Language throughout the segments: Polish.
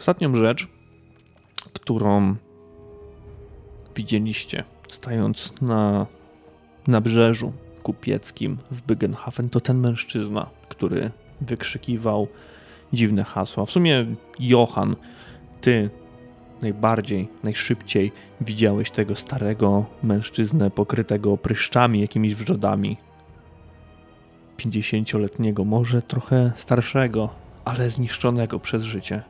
Ostatnią rzecz, którą widzieliście stając na nabrzeżu kupieckim w Bygenhafen, to ten mężczyzna, który wykrzykiwał dziwne hasła. W sumie Johan, ty najbardziej, najszybciej widziałeś tego starego mężczyznę pokrytego pryszczami, jakimiś wrzodami. Pięćdziesięcioletniego, może trochę starszego, ale zniszczonego przez życie.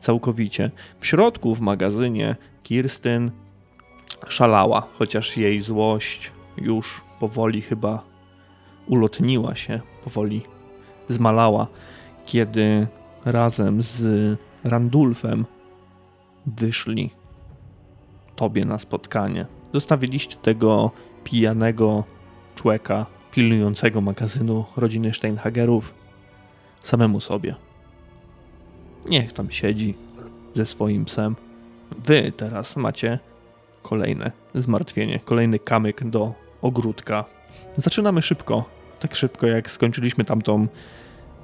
Całkowicie. W środku, w magazynie, Kirstyn szalała, chociaż jej złość już powoli chyba ulotniła się, powoli zmalała, kiedy razem z Randulfem wyszli tobie na spotkanie. Zostawiliście tego pijanego człowieka pilnującego magazynu rodziny Steinhagerów samemu sobie. Niech tam siedzi ze swoim psem. Wy teraz macie kolejne zmartwienie, kolejny kamyk do ogródka. Zaczynamy szybko, tak szybko jak skończyliśmy tamtą,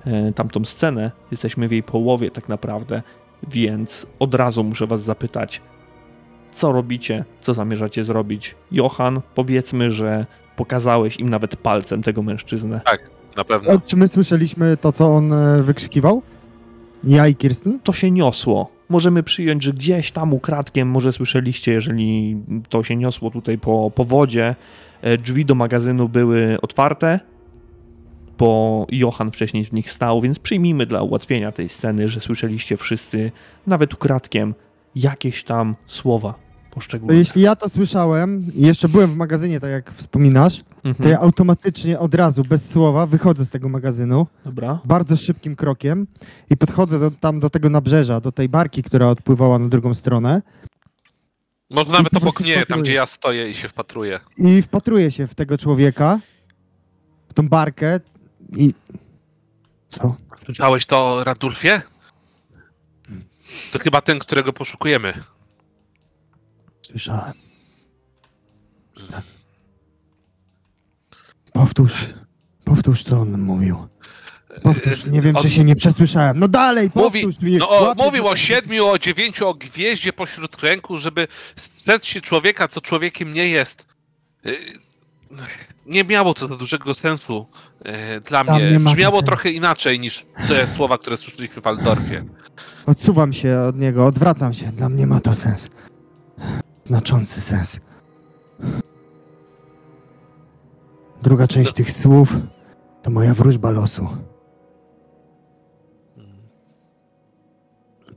e, tamtą scenę. Jesteśmy w jej połowie tak naprawdę, więc od razu muszę was zapytać, co robicie, co zamierzacie zrobić. Johan, powiedzmy, że pokazałeś im nawet palcem tego mężczyznę. Tak, na pewno. A czy my słyszeliśmy to, co on e, wykrzykiwał? Ja i Kirsten? To się niosło. Możemy przyjąć, że gdzieś tam ukradkiem, może słyszeliście, jeżeli to się niosło tutaj po, po wodzie, e, drzwi do magazynu były otwarte, bo Johan wcześniej w nich stał, więc przyjmijmy dla ułatwienia tej sceny, że słyszeliście wszyscy, nawet ukradkiem, jakieś tam słowa To poszczególne. jeśli ja to słyszałem i jeszcze byłem w magazynie, tak jak wspominasz, to Mhm. ja automatycznie od razu, bez słowa, wychodzę z tego magazynu Dobra. bardzo szybkim krokiem i podchodzę do, tam do tego nabrzeża, do tej barki, która odpływała na drugą stronę Może nawet obok mnie, tam gdzie ja stoję i się wpatruję. i wpatruję się w tego człowieka, w tą barkę i... Co? Słyszałeś to, Radulfie? To chyba ten, którego poszukujemy. Słyszałem. Tak. Powtórz. Powtórz, co on mówił. Powtórz, nie wiem, czy się nie przesłyszałem. No dalej, Mówi, mi. no, o, mówił o siedmiu, o dziewięciu, o gwieździe pośród ręku, żeby strzec się człowieka, co człowiekiem nie jest. Y, Nie miało to za dużego sensu y, dla Dla mnie. Brzmiało trochę inaczej niż te słowa, które słyszeliśmy w Waldorfie. Odsuwam się od niego, odwracam się. Dla mnie ma to sens. Znaczący sens. Druga część tych słów to moja wróżba losu.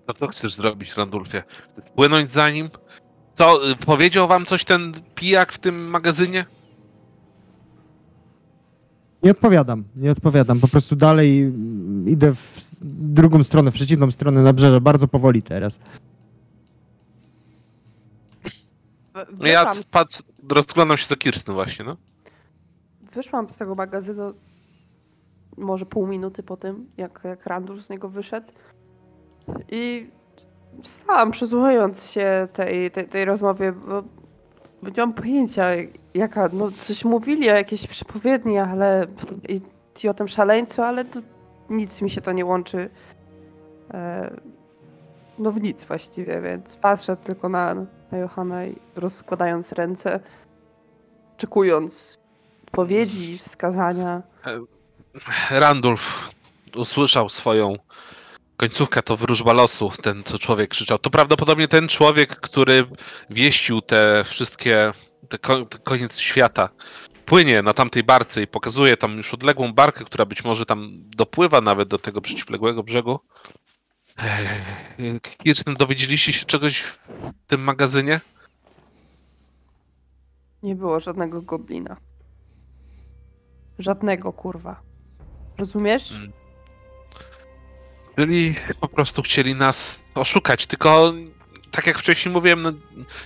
To co chcesz zrobić, Randulfie? Chcesz płynąć za nim? To y, powiedział wam coś ten pijak w tym magazynie? Nie odpowiadam, nie odpowiadam. Po prostu dalej mm, idę w drugą stronę, w przeciwną stronę nabrzeża, bardzo powoli teraz. W- Ja patrz, rozglądam się za Kirsten właśnie, no. wyszłam z tego magazynu może pół minuty po tym, jak, jak Randall z niego wyszedł. I stałam przysłuchując się tej, tej, tej rozmowie, bo, bo nie mam pojęcia jaka, no coś mówili o jakiejś przepowiedni, ale i, i o tym szaleńcu, ale to nic mi się to nie łączy. E, no w nic właściwie, więc patrzę tylko na, na Johana i rozkładając ręce, czekując odpowiedzi, wskazania. Randulf usłyszał swoją końcówkę, to wróżba losu, ten co człowiek krzyczał. To prawdopodobnie ten człowiek, który wieścił te wszystkie, te koniec świata. Płynie na tamtej barce i pokazuje tam już odległą barkę, która być może tam dopływa nawet do tego przeciwległego brzegu. Eee, Kirsten, dowiedzieliście się czegoś w tym magazynie? Nie było żadnego goblina. Żadnego kurwa. Rozumiesz? Mm. Czyli po prostu chcieli nas oszukać, tylko tak jak wcześniej mówiłem, no,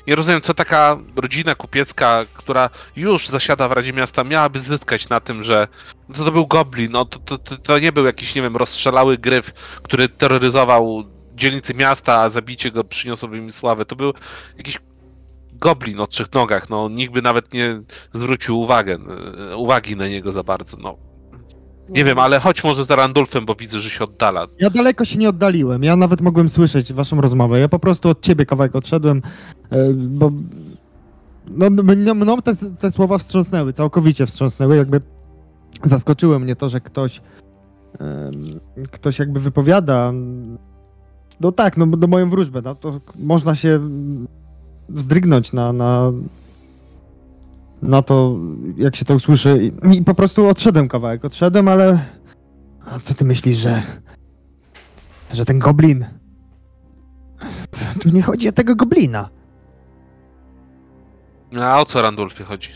nie rozumiem, co taka rodzina kupiecka, która już zasiada w Radzie Miasta, miałaby zyskać na tym, że to, to był goblin, no, to, to, to, to nie był jakiś, nie wiem, rozstrzelały gryf, który terroryzował dzielnicy miasta, a zabicie go przyniosłoby mi sławę. To był jakiś goblin o trzech nogach, no, nikt by nawet nie zwrócił uwagę, uwagi na niego za bardzo, no. Nie wiem, ale chodź może za Randulfem, bo widzę, że się oddala. Ja daleko się nie oddaliłem. Ja nawet mogłem słyszeć waszą rozmowę. Ja po prostu od ciebie kawałek odszedłem, e, bo no, mną, mną te, te słowa wstrząsnęły, całkowicie wstrząsnęły. Jakby zaskoczyło mnie to, że ktoś ktoś jakby wypowiada no tak, no, no moją wróżbę, no, to można się wzdrygnąć na, na, na to, jak się to usłyszy. I, I po prostu odszedłem kawałek, odszedłem, ale a co ty myślisz, że że ten goblin. Tu nie chodzi o tego goblina. No, A o co Randulfie chodzi?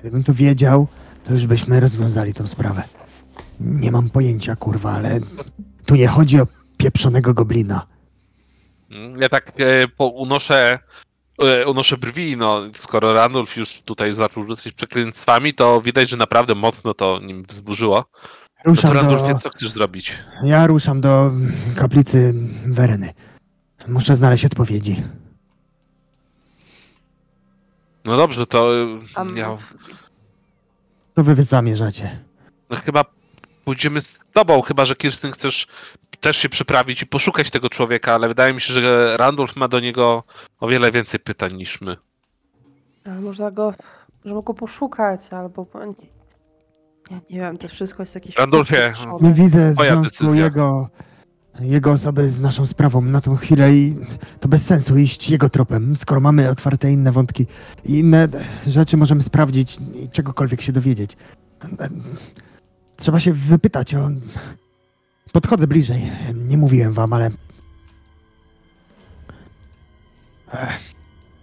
Gdybym to wiedział, to już byśmy rozwiązali tą sprawę. Nie mam pojęcia, kurwa, ale tu nie chodzi o pieprzonego goblina. Mm, Ja tak e, po, unoszę, unoszę brwi, no skoro Randulf już tutaj zaczął rzucać przekleństwami, to widać, że naprawdę mocno to nim wzburzyło. No to Ruszam Randulfie, do... co chcesz zrobić? Ja ruszam do kaplicy Wereny. Muszę znaleźć odpowiedzi. No dobrze, to e, A ja Co wy zamierzacie? no, chyba pójdziemy z tobą, chyba że Kirsten chcesz też się przeprawić i poszukać tego człowieka, ale wydaje mi się, że Randulf ma do niego o wiele więcej pytań niż my. Ale można go, możemy go poszukać, albo... Nie, nie, nie wiem, to wszystko jest jakieś... Randolfie. Nie widzę Moja związku decyzja. jego, jego osoby z naszą sprawą na tą chwilę i to bez sensu iść jego tropem, skoro mamy otwarte inne wątki i inne rzeczy możemy sprawdzić i czegokolwiek się dowiedzieć. Trzeba się wypytać o... Podchodzę bliżej. Nie mówiłem wam, ale...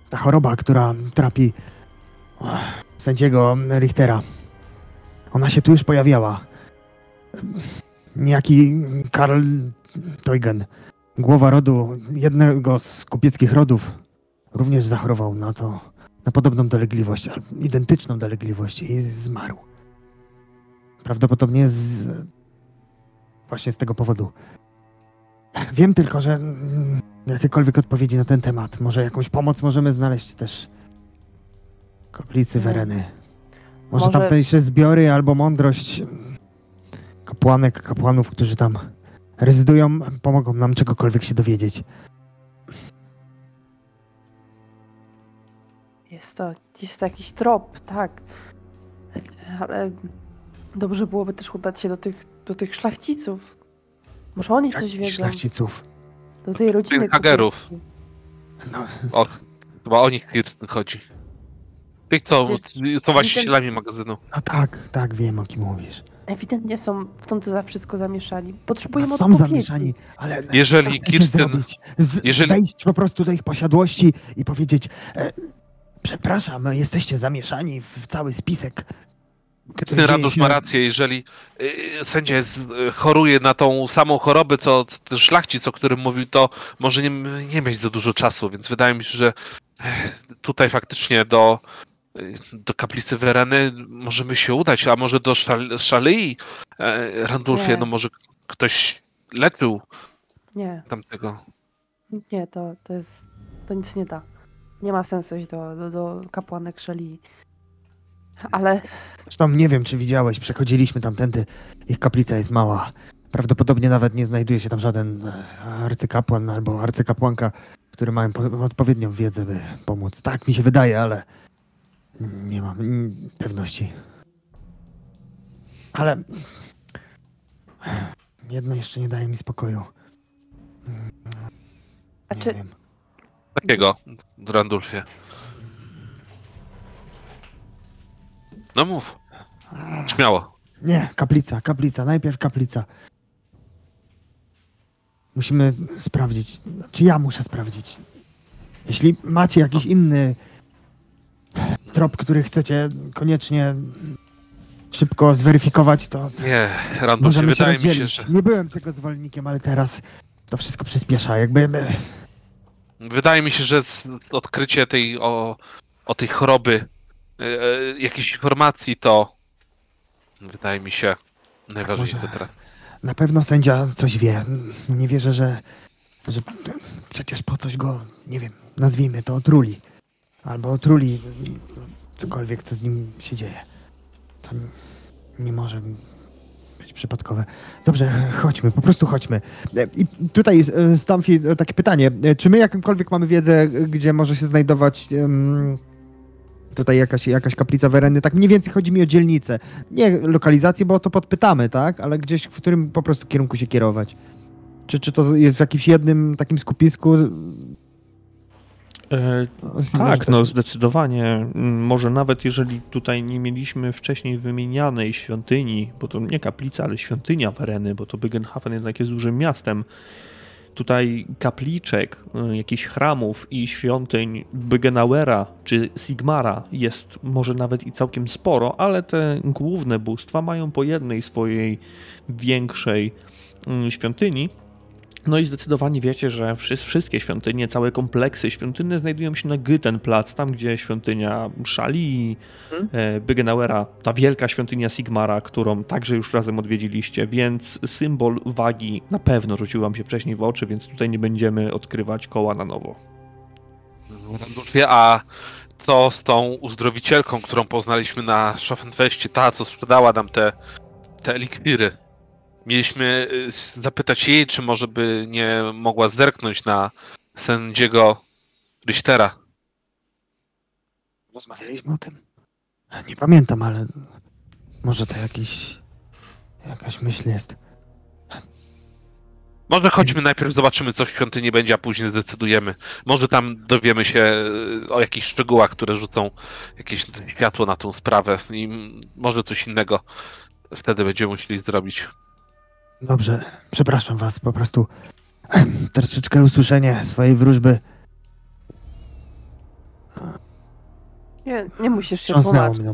Ta choroba, która trapi sędziego Richtera, ona się tu już pojawiała. Niejaki Karl Teugen, głowa rodu, jednego z kupieckich rodów, również zachorował na to, na podobną dolegliwość, identyczną dolegliwość i zmarł. Prawdopodobnie z, właśnie z tego powodu. Wiem tylko, że mm, jakiekolwiek odpowiedzi na ten temat, może jakąś pomoc możemy znaleźć też w kaplicy Nie. Wereny. Może, Może- tamtejsze zbiory albo mądrość kapłanek, kapłanów, którzy tam rezydują, pomogą nam czegokolwiek się dowiedzieć. Jest to, jest to jakiś trop, tak. Ale dobrze byłoby też udać się do tych, do tych szlachciców. Może oni coś Jakich wiedzą. szlachciców. Do tej rodziny Hagerów. No, O, chyba o nich Kirsten chodzi. Tych, co Przecież są właścicielami magazynu. no tak, tak, wiem o kim mówisz. Ewidentnie są w tym za wszystko zamieszani. No, Potrzebujemy są odpowiedzi. zamieszani, ale Jeżeli co Kirsten- zrobić? Z, jeżeli- Wejść po prostu do ich posiadłości i powiedzieć e, przepraszam, jesteście zamieszani w cały spisek. Randulf się- ma rację, jeżeli y, sędzia jest, y, choruje na tą samą chorobę, co ten szlachcic, o którym mówił, to może nie, nie mieć za dużo czasu, więc wydaje mi się, że eh, tutaj faktycznie do, y, do kaplicy Wereny możemy się udać, a może do szal, Szalei e, Randulfie, Nie. no może ktoś leczył Nie, tamtego. nie, to, to jest, to nic nie da. Nie ma sensu iść do, do, do kapłanek Szeli. Ale Zresztą nie wiem, czy widziałeś, przechodziliśmy tamtędy. Ich kaplica jest mała. Prawdopodobnie nawet nie znajduje się tam żaden e, arcykapłan albo arcykapłanka, które mają po- odpowiednią wiedzę, by pomóc. Tak mi się wydaje, ale nie mam pewności. Ale jedno jeszcze nie daje mi spokoju. A Nie czy- wiem. Takiego, Randulfie. No mów, śmiało. Nie, kaplica, kaplica, najpierw kaplica. Musimy sprawdzić, czy ja muszę sprawdzić. Jeśli macie jakiś inny trop, który chcecie koniecznie szybko zweryfikować, to Nie, możemy się wydaje mi się, rozdzielić. że Nie byłem tego zwolennikiem, ale teraz to wszystko przyspiesza. Jakby wydaje mi się, że z, odkrycie tej o, o tej choroby, e, e, jakiejś informacji to wydaje mi się najważniejsze może- teraz. na pewno sędzia coś wie. Nie wierzę, że, że przecież po coś go, nie wiem, nazwijmy to otruli. Albo otruli cokolwiek, co z nim się dzieje. To nie może być przypadkowe. Dobrze, chodźmy, po prostu chodźmy. E, I tutaj e, Stamfi e, takie pytanie. Czy my jakąkolwiek mamy wiedzę, gdzie może się znajdować em, tutaj jakaś, jakaś kaplica Wereny? Tak mniej więcej chodzi mi o dzielnicę. Nie lokalizację, bo o to podpytamy, tak? Ale gdzieś, w którym po prostu kierunku się kierować. Czy, czy to jest w jakimś jednym takim skupisku? E, tak, no zdecydowanie. Mm, Może nawet jeżeli tutaj nie mieliśmy wcześniej wymienianej świątyni, bo to nie kaplica, ale świątynia Wereny, bo to Bygenhafen jednak jest dużym miastem. Tutaj kapliczek, y, jakichś chramów i świątyń Bygenauera czy Sigmara jest może nawet i całkiem sporo, ale te główne bóstwa mają po jednej swojej większej y, świątyni. No i zdecydowanie wiecie, że wszy- wszystkie świątynie, całe kompleksy świątynne znajdują się na Gytenplatz, tam gdzie świątynia Szali i e, Bygenauera, ta wielka świątynia Sigmara, którą także już razem odwiedziliście, więc symbol wagi na pewno rzucił wam się wcześniej w oczy, więc tutaj nie będziemy odkrywać koła na nowo. A co z tą uzdrowicielką, którą poznaliśmy na Schaffenfestie, ta, co sprzedała nam te, te eliksiry? Mieliśmy y, zapytać jej, czy może by nie mogła zerknąć na sędziego Richtera. Rozmawialiśmy o tym. Nie pamiętam, ale może to jakiś, jakaś myśl jest. Może chodźmy najpierw, zobaczymy, co w świątyni będzie, a później zdecydujemy. Może tam dowiemy się y, o jakichś szczegółach, które rzucą jakieś światło na tą sprawę i może coś innego wtedy będziemy musieli zrobić. Dobrze, przepraszam was, po prostu troszeczkę usłyszenie swojej wróżby Nie, nie musisz się tłumaczyć. mnie.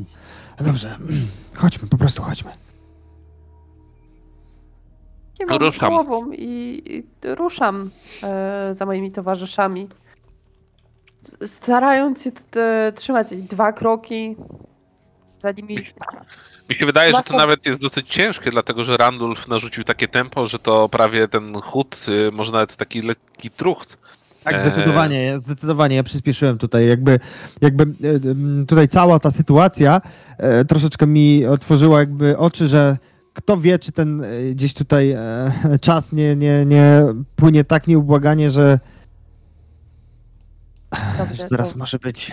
Dobrze, chodźmy, po prostu chodźmy. Kiwam Ruszam. głową i, i ruszam e, za moimi towarzyszami. Starając się t- t- trzymać dwa kroki za nimi. Mi się wydaje, że to nawet jest dosyć ciężkie, dlatego że Randulf narzucił takie tempo, że to prawie ten chód, y, może nawet taki lekki trucht. Tak, Eee. zdecydowanie, ja- zdecydowanie, ja przyspieszyłem tutaj, jakby, jakby e, tutaj cała ta sytuacja e, troszeczkę mi otworzyła jakby oczy, że kto wie, czy ten e, gdzieś tutaj e, czas nie, nie, nie płynie tak nieubłaganie, że Dobrze, zaraz to- może być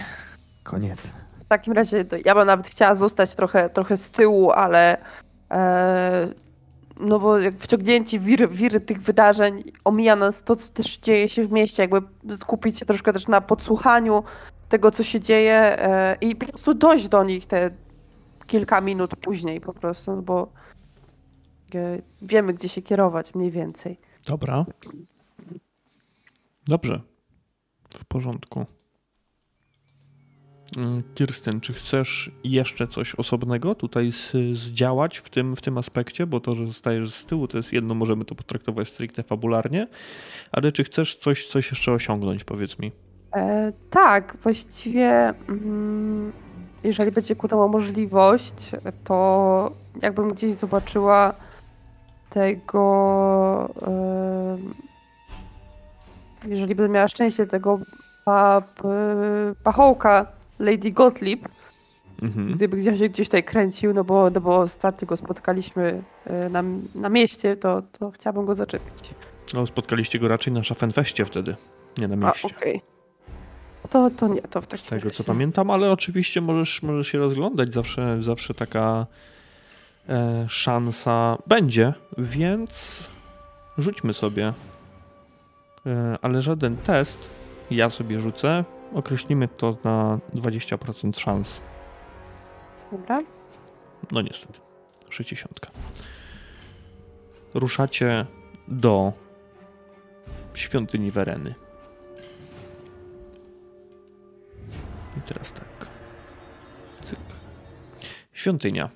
koniec. Takim razie ja bym nawet chciała zostać trochę, trochę z tyłu, ale e, no bo jak wciągnięci w wir, wir tych wydarzeń omija nas to, co też dzieje się w mieście, jakby skupić się troszkę też na podsłuchaniu tego, co się dzieje e, i po prostu dojść do nich te kilka minut później po prostu, no bo e, wiemy, gdzie się kierować mniej więcej. Dobra. Dobrze. W porządku. Mm, Kirsten, czy chcesz jeszcze coś osobnego tutaj z, zdziałać w tym, w tym aspekcie? Bo to, że zostajesz z tyłu, to jest jedno, możemy to potraktować stricte fabularnie, ale czy chcesz coś, coś jeszcze osiągnąć, powiedz mi? E, tak, właściwie mm, jeżeli będzie ku temu możliwość, to jakbym gdzieś zobaczyła tego, em, jeżeli bym miała szczęście tego pachołka Lady Gottlieb, Mhm. gdyby gdzieś się gdzieś tutaj kręcił, no bo, no bo ostatnio go spotkaliśmy e, na, na mieście, to, to chciałabym go zaczepić. No, spotkaliście go raczej na Schaffenfeście wtedy, nie na A, mieście. okej. To, to nie, to w takim Z tego co razie. pamiętam, ale oczywiście możesz, możesz się rozglądać, zawsze, zawsze taka e, szansa będzie, więc rzućmy sobie. E, ale żaden test, ja sobie rzucę, określimy to na 20% szans. Dobra. No niestety, 60. Ruszacie do świątyni Wereny. I teraz tak. Cyk. Świątynia.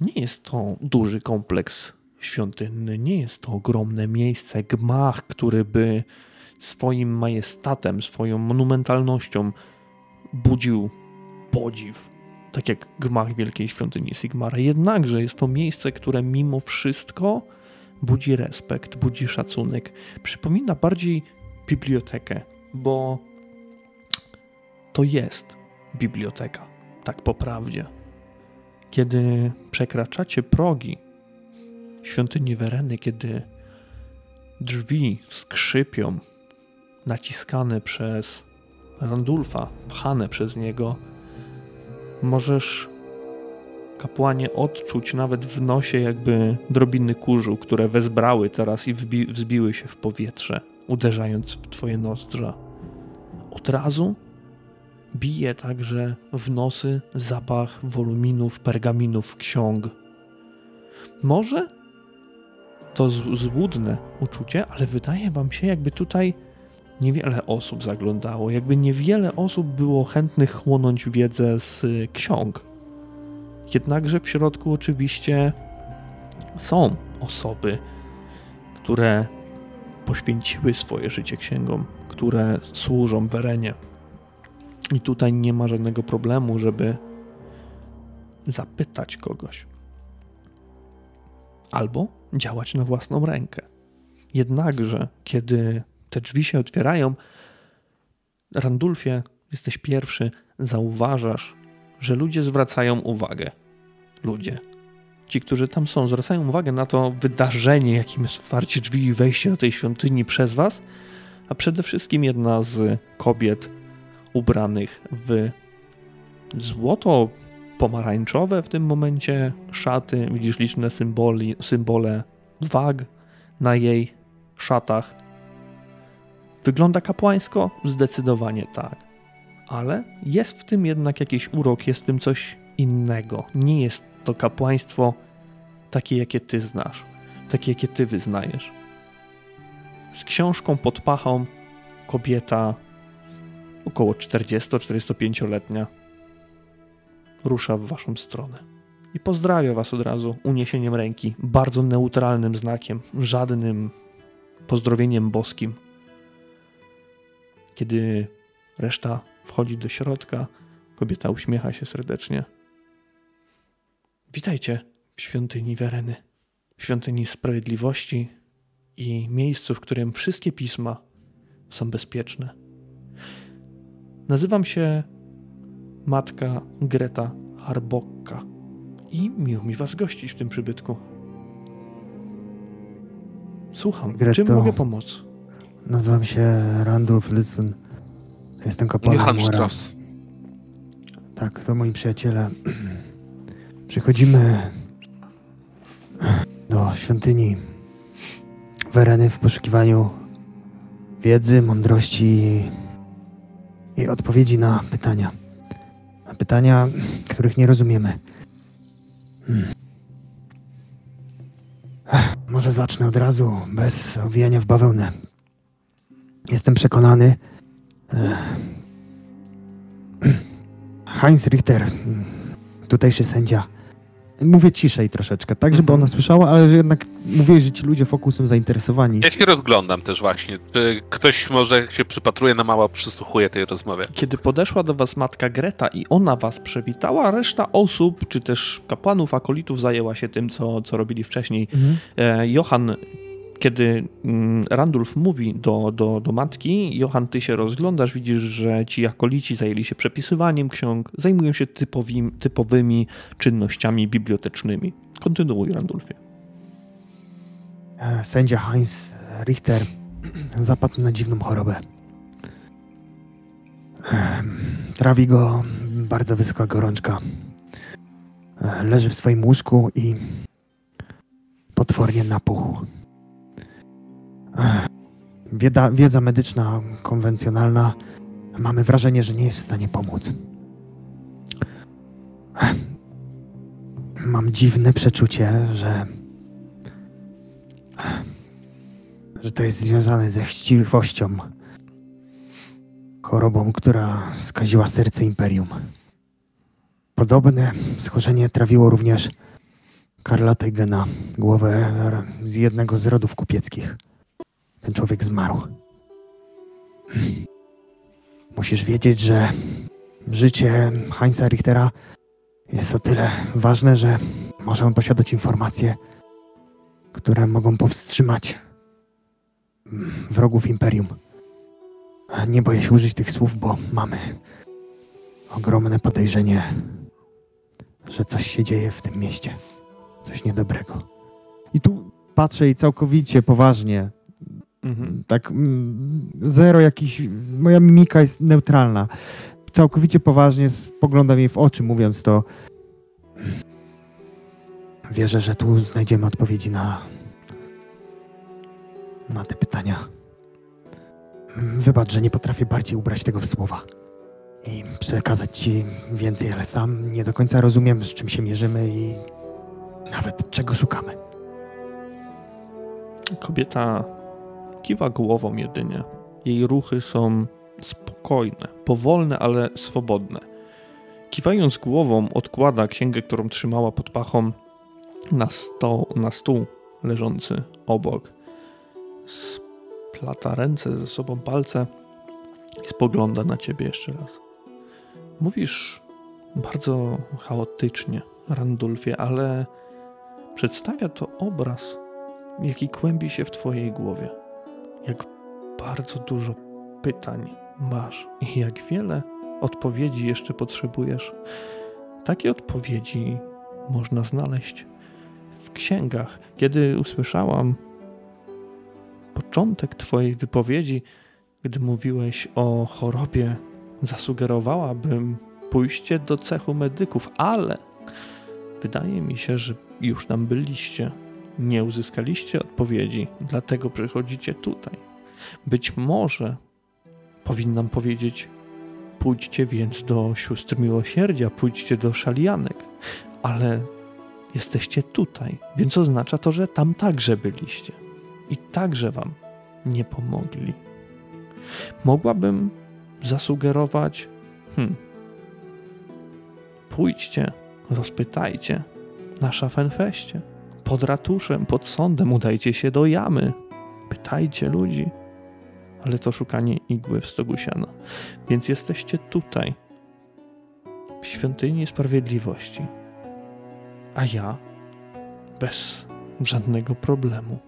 Nie jest to duży kompleks świątynny, nie jest to ogromne miejsce, gmach, który by swoim majestatem, swoją monumentalnością budził podziw tak jak gmach Wielkiej Świątyni Sigmara. Jednakże jest to miejsce, które mimo wszystko budzi respekt, budzi szacunek. Przypomina bardziej bibliotekę, bo to jest biblioteka, tak po prawdzie. Kiedy przekraczacie progi świątyni Wereny, kiedy drzwi skrzypią, naciskane przez Randulfa, pchane przez niego, możesz kapłanie odczuć nawet w nosie jakby drobiny kurzu, które wezbrały teraz i wbi- wzbiły się w powietrze, uderzając w twoje nozdrza. Od razu bije także w nosy zapach woluminów, pergaminów, ksiąg. Może to złudne uczucie, ale wydaje wam się, jakby tutaj niewiele osób zaglądało, jakby niewiele osób było chętnych chłonąć wiedzę z y, ksiąg. Jednakże w środku oczywiście są osoby, które poświęciły swoje życie księgom, które służą Werenie. I tutaj nie ma żadnego problemu, żeby zapytać kogoś. Albo działać na własną rękę. Jednakże, kiedy te drzwi się otwierają, Randulfie, jesteś pierwszy, zauważasz, że ludzie zwracają uwagę. Ludzie. Ci, którzy tam są, zwracają uwagę na to wydarzenie, jakim jest otwarcie drzwi i wejście do tej świątyni przez was, a przede wszystkim jedna z kobiet ubranych w złoto pomarańczowe w tym momencie szaty. Widzisz liczne symboli, symbole wag na jej szatach. Wygląda kapłańsko? Zdecydowanie tak. Ale jest w tym jednak jakiś urok, jest w tym coś innego. Nie jest to kapłaństwo takie, jakie ty znasz, takie, jakie ty wyznajesz. Z książką pod pachą kobieta około 40-45-letnia rusza w waszą stronę i pozdrawia was od razu uniesieniem ręki, bardzo neutralnym znakiem, żadnym pozdrowieniem boskim. Kiedy reszta wchodzi do środka, kobieta uśmiecha się serdecznie. Witajcie w świątyni Wereny, świątyni sprawiedliwości i miejscu, w którym wszystkie pisma są bezpieczne. Nazywam się matka Greta Harbokka i miło mi was gościć w tym przybytku. Słucham, Greto. czym mogę pomóc? Nazywam się Randolph Listen. Jestem kapłanem Mora. Strauss. Tak, to moi przyjaciele. Przychodzimy do świątyni Wereny w poszukiwaniu wiedzy, mądrości i, i odpowiedzi na pytania. Na pytania, których nie rozumiemy. Hmm. Ech, Może zacznę od razu, bez owijania w bawełnę. Jestem przekonany, e, Heinz Richter, tutejszy sędzia. Mówię ciszej troszeczkę, tak, żeby Mhm. ona słyszała, ale że jednak mówię, że ci ludzie wokół są zainteresowani. Ja się rozglądam też właśnie. Czy ktoś może się przypatruje na mało, przysłuchuje tej rozmowie. Kiedy podeszła do was matka Greta i ona was przewitała, reszta osób, czy też kapłanów, akolitów zajęła się tym, co, co robili wcześniej. Mhm. E, Johan, kiedy mm, Randulf mówi do, do, do matki, Johan, ty się rozglądasz, widzisz, że ci akolici zajęli się przepisywaniem ksiąg, zajmują się typowim, typowymi czynnościami bibliotecznymi. Kontynuuj, Randulfie. E, Sędzia Heinz Richter zapadł na dziwną chorobę. Em, Trawi go bardzo wysoka gorączka. E, Leży w swoim łóżku i potwornie napuchł. Wiedza, wiedza medyczna konwencjonalna mamy wrażenie, że nie jest w stanie pomóc. Mam dziwne przeczucie, że że to jest związane ze chciwością. Chorobą, która skaziła serce imperium. Podobne schorzenie trawiło również Karla Teigena, głowę z jednego z rodów kupieckich. Ten człowiek zmarł. Musisz wiedzieć, że życie Heinza Richtera jest o tyle ważne, że może on posiadać informacje, które mogą powstrzymać wrogów Imperium. Nie boję się użyć tych słów, bo mamy ogromne podejrzenie, że coś się dzieje w tym mieście. Coś niedobrego. I tu patrzę i całkowicie poważnie. Mhm. Tak, mm, zero jakiś. Moja mimika jest neutralna. Całkowicie poważnie spoglądam jej w oczy, mówiąc to. Wierzę, że tu znajdziemy odpowiedzi na. na te pytania. Wybacz, że nie potrafię bardziej ubrać tego w słowa i przekazać ci więcej, ale sam nie do końca rozumiem, z czym się mierzymy i nawet czego szukamy. Kobieta kiwa głową jedynie. Jej ruchy są spokojne, powolne, ale swobodne. Kiwając głową, odkłada księgę, którą trzymała pod pachą na, sto, na stół leżący obok. Splata ręce ze sobą palce i spogląda na ciebie jeszcze raz. Mówisz bardzo chaotycznie, Randulfie, ale przedstawia to obraz, jaki kłębi się w twojej głowie. Jak bardzo dużo pytań masz i jak wiele odpowiedzi jeszcze potrzebujesz. Takie odpowiedzi można znaleźć w księgach. Kiedy usłyszałam początek Twojej wypowiedzi, gdy mówiłeś o chorobie, zasugerowałabym pójście do cechu medyków, ale wydaje mi się, że już tam byliście. Nie uzyskaliście odpowiedzi, dlatego przychodzicie tutaj. Być może powinnam powiedzieć, pójdźcie więc do sióstr miłosierdzia, pójdźcie do szalianek, ale jesteście tutaj, więc oznacza to, że tam także byliście i także wam nie pomogli. Mogłabym zasugerować, hmm, pójdźcie, rozpytajcie na Szafenfeście, pod ratuszem, pod sądem, udajcie się do jamy, pytajcie ludzi, ale to szukanie igły w stogu siana. Więc jesteście tutaj, w świątyni sprawiedliwości. A ja, bez żadnego problemu,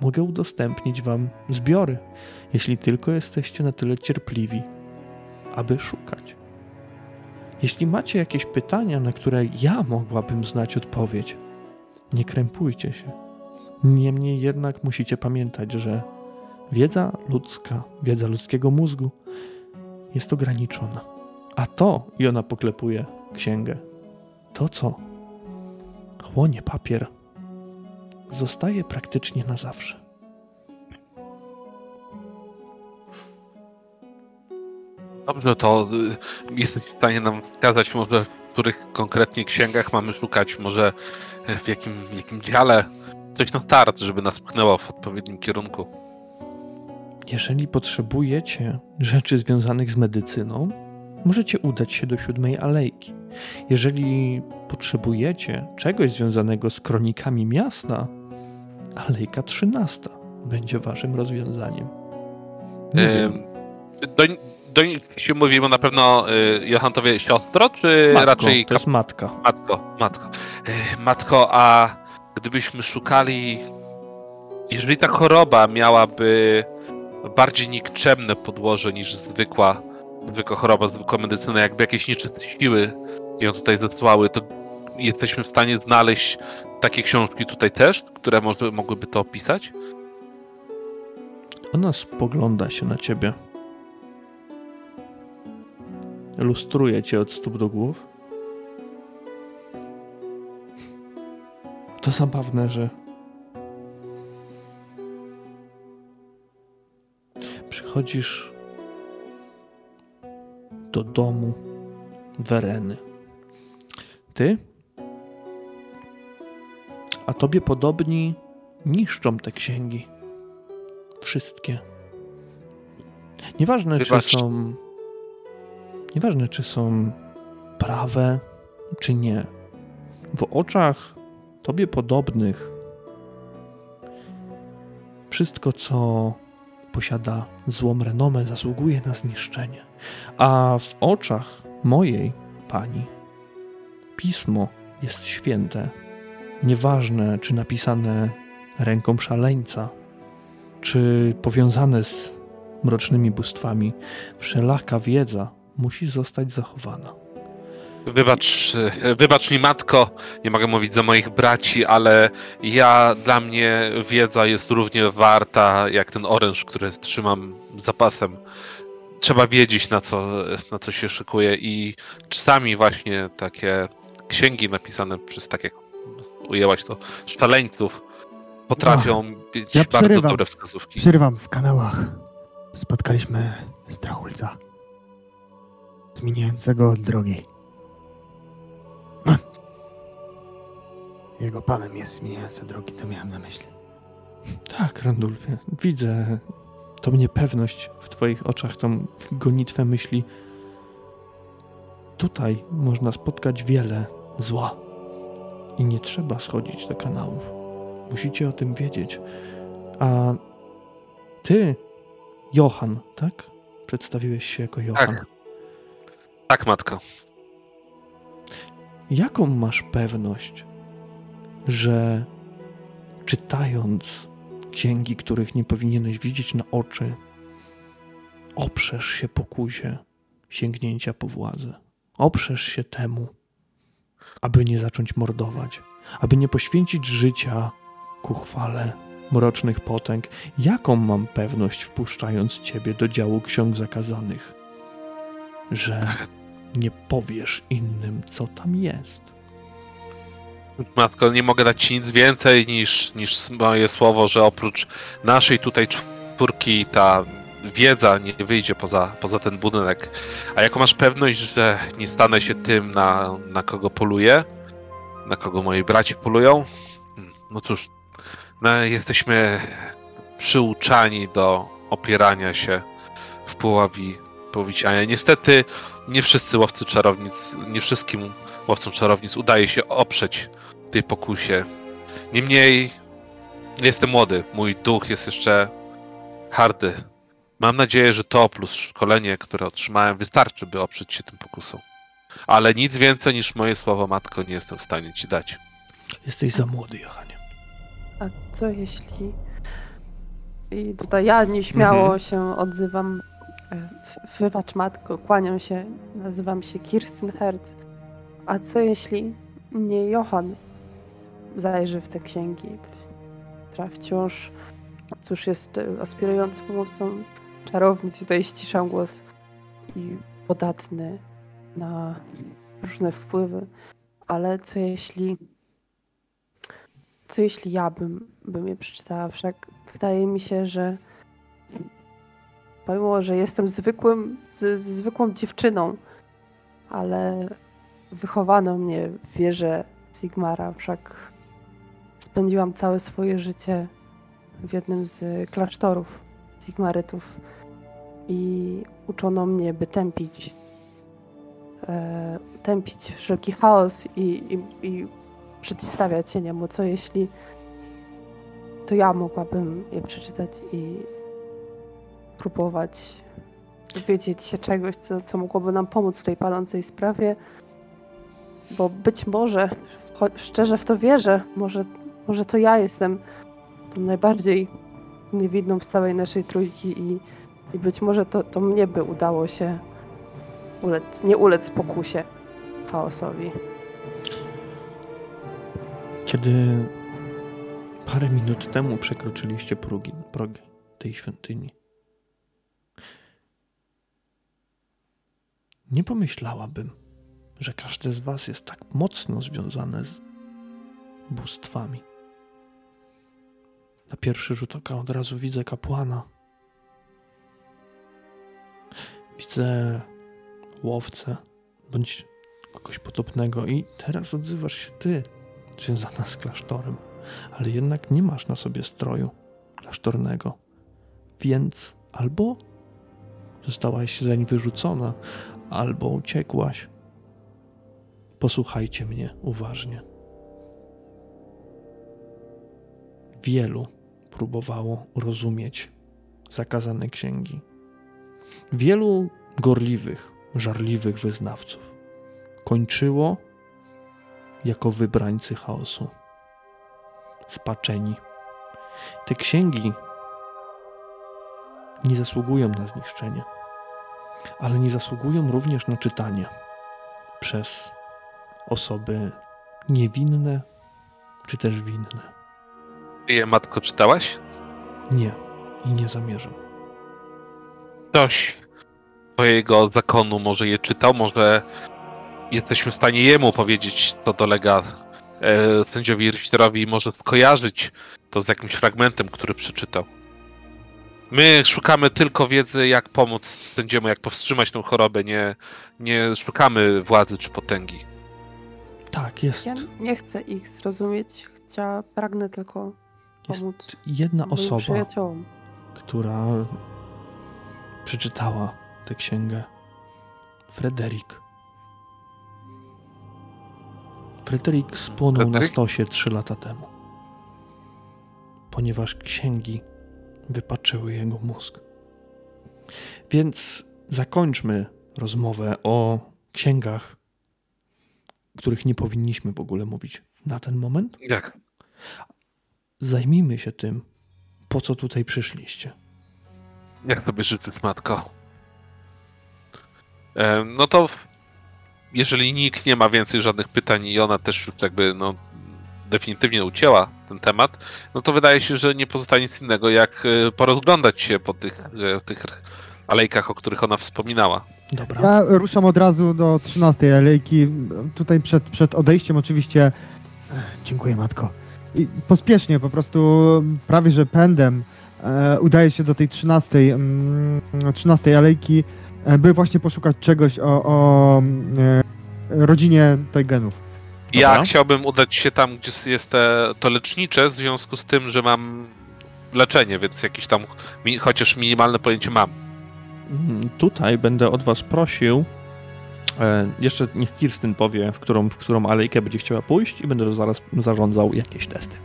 mogę udostępnić wam zbiory, jeśli tylko jesteście na tyle cierpliwi, aby szukać. Jeśli macie jakieś pytania, na które ja mogłabym znać odpowiedź, nie krępujcie się. Niemniej jednak musicie pamiętać, że wiedza ludzka, wiedza ludzkiego mózgu jest ograniczona. A to, i ona poklepuje księgę, to co chłonie papier, zostaje praktycznie na zawsze. Dobrze, to y, jesteś w stanie nam wskazać może w których konkretnie księgach mamy szukać, może w jakim, w jakim dziale, coś na start, żeby nas pchnęło w odpowiednim kierunku. Jeżeli potrzebujecie rzeczy związanych z medycyną, możecie udać się do siódmej alejki. Jeżeli potrzebujecie czegoś związanego z kronikami miasta, alejka trzynasta będzie waszym rozwiązaniem. Nie wiem. do, do nich się mówi, bo na pewno y, Johantowie siostro, czy Matko, raczej to jest matka. Matko, matko. Ech, Matko, a gdybyśmy szukali. Jeżeli ta choroba miałaby bardziej nikczemne podłoże niż zwykła, zwykła choroba, zwykła medycyna, jakby jakieś nieczyste siły ją tutaj zesłały, to jesteśmy w stanie znaleźć takie książki tutaj też, które może, mogłyby to opisać? Ona spogląda się na ciebie. Lustruje cię od stóp do głów. To zabawne, że przychodzisz do domu Wereny. Ty? A tobie podobni niszczą te księgi. Wszystkie. Nieważne, Wybacz. czy są. Nieważne, czy są prawe, czy nie. W oczach tobie podobnych wszystko, co posiada złą renomę, zasługuje na zniszczenie. A w oczach mojej pani pismo jest święte. Nieważne, czy napisane ręką szaleńca, czy powiązane z mrocznymi bóstwami, wszelaka wiedza musi zostać zachowana. Wybacz, wybacz mi matko, nie mogę mówić za moich braci, ale ja, dla mnie wiedza jest równie warta jak ten oręż, który trzymam zapasem. Trzeba wiedzieć na co, na co się szykuje i czasami właśnie takie księgi napisane przez tak jak ujęłaś to, szaleńców potrafią być ja bardzo dobre wskazówki. Przerywam. W kanałach spotkaliśmy Strachulca. Zmieniającego od drogi. Jego panem jest zmieniający drogi, to miałem na myśli. Tak, Randulfie, widzę tą niepewność w twoich oczach, tą gonitwę myśli. Tutaj można spotkać wiele zła. I nie trzeba schodzić do kanałów. Musicie o tym wiedzieć. A ty, Johan, tak? Przedstawiłeś się jako Johan. Tak. Tak, matko. Jaką masz pewność, że czytając księgi, których nie powinieneś widzieć na oczy, oprzesz się pokusie sięgnięcia po władzę? Oprzesz się temu, aby nie zacząć mordować, aby nie poświęcić życia ku chwale mrocznych potęg. Jaką mam pewność, wpuszczając ciebie do działu ksiąg zakazanych, że nie powiesz innym, co tam jest? Matko, nie mogę dać ci nic więcej niż, niż moje słowo, że oprócz naszej tutaj czwórki ta wiedza nie wyjdzie poza, poza ten budynek. A jaką masz pewność, że nie stanę się tym, na, na kogo poluję? Na kogo moi bracia polują? Hmm, No cóż, no, jesteśmy przyuczani do opierania się w puławi powici. A niestety nie wszyscy łowcy czarownic, nie wszystkim łowcom czarownic udaje się oprzeć tej pokusie. Niemniej jestem młody, mój duch jest jeszcze hardy. Mam nadzieję, że to plus szkolenie, które otrzymałem, wystarczy, by oprzeć się tym pokusom. Ale nic więcej niż moje słowo matko nie jestem w stanie ci dać. Jesteś za młody, Johanie. A co jeśli. I tutaj ja nieśmiało Mhm. się odzywam. E, Wybacz, matko, kłaniam się. Nazywam się Kirsten Herz. A co jeśli nie Johan zajrzy w te księgi, która wciąż, cóż, jest e, aspirującym mówcą czarownic, tutaj ściszam głos, i podatny na różne wpływy. Ale co jeśli co jeśli ja bym, bym je przeczytała? Wszak wydaje mi się, że pomimo, że jestem zwykłym, z, zwykłą dziewczyną, ale wychowano mnie w wierze Sigmara, wszak spędziłam całe swoje życie w jednym z klasztorów Sigmarytów i uczono mnie, by tępić e, tępić wszelki chaos i, i, i przeciwstawiać się niemu. Co jeśli to ja mogłabym je przeczytać i próbować dowiedzieć się czegoś, co, co mogłoby nam pomóc w tej palącej sprawie, bo być może, szczerze w to wierzę, może, może to ja jestem tą najbardziej niewidną z całej naszej trójki i, i być może to, to mnie by udało się ulec, nie ulec pokusie, chaosowi. Kiedy parę minut temu przekroczyliście progi, progi tej świątyni, nie pomyślałabym, że każdy z Was jest tak mocno związane z bóstwami. Na pierwszy rzut oka od razu widzę kapłana. Widzę łowcę bądź kogoś podobnego i teraz odzywasz się ty, związana z klasztorem, ale jednak nie masz na sobie stroju klasztornego, więc albo zostałaś zeń wyrzucona, albo uciekłaś. Posłuchajcie mnie uważnie. Wielu próbowało rozumieć zakazane księgi. Wielu gorliwych, żarliwych wyznawców kończyło jako wybrańcy chaosu. Spaczeni. Te księgi nie zasługują na zniszczenie, ale nie zasługują również na czytanie. przez osoby niewinne czy też winne. Ty je, matko, czytałaś? Nie i nie zamierzam. Ktoś twojego zakonu może je czytał, może jesteśmy w stanie jemu powiedzieć, co dolega e, sędziowi Richterowi i może skojarzyć to z jakimś fragmentem, który przeczytał. My szukamy tylko wiedzy, jak pomóc sędziemu, jak powstrzymać tę chorobę, nie, nie szukamy władzy czy potęgi. Tak, jest, Ja nie chcę ich zrozumieć. Chciała, pragnę tylko jest pomóc jedna moim osoba, przyjaciołom. która przeczytała tę księgę. Frederik. Frederik spłonął na stosie trzy lata temu, ponieważ księgi wypaczyły jego mózg. Więc zakończmy rozmowę o księgach, których nie powinniśmy w ogóle mówić na ten moment. Jak? Zajmijmy się tym, po co tutaj przyszliście. Jak sobie życzysz, matko? E, no to jeżeli nikt nie ma więcej żadnych pytań i ona też jakby no, definitywnie ucięła ten temat, no to wydaje się, że nie pozostaje nic innego jak e, porozglądać się po tych, e, tych alejkach, o których ona wspominała. Dobra. Ja ruszam od razu do 13 alejki. Tutaj przed, przed odejściem oczywiście. Ech, Dziękuję, matko. I pospiesznie, po prostu prawie że pędem e, udaje się do tej 13, mm, 13 alejki, e, by właśnie poszukać czegoś o, o e, rodzinie Toygenów. Ja Dobra. chciałbym udać się tam, gdzie jest te, to lecznicze, w związku z tym, że mam leczenie, więc jakieś tam mi, chociaż minimalne pojęcie mam. Mm, Tutaj będę od was prosił. E, jeszcze niech Kirstyn powie, w którą, w którą alejkę będzie chciała pójść, i będę zaraz zarządzał jakieś testy.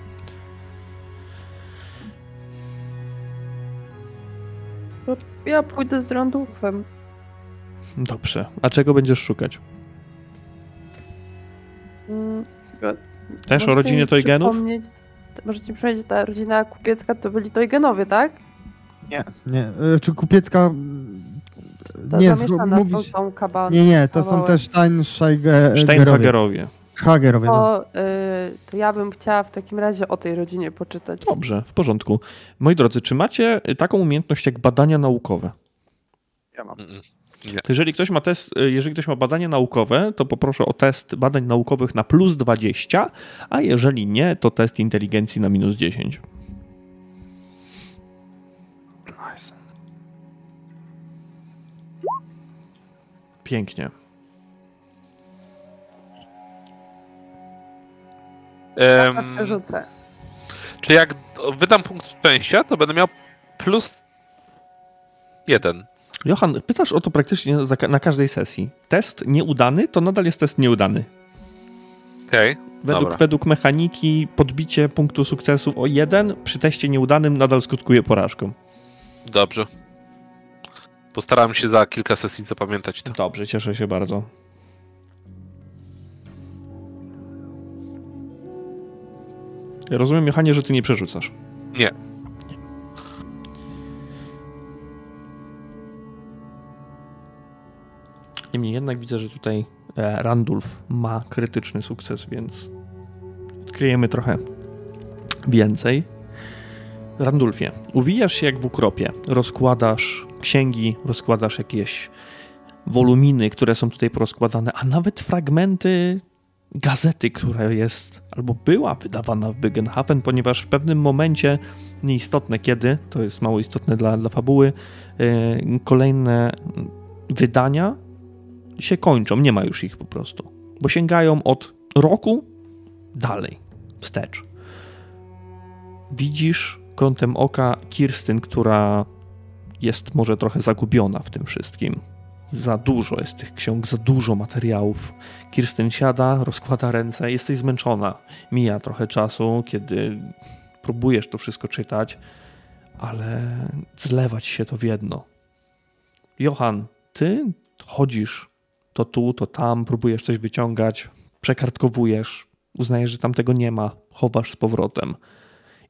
Ja pójdę z Randulfem. Dobrze. A czego będziesz szukać? Mm, Też o rodzinie Toygenów? przypomnieć- Możecie mi przypomnieć, ta rodzina kupiecka to byli Toygenowie, tak? Nie, nie. e, Czy kupiecka. mm, Ta Nie, zamieszana mówisz. tą, tą kaban. Nie, nie, to są też Steinscheigerowie. Steinhagerowie. Hagerowie, no. To, y, to ja bym chciała w takim razie o tej rodzinie poczytać. Dobrze, w porządku. Moi drodzy, czy macie taką umiejętność jak badania naukowe? Ja mam. Mm-mm. To jeżeli ktoś ma test, jeżeli ktoś ma badanie naukowe, to poproszę o test badań naukowych na plus 20, a jeżeli nie, to test inteligencji na minus 10. Nice. Pięknie. Rzucę. czy jak wydam punkt szczęścia, to będę miał plus jeden. Johan, pytasz o to praktycznie na każdej sesji. Test nieudany to nadal jest test nieudany. Okej, Według, Dobra. według mechaniki podbicie punktu sukcesu o jeden przy teście nieudanym nadal skutkuje porażką. dobrze. Postaram się za kilka sesji zapamiętać to. Dobrze, cieszę się bardzo. Ja rozumiem, Johanie, że ty nie przerzucasz. Nie. Niemniej jednak widzę, że tutaj e, Randulf ma krytyczny sukces, więc odkryjemy trochę więcej. Randulfie, uwijasz się jak w ukropie. Rozkładasz księgi, rozkładasz jakieś woluminy, które są tutaj porozkładane, a nawet fragmenty gazety, która jest albo była wydawana w Bygenhafen, ponieważ w pewnym momencie, nieistotne kiedy, to jest mało istotne dla, dla fabuły, e, kolejne wydania się kończą, nie ma już ich po prostu, bo sięgają od roku dalej, wstecz. Widzisz kątem oka Kirstyn, która jest może trochę zagubiona w tym wszystkim. Za dużo jest tych ksiąg, za dużo materiałów. Kirstyn siada, rozkłada ręce, jesteś zmęczona. Mija trochę czasu, kiedy próbujesz to wszystko czytać, ale zlewać się to w jedno. Johan, ty chodzisz to tu, to tam, próbujesz coś wyciągać, przekartkowujesz, uznajesz, że tam tego nie ma, chowasz z powrotem.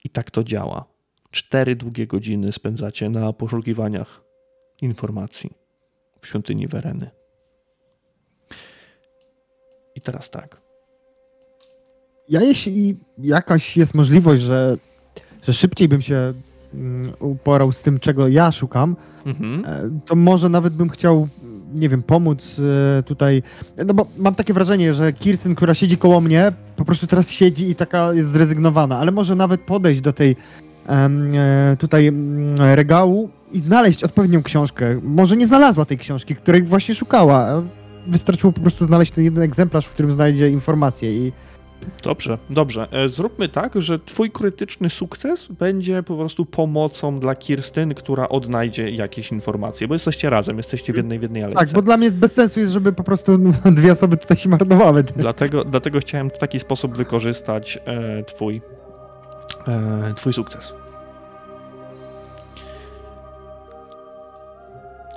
I tak to działa. Cztery długie godziny spędzacie na poszukiwaniach informacji w świątyni Wereny. I teraz tak. Ja jeśli jakaś jest możliwość, że, że szybciej bym się mm, uporał z tym, czego ja szukam, Mhm. e, to może nawet bym chciał, nie wiem, pomóc e, tutaj. No bo mam takie wrażenie, że Kirsten, która siedzi koło mnie, po prostu teraz siedzi i taka jest zrezygnowana, ale może nawet podejść do tej e, tutaj regału i znaleźć odpowiednią książkę. Może nie znalazła tej książki, której właśnie szukała. Wystarczyło po prostu znaleźć ten jeden egzemplarz, w którym znajdzie informacje i Dobrze, dobrze. E, Zróbmy tak, że twój krytyczny sukces będzie po prostu pomocą dla Kirstyn, która odnajdzie jakieś informacje, bo jesteście razem, jesteście w jednej, w jednej alejce. Tak, bo dla mnie bez sensu jest, żeby po prostu dwie osoby tutaj się marnowały. Dlatego, dlatego chciałem w taki sposób wykorzystać e, twój, e, twój sukces.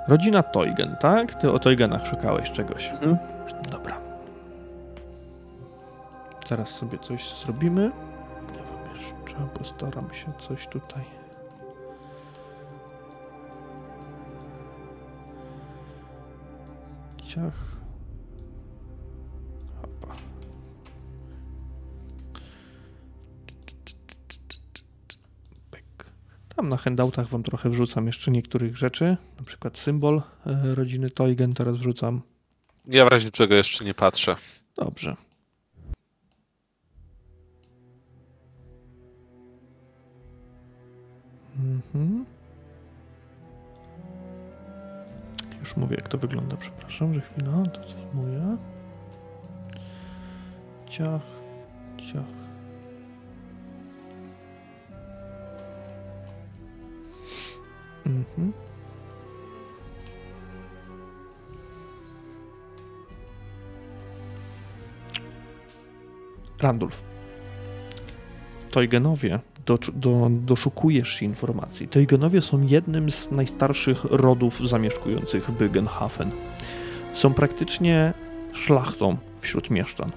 Rodzina Toygen, tak? Ty o Toygenach szukałeś czegoś. Mhm. Dobra. Teraz sobie coś zrobimy. Ja wam jeszcze postaram się coś tutaj. Ciach. Hopa. Pyk. Tam na handoutach wam trochę wrzucam jeszcze niektórych rzeczy, na przykład symbol e, rodziny Toygen teraz wrzucam. Ja w razie czego jeszcze nie patrzę. Dobrze. Mhm. Już mówię, jak to wygląda. Przepraszam, że chwila to zajmuje. Ciach, ciach. Mhm. Randulf. Toygenowie, do, do, doszukujesz się informacji. Toygenowie są jednym z najstarszych rodów zamieszkujących Bygenhafen. Są praktycznie szlachtą wśród mieszczan.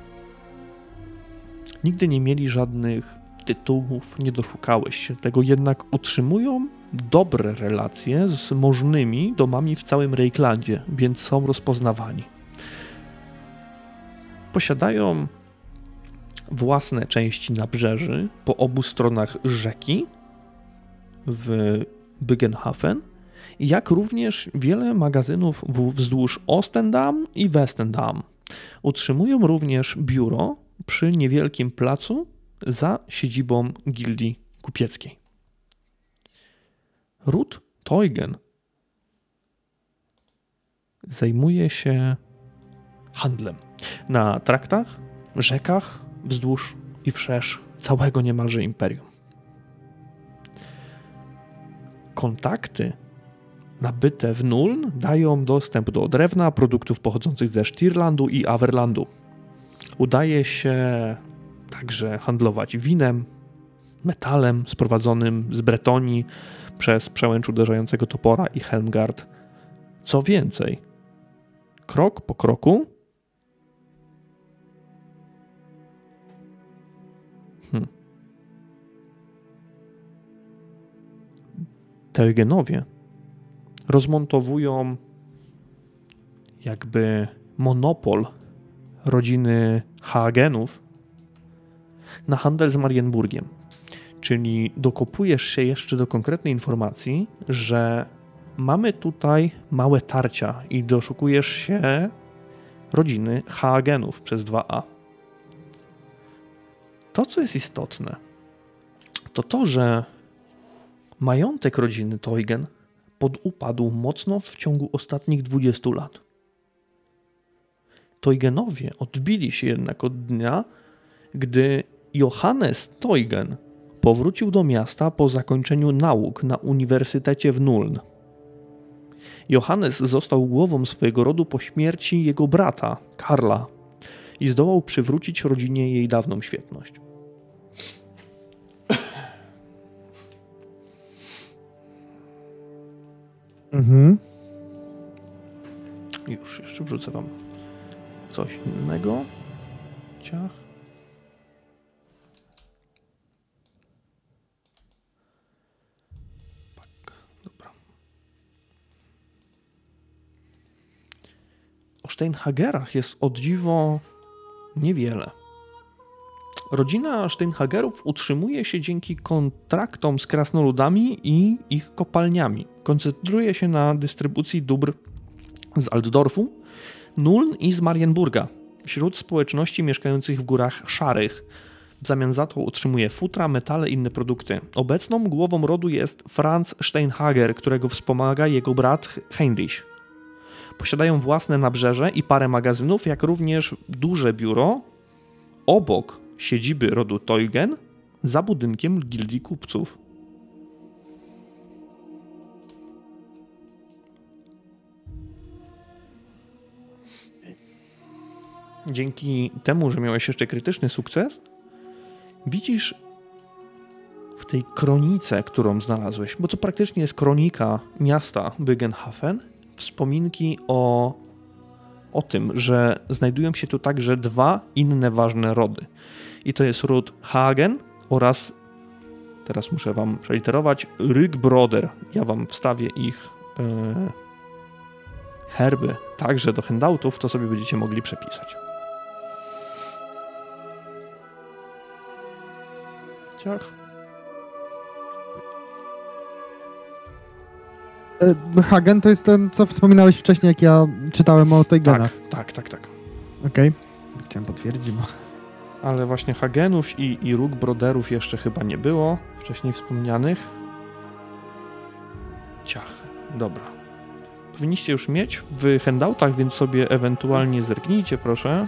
Nigdy nie mieli żadnych tytułów, nie doszukałeś się tego, jednak utrzymują dobre relacje z możnymi domami w całym Reiklandzie, więc są rozpoznawani. Posiadają własne części nabrzeży po obu stronach rzeki w Bygenhafen, jak również wiele magazynów wzdłuż Ostendam i Westendam. Utrzymują również biuro przy niewielkim placu za siedzibą gildii kupieckiej. Ród Teugen zajmuje się handlem na traktach, rzekach, wzdłuż i wszerz całego niemalże imperium. Kontakty nabyte w Nuln dają dostęp do drewna, produktów pochodzących ze Stirlandu i Averlandu. Udaje się także handlować winem, metalem sprowadzonym z Bretonii przez przełęcz uderzającego topora i Helmgard. Co więcej, krok po kroku Teugenowie rozmontowują jakby monopol rodziny Hagenów na handel z Marienburgiem. Czyli dokopujesz się jeszcze do konkretnej informacji, że mamy tutaj małe tarcia i doszukujesz się rodziny Hagenów przez 2A. To, co jest istotne, to to, że majątek rodziny Teugen podupadł mocno w ciągu ostatnich 20 lat. Teugenowie odbili się jednak od dnia, gdy Johannes Teugen powrócił do miasta po zakończeniu nauk na Uniwersytecie w Nuln. Johannes został głową swojego rodu po śmierci jego brata, Karla, i zdołał przywrócić rodzinie jej dawną świetność. Mhm. Już, jeszcze wrzucę wam coś innego. Ciach. Tak, dobra. O Steinhagerach jest od dziwo Niewiele. Rodzina Steinhagerów utrzymuje się dzięki kontraktom z krasnoludami i ich kopalniami. Koncentruje się na dystrybucji dóbr z Altdorfu, Nuln i z Marienburga wśród społeczności mieszkających w górach szarych. W zamian za to utrzymuje futra, metale i inne produkty. Obecną głową rodu jest Franz Steinhager, którego wspomaga jego brat Heinrich. Posiadają własne nabrzeże i parę magazynów, jak również duże biuro obok siedziby rodu Teugen za budynkiem gildii kupców. Dzięki temu, że miałeś jeszcze krytyczny sukces, widzisz w tej kronice, którą znalazłeś, bo to praktycznie jest kronika miasta Bygenhafen, wspominki o, o tym, że znajdują się tu także dwa inne ważne rody. I to jest ród Hagen oraz, teraz muszę wam przeliterować, Rygbroder. Ja wam wstawię ich e, herby także do handoutów, to sobie będziecie mogli przepisać. Ciach. Hagen to jest ten, co wspominałeś wcześniej, jak ja czytałem o tej Tak, tak, tak, tak. Okej. Chciałem potwierdzić, bo... Ale właśnie Hagenów i, i Rugbroderów jeszcze chyba nie było, wcześniej wspomnianych. Ciach, dobra. Powinniście już mieć w handoutach, więc sobie ewentualnie zerknijcie, proszę.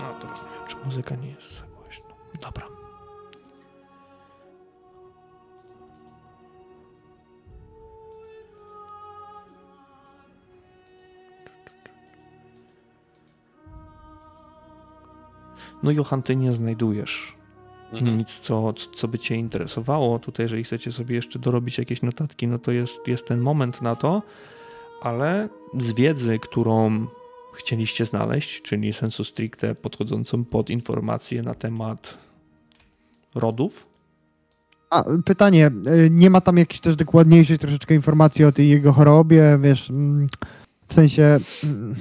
No, teraz nie wiem, czy muzyka nie jest No Johan, ty nie znajdujesz Mhm. nic, co, co by cię interesowało. Tutaj, jeżeli chcecie sobie jeszcze dorobić jakieś notatki, no to jest, jest ten moment na to, ale z wiedzy, którą chcieliście znaleźć, czyli sensu stricte podchodzącą pod informacje na temat rodów, A, pytanie, e, nie ma tam jakiejś też dokładniejszej troszeczkę informacji o tej jego chorobie, wiesz, mm, w sensie, mm,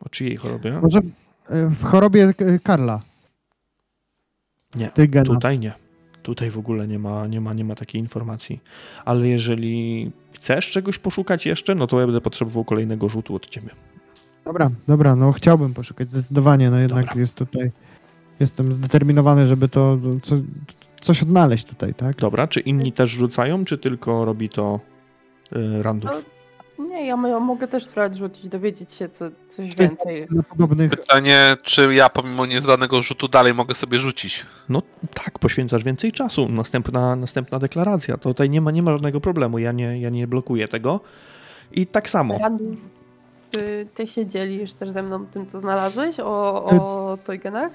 o czyjej chorobie? może e, w chorobie Karla. Nie, Tych genów. Tutaj nie. Tutaj w ogóle nie ma, nie, ma, nie ma takiej informacji. Ale jeżeli chcesz czegoś poszukać jeszcze, no to ja będę potrzebował kolejnego rzutu od ciebie. Dobra, dobra, no chciałbym poszukać zdecydowanie, no jednak Dobra. jest tutaj, jestem zdeterminowany, żeby to, co, coś odnaleźć tutaj, tak? Dobra, czy inni też rzucają, czy tylko robi to y, Randów? Nie, ja mo- mogę też spróbować rzucić, dowiedzieć się co, coś jest więcej. Na podobnych, Pytanie, czy ja pomimo niezdanego rzutu dalej mogę sobie rzucić? No tak, poświęcasz więcej czasu. Następna, następna deklaracja. To tutaj nie ma, nie ma żadnego problemu. Ja nie, ja nie blokuję tego. I tak samo. Randu, ty, ty się dzielisz też ze mną tym, co znalazłeś o, o Toygenach?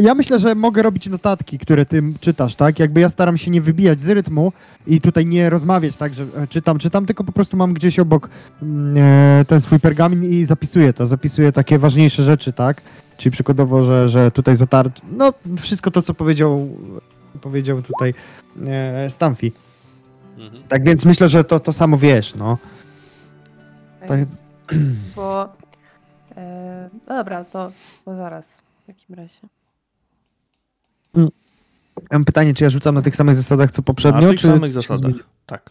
Ja myślę, że mogę robić notatki, które ty czytasz, tak? Jakby ja staram się nie wybijać z rytmu i tutaj nie rozmawiać, tak, że e, czytam, czytam, tylko po prostu mam gdzieś obok mm, e, ten swój pergamin i zapisuję to. Zapisuję takie ważniejsze rzeczy, tak? Czyli przykładowo, że, że tutaj zatarć. No, wszystko to, co powiedział, powiedział tutaj e, Stamfi. Mhm. Tak więc myślę, że to, to samo wiesz, no. Tak, Bo. E, no dobra, to, to zaraz takim razie. ja mam pytanie, czy ja rzucam na tych samych zasadach, co poprzednio, Na tych czy samych czy zasadach. Tak.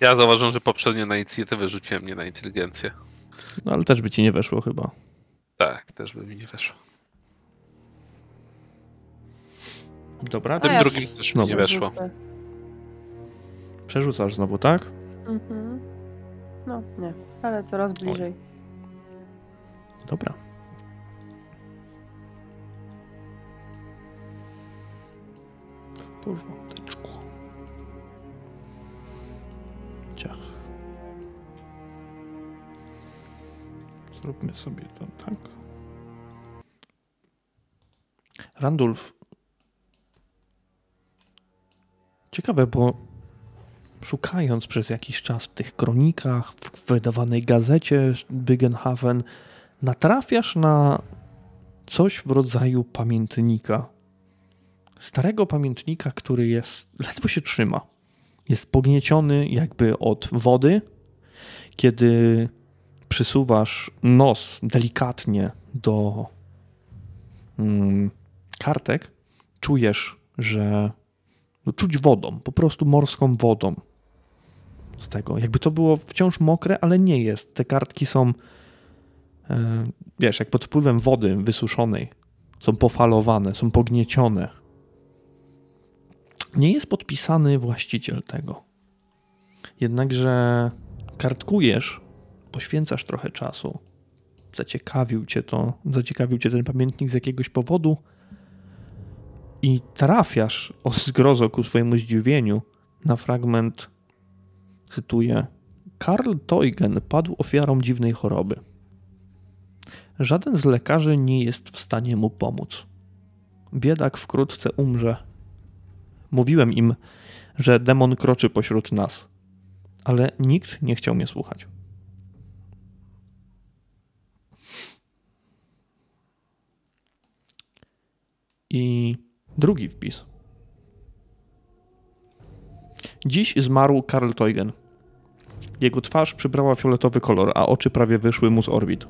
Ja zauważyłem, że poprzednio na inicjatywę rzuciłem nie na inteligencję. No ale też by ci nie weszło chyba. Tak, też by mi nie weszło. Dobra, Tym ja drugim też mi No. nie weszło. Przerzucasz znowu, tak? Mhm. No, nie, ale coraz bliżej. Dobra. Porządeczku. Ciach. Zróbmy sobie to tak. Randulf. Ciekawe, bo szukając przez jakiś czas w tych kronikach, w wydawanej gazecie Bygenhaven, natrafiasz na coś w rodzaju pamiętnika. Starego pamiętnika, który jest ledwo się trzyma. Jest pognieciony jakby od wody Kiedy przysuwasz nos delikatnie do mm, kartek, czujesz, że no, czuć wodą, po prostu morską wodą z tego. Jakby to było wciąż mokre, ale nie jest. Te kartki są, e, wiesz, jak pod wpływem wody wysuszonej. Są pofalowane, są pogniecione. Nie jest podpisany właściciel tego. Jednakże kartkujesz, poświęcasz trochę czasu. Zaciekawił cię to, zaciekawił cię ten pamiętnik z jakiegoś powodu i trafiasz o zgrozo ku swojemu zdziwieniu na fragment, cytuję, Karl Teugen padł ofiarą dziwnej choroby. Żaden z lekarzy nie jest w stanie mu pomóc. Biedak wkrótce umrze. Mówiłem im, że demon kroczy pośród nas, ale nikt nie chciał mnie słuchać. I drugi wpis. Dziś zmarł Karl Teugen. Jego twarz przybrała fioletowy kolor, a oczy prawie wyszły mu z orbit.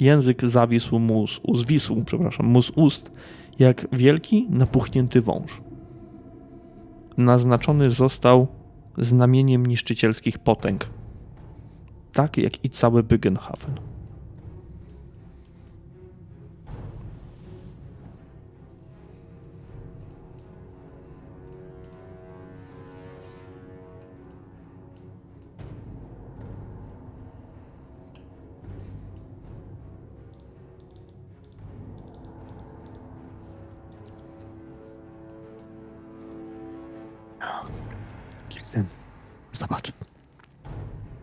Język zawisł mu z, zwisł, przepraszam, mu z ust, jak wielki, napuchnięty wąż. Naznaczony został znamieniem niszczycielskich potęg, tak jak i cały Byggenhafen. Kirsten, zobacz.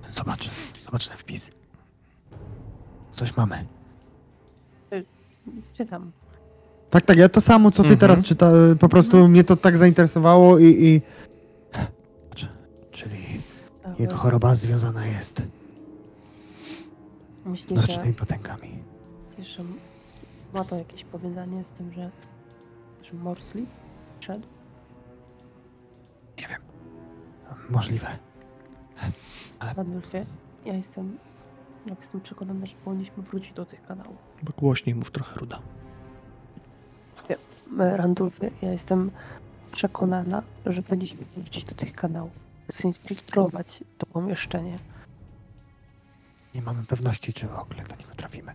Zobacz, zobacz ten wpis. Coś mamy. Czytam. Tak, tak, ja to samo, co ty Mhm. teraz czyta, po prostu mnie to tak zainteresowało i... i... Czyli jego choroba związana jest z Myślisz, że, potęgami. myślisz, że ma to jakieś powiązanie z tym, że, że Morsli szedł? Nie wiem. Możliwe. Radulfie, ja jestem, ja jestem przekonana, że powinniśmy wrócić do tych kanałów. Bo głośniej mów trochę, Ruda. E, Randulfie, ja jestem przekonana, że powinniśmy wrócić do tych kanałów. Zinfiltrować to pomieszczenie. Nie mamy pewności, czy w ogóle do niego trafimy.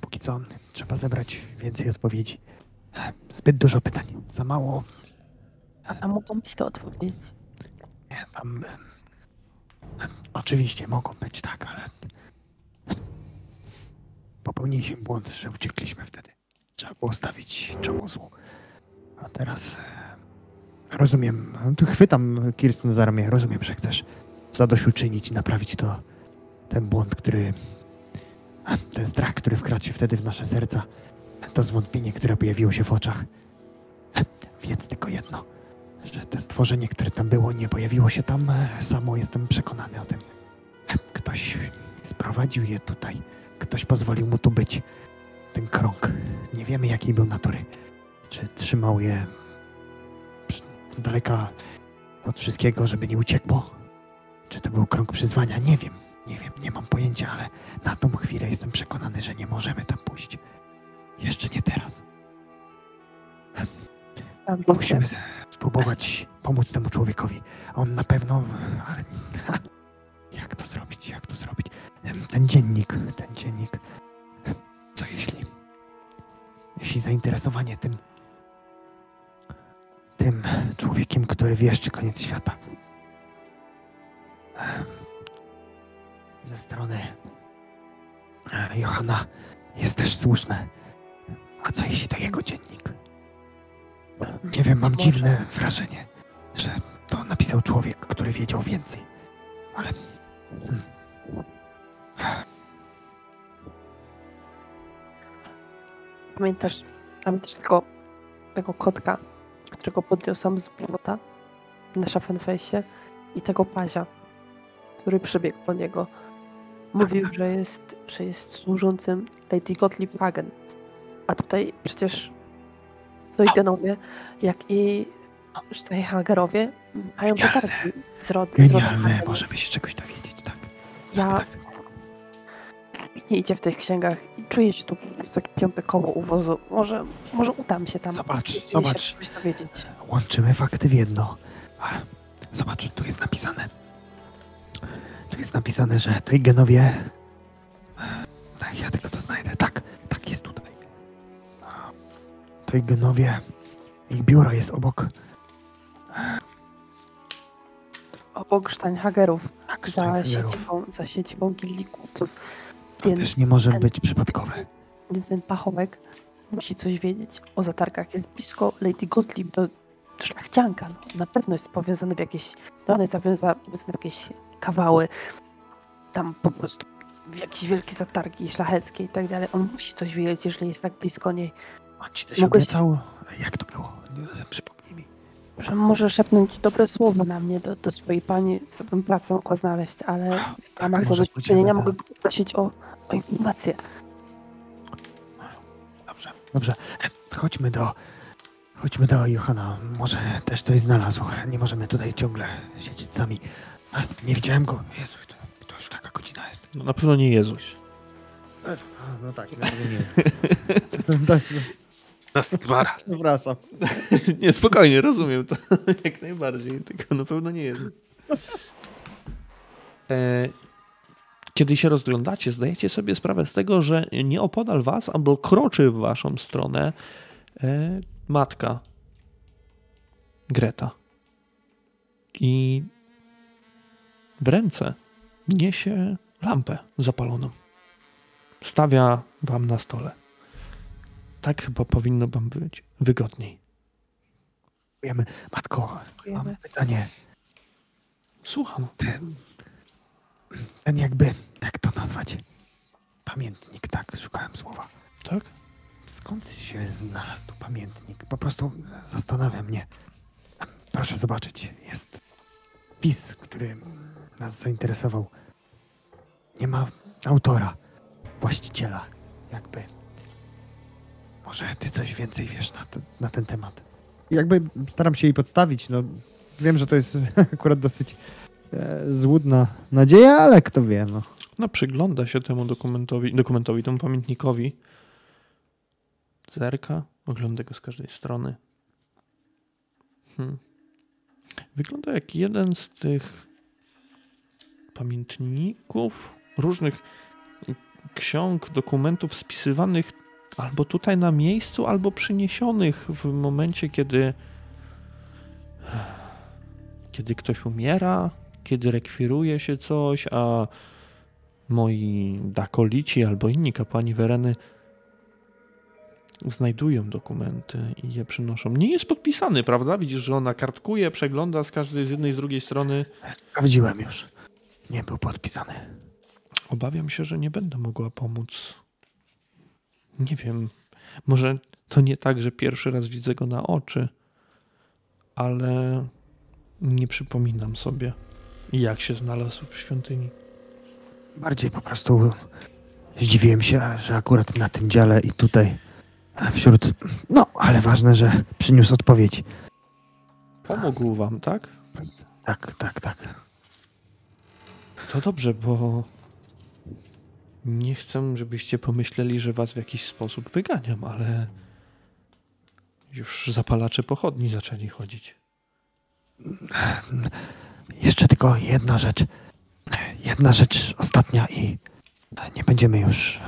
Póki co trzeba zebrać więcej odpowiedzi. Zbyt dużo pytań. Za mało. A tam mogą być te odpowiedzi. Nie, tam. Oczywiście mogą być tak, ale. Popełniliśmy błąd, że uciekliśmy wtedy. Trzeba było stawić czoło złu. A teraz. e, Rozumiem. Tu chwytam Kirsten za ramię. Rozumiem, że chcesz zadośćuczynić i naprawić to. Ten błąd, który. Ten strach, który wkradł się wtedy w nasze serca. To zwątpienie, które pojawiło się w oczach. Wiedz tylko jedno że to stworzenie, które tam było, nie pojawiło się tam samo. Jestem przekonany o tym. Ktoś sprowadził je tutaj. Ktoś pozwolił mu tu być. Ten krąg. Nie wiemy, jakiej był natury. Czy trzymał je z daleka od wszystkiego, żeby nie uciekło? Czy to był krąg przyzwania? Nie wiem. Nie wiem, nie mam pojęcia, ale na tą chwilę jestem przekonany, że nie możemy tam pójść. Jeszcze nie teraz. Musimy spróbować pomóc temu człowiekowi. On na pewno, ale jak to zrobić? Jak to zrobić? Ten dziennik, ten dziennik. Co jeśli, jeśli zainteresowanie tym, tym człowiekiem, który wieszczy koniec świata, ze strony Johana jest też słuszne. A co jeśli to jego dziennik? Nie wiem, mam może- dziwne wrażenie, że to napisał człowiek, który wiedział więcej. Ale. Hmm. Pamiętasz, pamiętasz tego, tego kotka, którego podniosłam z błota na szafenfejsie i tego pazia, który przybiegł po niego. Mówił, że jest, że jest służącym Lady Gottlieb Wagen. A tutaj przecież Leugenowie, jak i Steinhagerowie mają zatargi z, rod, z rodem Genialne, Wagen. możemy się czegoś dowiedzieć, tak. Ja tak. nie idzie w tych księgach i czuję się tu prostu takie piąte koło uwozu. Może, może udam się tam. Zobacz, i zobacz. Się dowiedzieć. Łączymy fakty w jedno. Ale zobacz, tu jest napisane. Tu jest napisane, że tej genowie. Tak, ja tylko to znajdę. Tak, tak jest. Tej genowie. Ich biuro jest obok. Obok Steinhagerów, Tak, za Steinhagerów. siedzibą, za siedzibą gildii kupców. To Więc też nie może ten- być przypadkowe. Więc ten pachołek musi coś wiedzieć o zatargach. Jest blisko Lady Gottlieb, to szlachcianka. No. Na pewno jest powiązany w jakieś... No on jest zawiązany w jakieś kawały. Tam po prostu w jakieś wielkie zatargi szlacheckie i tak dalej. On musi coś wiedzieć, jeżeli jest tak blisko niej. On ci coś Mogłeś- obiecał? Jak to było? Nie, Przypomnij mi. Że może szepnąć dobre słowo na mnie do, do swojej pani, co bym pracę mogła znaleźć, ale w ramach zabezpieczenia mogę na- go poprosić o, o informację. Dobrze, dobrze. Chodźmy do. Chodźmy do Johana. Może też coś znalazł. Nie możemy tutaj ciągle siedzieć sami. Nie widziałem go. Jezu, to, to już taka godzina jest. No, na pewno nie Jezuś. No tak, no nie jest. Tak, Na Sigmara. Przepraszam. nie, spokojnie, rozumiem to jak najbardziej, tylko na pewno nie Jezus. E, kiedy się rozglądacie, zdajecie sobie sprawę z tego, że nieopodal was albo kroczy w waszą stronę e, matka Greta. I w ręce niesie lampę zapaloną. Stawia wam na stole. Tak chyba powinno wam być wygodniej. Dziękujemy. Matko, mam Dziękujemy. pytanie. Słucham. Ten, ten jakby, jak to nazwać? Pamiętnik, tak, szukałem słowa. Tak? Skąd się znalazł tu pamiętnik? Po prostu zastanawia mnie. Proszę zobaczyć, jest wpis, który nas zainteresował. Nie ma autora, właściciela, jakby. Może ty coś więcej wiesz na, te, na ten temat. Jakby staram się jej podstawić, no wiem, że to jest akurat dosyć e, złudna nadzieja, ale kto wie, no. No, przygląda się temu dokumentowi, dokumentowi, temu pamiętnikowi. Zerka, ogląda go z każdej strony. Hmm. Wygląda jak jeden z tych pamiętników, różnych ksiąg, dokumentów spisywanych albo tutaj na miejscu, albo przyniesionych w momencie, kiedy kiedy ktoś umiera, kiedy rekwiruje się coś, a moi dakolici albo inni kapłani Wereny znajdują dokumenty i je przynoszą. Nie jest podpisany, prawda? Widzisz, że ona kartkuje, przegląda z każdej, z jednej, z drugiej strony. Sprawdziłem już. Nie był podpisany. Obawiam się, że nie będę mogła pomóc. Nie wiem, może to nie tak, że pierwszy raz widzę go na oczy, ale nie przypominam sobie, jak się znalazł w świątyni. Bardziej po prostu zdziwiłem się, że akurat na tym dziale i tutaj wśród. No, ale ważne, że przyniósł odpowiedź. Pomógł wam, tak? Tak, tak, tak. To dobrze, bo nie chcę, żebyście pomyśleli, że was w jakiś sposób wyganiam, ale już zapalacze pochodni zaczęli chodzić. Jeszcze tylko jedna rzecz. Jedna rzecz ostatnia i nie będziemy już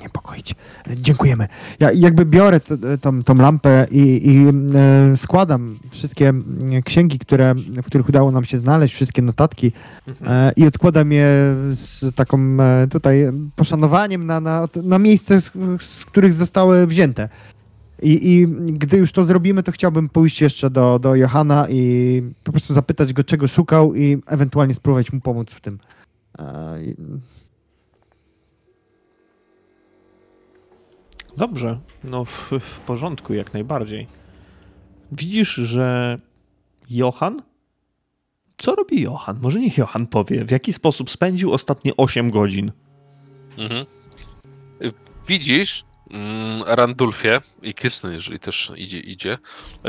niepokoić. Dziękujemy. Ja jakby biorę t- tą, tą lampę i, i e, składam wszystkie księgi, które, w których udało nam się znaleźć, wszystkie notatki e, i odkładam je z taką e, tutaj poszanowaniem na, na, na miejsce, z, z których zostały wzięte. I, I gdy już to zrobimy, to chciałbym pójść jeszcze do, do Johana i po prostu zapytać go, czego szukał i ewentualnie spróbować mu pomóc w tym. E, i- Dobrze, no w, w porządku, jak najbardziej. Widzisz, że Johan? Co robi Johan? Może niech Johan powie, w jaki sposób spędził ostatnie 8 godzin. Mhm. Widzisz, mm, Randulfie i Kirsten, jeżeli też idzie, idzie,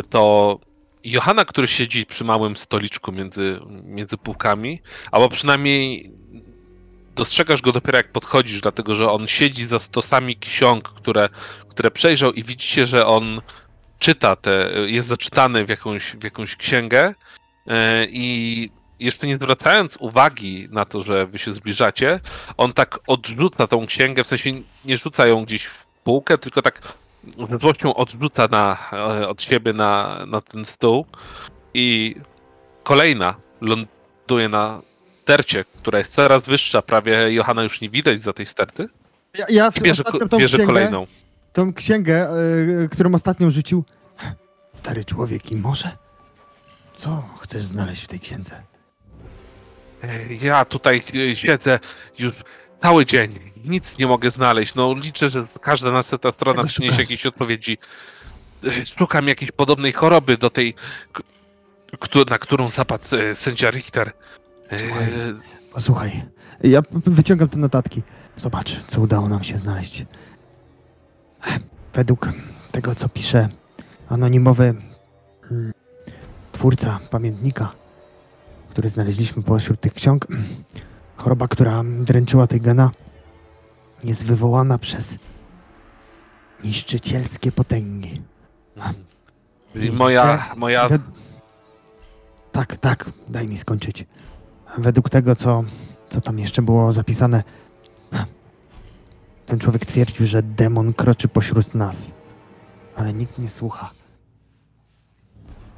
to Johanna, który siedzi przy małym stoliczku między, między półkami, albo przynajmniej dostrzegasz go dopiero jak podchodzisz, dlatego że on siedzi za stosami ksiąg, które, które przejrzał i widzicie, że on czyta te, jest zaczytany w jakąś, w jakąś księgę. E, i jeszcze nie zwracając uwagi na to, że wy się zbliżacie, on tak odrzuca tą księgę, w sensie nie rzuca ją gdzieś w półkę, tylko tak ze złością odrzuca na, e, od siebie na, na ten stół. I kolejna ląduje na stercie, która jest coraz wyższa, prawie Johana już nie widać za tej sterty Ja, ja w i bierze, tą bierze księgę, kolejną. Tą księgę, y, którą ostatnio rzucił. Stary człowiek i może? Co chcesz znaleźć w tej księdze? E, Ja tutaj e, siedzę już cały dzień. Nic nie mogę znaleźć. No liczę, że każda następna strona przyniesie jakieś odpowiedzi. Szukam jakiejś podobnej choroby do tej, na którą zapadł sędzia Richter. Słuchaj. Posłuchaj, ja wyciągam te notatki. Zobacz, co udało nam się znaleźć. Według tego, co pisze anonimowy mm, twórca pamiętnika, który znaleźliśmy pośród tych ksiąg, choroba, która dręczyła Tygena, jest wywołana przez niszczycielskie potęgi. I moja, moja. Tak, tak, daj mi skończyć. Według tego, co, co tam jeszcze było zapisane, ten człowiek twierdził, że demon kroczy pośród nas, ale nikt nie słucha.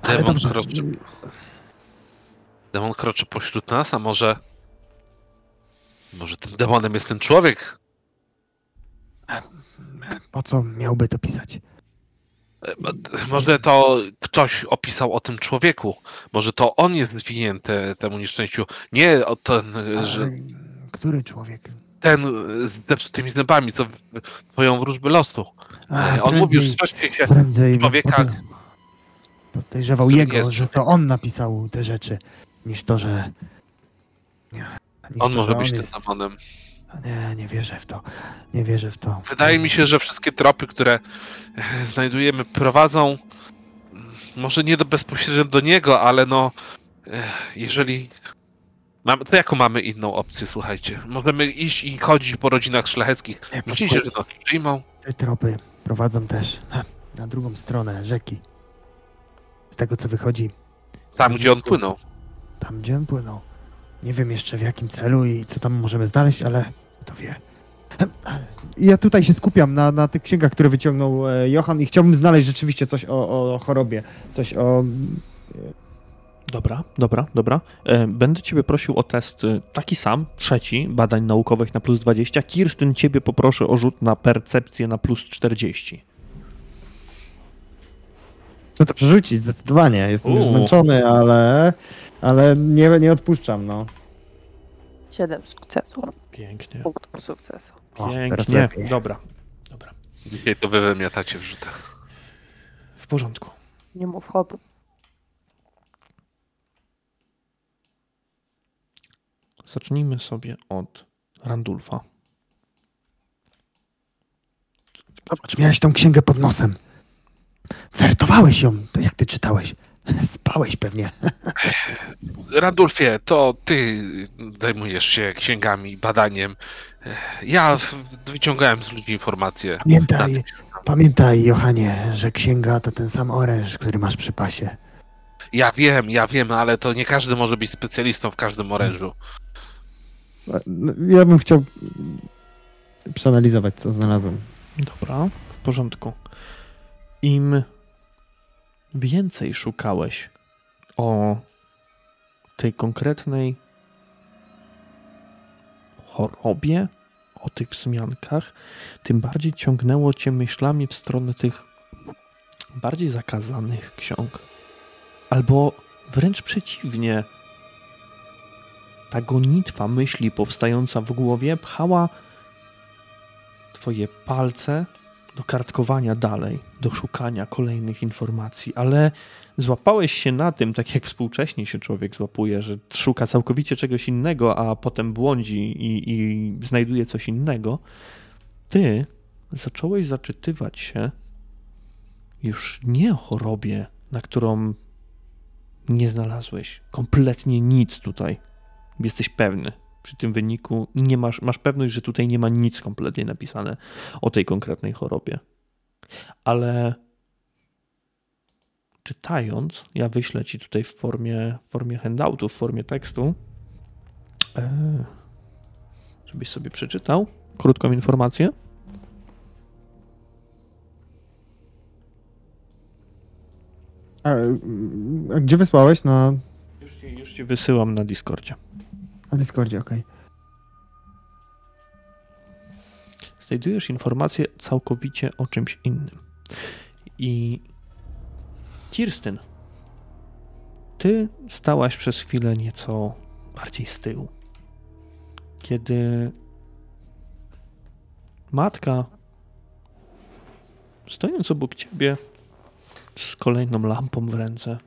Ale Demon dobrze, kroczy. demon kroczy pośród nas, a może... Może tym demonem jest ten człowiek? po co miałby to pisać? E, Może to ktoś opisał o tym człowieku. Może to on jest winien te, temu nieszczęściu. Nie o ten, e, że który człowiek? ten e, z zepsutymi zębami, co twoją wróżbę losu. A, On mówił, prędzej- coś się prędzej człowieka- podej- podejrzewał jego, jest że to on napisał te rzeczy, niż to, że... niż On to, może że być tym jest- demonem. Nie, nie wierzę w to. Nie wierzę w to. Wydaje mi się, że wszystkie tropy, które e, znajdujemy, prowadzą mm, może nie do bezpośrednio do niego, ale no e, jeżeli. Mamy, to jaką mamy inną opcję, słuchajcie? Możemy iść i chodzić po rodzinach szlacheckich. Myślicie, że nas przyjmą? Te tropy prowadzą też na drugą stronę rzeki. Z tego co wychodzi, Tam, gdzie on płynął. tam gdzie on płynął. Nie wiem jeszcze w jakim celu i co tam możemy znaleźć, ale to wie. Ja tutaj się skupiam na, na tych księgach, które wyciągnął e, Johan i chciałbym znaleźć rzeczywiście coś o, o chorobie, coś o... Dobra, dobra, dobra. E, Będę ciebie prosił o test y, taki sam, trzeci, badań naukowych na plus 20. Kirstyn, ciebie poproszę o rzut na percepcję na plus 40. Chcę to przerzucić zdecydowanie. Jestem już zmęczony, ale, ale nie, nie odpuszczam, no. Siedem sukcesów. Pięknie. Punktów sukcesu. O, teraz Pięknie. lepiej. Dobra, dobra. Dzisiaj to wy wymiatacie w rzutach. W porządku. Nie mów hop. Zacznijmy sobie od Randulfa. Zobacz, miałeś tą księgę pod nosem. Wertowałeś ją, to jak ty czytałeś. Spałeś pewnie. Randulfie, to ty zajmujesz się księgami, badaniem. Ja wyciągałem z ludzi informacje. Pamiętaj, pamiętaj, Johanie, że księga to ten sam oręż, który masz przy pasie. Ja wiem, ja wiem, ale to nie każdy może być specjalistą w każdym orężu. Ja bym chciał przeanalizować, co znalazłem. Dobra, w porządku. Im więcej szukałeś o tej konkretnej chorobie, o tych wzmiankach, tym bardziej ciągnęło cię myślami w stronę tych bardziej zakazanych ksiąg. Albo wręcz przeciwnie. Ta gonitwa myśli powstająca w głowie pchała twoje palce do kartkowania dalej, do szukania kolejnych informacji, ale złapałeś się na tym, tak jak współcześnie się człowiek złapuje, że szuka całkowicie czegoś innego, a potem błądzi i, i znajduje coś innego. Ty zacząłeś zaczytywać się już nie o chorobie, na którą nie znalazłeś kompletnie nic tutaj. Jesteś pewny, przy tym wyniku nie masz, masz pewność, że tutaj nie ma nic kompletnie napisane o tej konkretnej chorobie. Ale czytając, ja wyślę ci tutaj w formie, w formie handoutu, w formie tekstu, e, żebyś sobie przeczytał krótką informację. A, a gdzie wysłałeś? Na, Już ci, już ci wysyłam na Discordzie. Na Discordzie, okej. Znajdujesz informację całkowicie o czymś innym. I Kirstyn, ty stałaś przez chwilę nieco bardziej z tyłu. Kiedy matka, stojąc obok ciebie z kolejną lampą w ręce,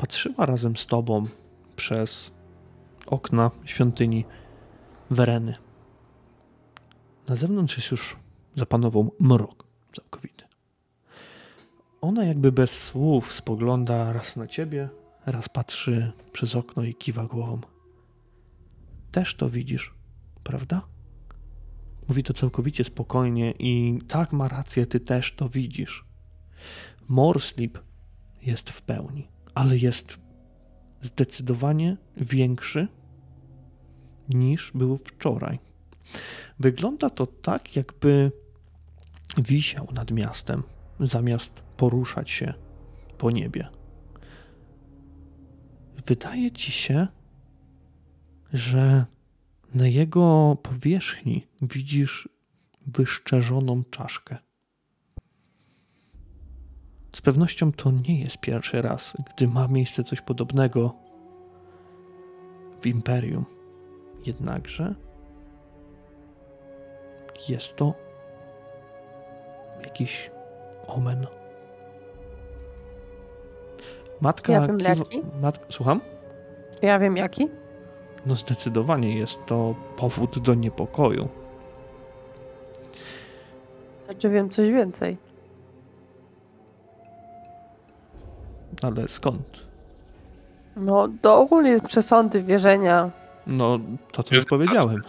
patrzyła razem z tobą przez okna świątyni Wereny. Na zewnątrz jest już zapanował mrok całkowity. Ona jakby bez słów spogląda raz na ciebie, raz patrzy przez okno i kiwa głową. Też to widzisz, prawda? Mówi to całkowicie spokojnie i tak ma rację, ty też to widzisz. Morslip jest w pełni, ale jest zdecydowanie większy niż był wczoraj. Wygląda to tak, jakby wisiał nad miastem, zamiast poruszać się po niebie. Wydaje ci się, że na jego powierzchni widzisz wyszczerzoną czaszkę. Z pewnością to nie jest pierwszy raz, gdy ma miejsce coś podobnego w imperium. Jednakże jest to jakiś omen. Matka. Ja wiem, jaki? mat... Słucham? Ja wiem jaki? No zdecydowanie jest to powód do niepokoju. Znaczy wiem coś więcej. Ale skąd? No, to ogólnie jest przesądy, wierzenia. No, to co już powiedziałem.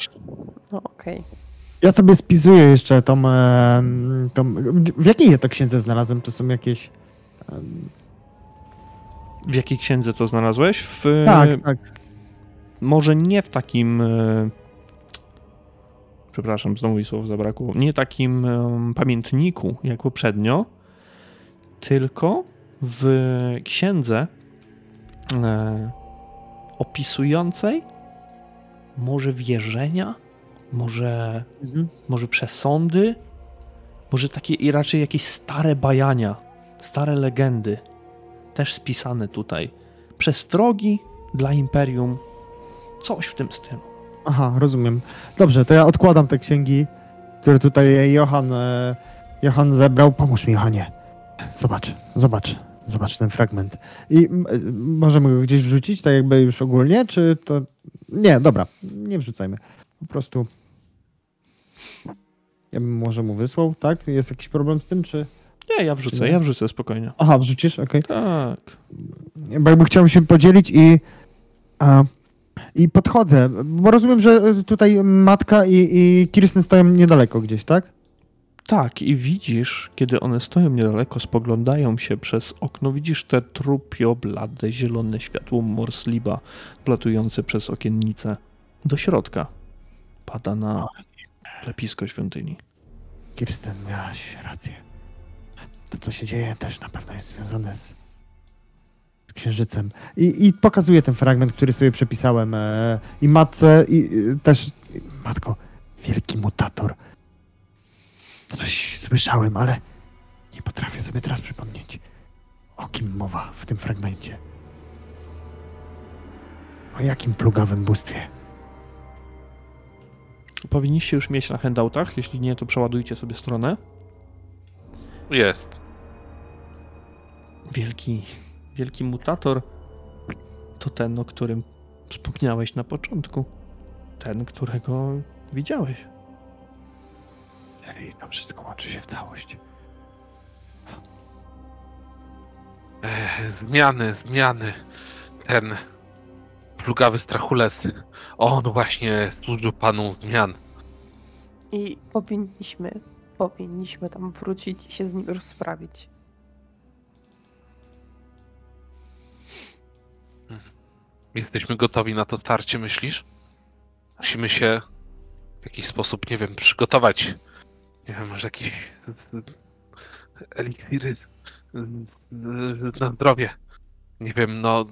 No okej. Ja sobie spisuję jeszcze tą, e, tą... W jakiej ja to księdze znalazłem? To są jakieś... W jakiej księdze to znalazłeś? W, Tak, tak. Może nie w takim. e, Przepraszam, znowu mi słów zabrakło. Nie takim pamiętniku jak poprzednio, tylko w księdze e, opisującej może wierzenia, może, Mhm. może przesądy, może takie i raczej jakieś stare bajania, stare legendy, też spisane tutaj. Przestrogi dla imperium, coś w tym stylu. Aha, rozumiem. Dobrze, to ja odkładam te księgi, które tutaj Johan, e, Johan zebrał. Pomóż mi, Johanie. Zobacz, zobacz, zobacz ten fragment. I e, możemy go gdzieś wrzucić, tak jakby już ogólnie, czy to... Nie, dobra, nie wrzucajmy. Po prostu... Ja bym może mu wysłał, tak? Jest jakiś problem z tym, czy... Nie, ja wrzucę, ja wrzucę spokojnie. Aha, wrzucisz? Okej. Tak. bo jakby chciał się podzielić i, a, i podchodzę, bo rozumiem, że tutaj matka i, i Kirsten stoją niedaleko gdzieś, tak? Tak, i widzisz, kiedy one stoją niedaleko, spoglądają się przez okno, widzisz te trupio, blade, zielone światło morsliba wlatujące przez okiennicę do środka. Pada na lepisko świątyni. Kirsten, miałaś rację. To, co się dzieje, też na pewno jest związane z, z księżycem. I, I pokazuję ten fragment, który sobie przepisałem. E, I matce, i też. Matko, wielki mutator. Coś słyszałem, ale nie potrafię sobie teraz przypomnieć, o kim mowa w tym fragmencie. O jakim plugawym bóstwie? Powinniście już mieć na handoutach, jeśli nie, to przeładujcie sobie stronę. Jest. Wielki, wielki mutator to ten, o którym wspomniałeś na początku. Ten, którego widziałeś. Czyli to wszystko łączy się w całość. Ech, zmiany, zmiany. Ten plugawy strachulec. On właśnie służył panu zmian. I powinniśmy, powinniśmy tam wrócić i się z nim rozprawić. Jesteśmy gotowi na to starcie, myślisz? Musimy się w jakiś sposób, nie wiem, przygotować. Nie wiem, może jakieś eliksiry na zdrowie. Nie wiem, no.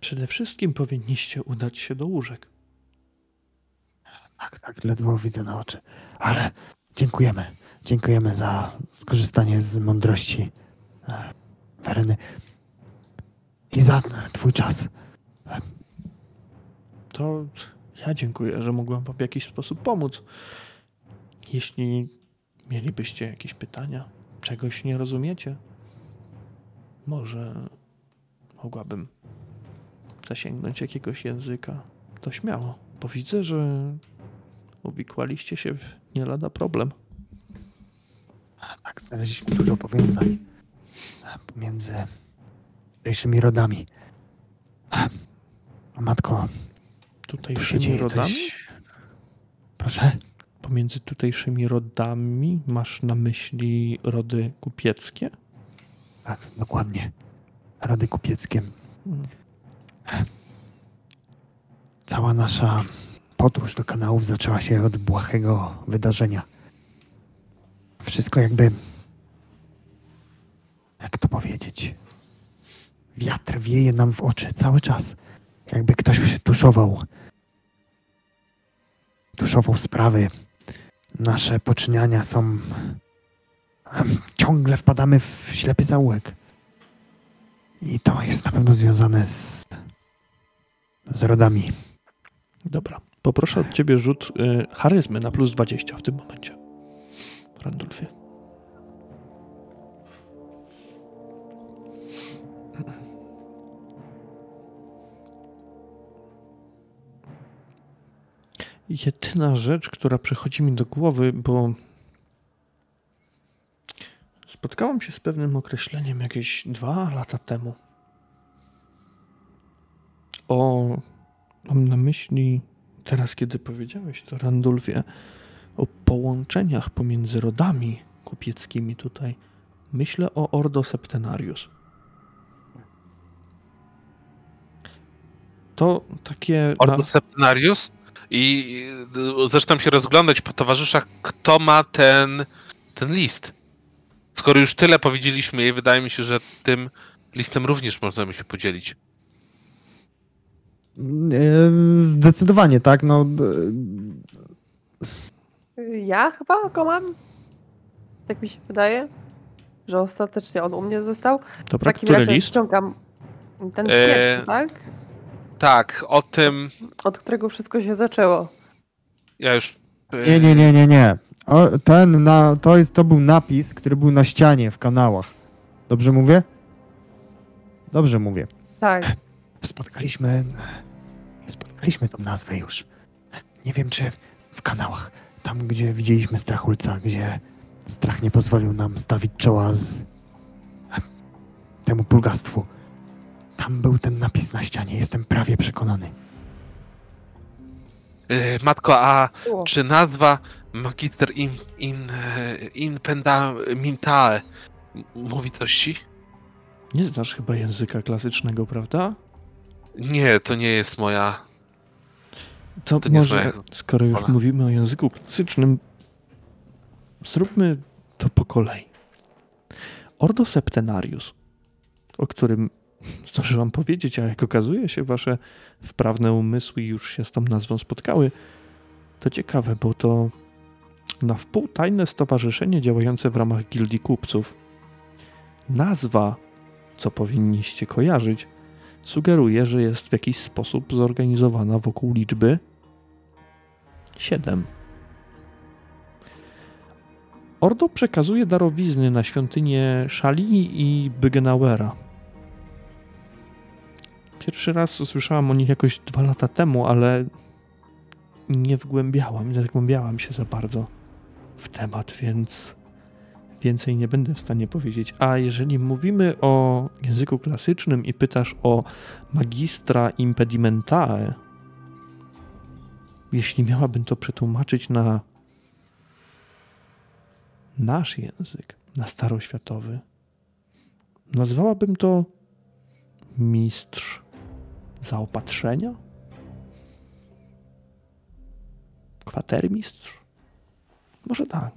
Przede wszystkim powinniście udać się do łóżek. Tak, tak, ledwo widzę na oczy. Ale dziękujemy. Dziękujemy za skorzystanie z mądrości e, Wereny i za twój czas. To ja dziękuję, że mogłem wam w jakiś sposób pomóc. Jeśli mielibyście jakieś pytania, czegoś nie rozumiecie, może mogłabym zasięgnąć jakiegoś języka, to śmiało, bo widzę, że uwikłaliście się w nie lada problem. Tak, znaleźliśmy dużo powiązań pomiędzy tutejszymi rodami. Matko, Tutejszymi rodami? coś. Proszę? Pomiędzy tutejszymi rodami masz na myśli rody kupieckie? Tak, dokładnie. Rody kupieckie. Mm. Cała nasza podróż do kanałów zaczęła się od błahego wydarzenia. Wszystko jakby. Jak to powiedzieć? Wiatr wieje nam w oczy cały czas. Jakby ktoś tuszował. Tuszował sprawy. Nasze poczyniania są. Ciągle wpadamy w ślepy zaułek. I to jest na pewno związane z. z rodami. Dobra, poproszę od ciebie rzut y, charyzmy na plus 20 w tym momencie. Randulfie. Jedyna rzecz, która przychodzi mi do głowy, bo spotkałem się z pewnym określeniem jakieś dwa lata temu. O Mam na myśli, teraz kiedy powiedziałeś to, Randulfie, o połączeniach pomiędzy rodami kupieckimi tutaj. Myślę o Ordo Septenarius. To takie... Ordo Septenarius i y, zaczynam się rozglądać po towarzyszach, kto ma ten, ten list. Skoro już tyle powiedzieliśmy jej, wydaje mi się, że tym listem również możemy się podzielić. E, Zdecydowanie, tak. No, e, Ja chyba go mam. Tak mi się wydaje, że ostatecznie on u mnie został. W Dobra, takim który razie list? ściągam ten Eee, pierwszy, tak? Tak, o tym Od którego wszystko się zaczęło. ja już. nie, nie, nie, nie, nie. O, ten na, to, jest, to był napis, który był na ścianie w kanałach. Dobrze mówię? Dobrze mówię. Tak. Spotkaliśmy. Spotkaliśmy tą nazwę już. Nie wiem, czy w kanałach. Tam, gdzie widzieliśmy strachulca, gdzie strach nie pozwolił nam stawić czoła z temu pulgastwu. Tam był ten napis na ścianie, jestem prawie przekonany. y, Matko, a Było. czy nazwa Magister in, in, e, in Penda Mintae mówi coś ci? Nie znasz chyba języka klasycznego, prawda? Nie, to nie jest moja. To, To może, moja skoro już rola. mówimy o języku klasycznym, zróbmy to po kolei. Ordo Septenarius, o którym zdążyłam powiedzieć, a jak okazuje się, wasze wprawne umysły już się z tą nazwą spotkały, to ciekawe, bo to na wpół tajne stowarzyszenie działające w ramach gildii kupców. Nazwa, co powinniście kojarzyć, sugeruje, że jest w jakiś sposób zorganizowana wokół liczby 7. Ordo przekazuje darowizny na świątynię Szali i Bygenauera. Pierwszy raz usłyszałam o nich jakoś dwa lata temu, ale nie wgłębiałam, nie zagłębiałam się za bardzo w temat, więc więcej nie będę w stanie powiedzieć. A jeżeli mówimy o języku klasycznym i pytasz o magistra impedimentae, jeśli miałabym to przetłumaczyć na nasz język, na staroświatowy, nazwałabym to mistrz zaopatrzenia? Kwatermistrz? Może tak.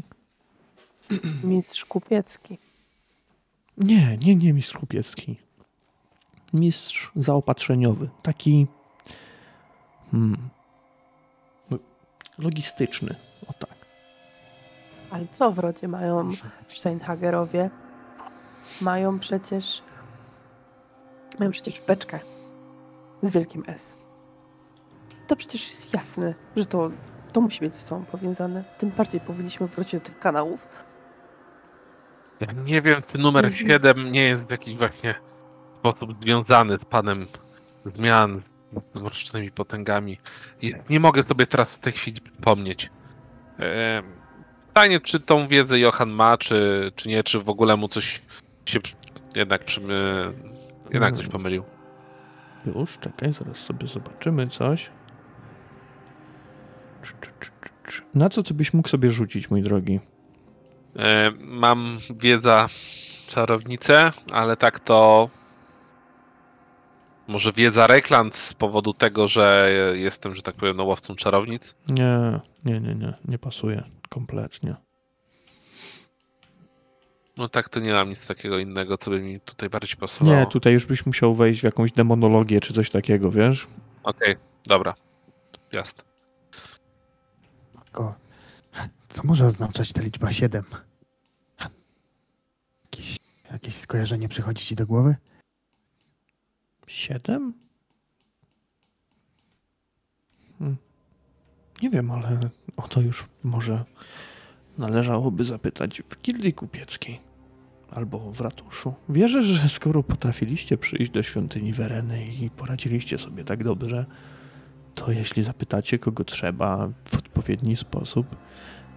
Mistrz kupiecki. Nie, nie, nie mistrz kupiecki. Mistrz zaopatrzeniowy. Taki hmm, logistyczny. O tak. Ale co w rodzie mają Steinhagerowie? Mają przecież. Mają przecież beczkę z wielkim S. To przecież jest jasne, że to, to musi być ze sobą powiązane. Tym bardziej powinniśmy wrócić do tych kanałów. Ja nie wiem, czy numer Mhm. 7 nie jest w jakiś właśnie sposób związany z panem zmian, z mrocznymi potęgami. Nie mogę sobie teraz w tej chwili przypomnieć. Pytanie, czy tą wiedzę Johan ma, czy, czy nie, czy w ogóle mu coś się jednak, przy, jednak coś pomylił. Już, czekaj, zaraz sobie zobaczymy coś. Na co ty byś mógł sobie rzucić, mój drogi? E, Mam wiedza czarownicę, ale tak to może wiedza rekland z powodu tego, że jestem, że tak powiem, no, łowcą czarownic. Nie, nie, nie, nie, nie pasuje kompletnie. No tak to nie mam nic takiego innego, co by mi tutaj bardziej pasowało. Nie, tutaj już byś musiał wejść w jakąś demonologię czy coś takiego, wiesz? Okej, dobra. Jasne. Matko, co może oznaczać ta liczba 7? Jakieś, jakieś skojarzenie przychodzi ci do głowy? Siedem? Hmm. Nie wiem, ale o to już może należałoby zapytać w gildii kupieckiej albo w ratuszu. Wierzę, że skoro potrafiliście przyjść do świątyni Wereny i poradziliście sobie tak dobrze, to jeśli zapytacie kogo trzeba w odpowiedni sposób,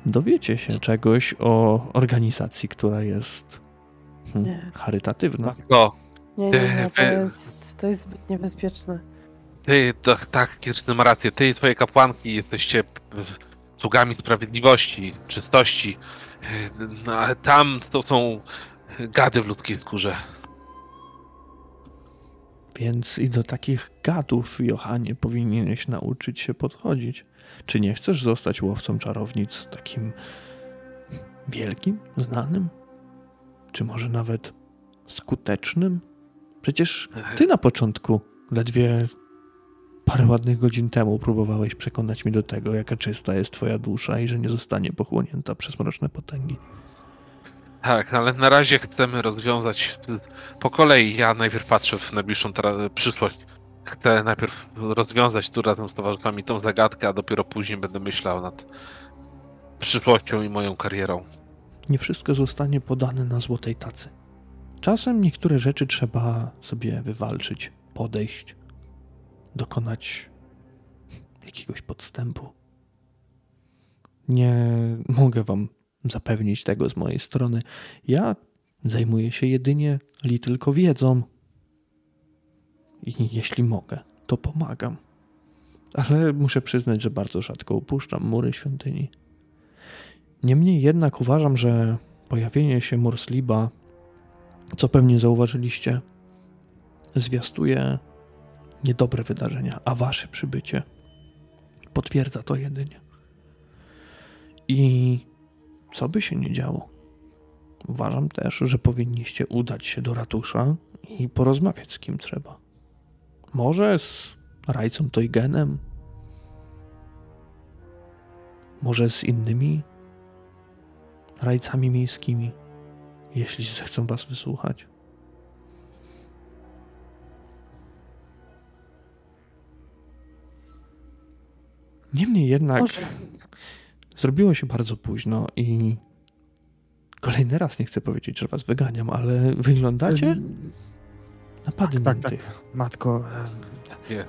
dowiecie się czegoś o organizacji, która jest hmm, Nie. charytatywna. Matko, Nie, nie, nie, to jest, to jest zbyt niebezpieczne. ty, to, tak, Kirsten ma rację, ty i twoje kapłanki jesteście sługami sprawiedliwości, czystości, no, ale tam to są gady w ludzkiej skórze. Więc i do takich gadów, Johanie, powinieneś nauczyć się podchodzić. Czy nie chcesz zostać łowcą czarownic takim wielkim, znanym? Czy może nawet skutecznym? Przecież ty na początku, ledwie parę ładnych godzin temu, próbowałeś przekonać mnie do tego, jaka czysta jest twoja dusza i że nie zostanie pochłonięta przez mroczne potęgi. Tak, ale na razie chcemy rozwiązać po kolei. Ja najpierw patrzę w najbliższą przyszłość. Chcę najpierw rozwiązać tu razem z towarzyszami tą zagadkę, a dopiero później będę myślał nad przyszłością i moją karierą. nie wszystko zostanie podane na złotej tacy. Czasem niektóre rzeczy trzeba sobie wywalczyć, podejść, dokonać jakiegoś podstępu. Nie mogę wam zapewnić tego z mojej strony. Ja zajmuję się jedynie li tylko wiedzą. I jeśli mogę, to pomagam. Ale muszę przyznać, że bardzo rzadko opuszczam mury świątyni. Niemniej jednak uważam, że pojawienie się Morsliba, co pewnie zauważyliście, zwiastuje niedobre wydarzenia, a wasze przybycie potwierdza to jedynie. I co by się nie działo, uważam też, że powinniście udać się do ratusza i porozmawiać z kim trzeba. Może z Rajcą Toygenem, może z innymi rajcami miejskimi, jeśli zechcą was wysłuchać. Niemniej jednak. Zrobiło się bardzo późno i kolejny raz nie chcę powiedzieć, że was wyganiam, ale wyglądacie Ym, na tak, tak, padniętych. tak. Matko, Nie.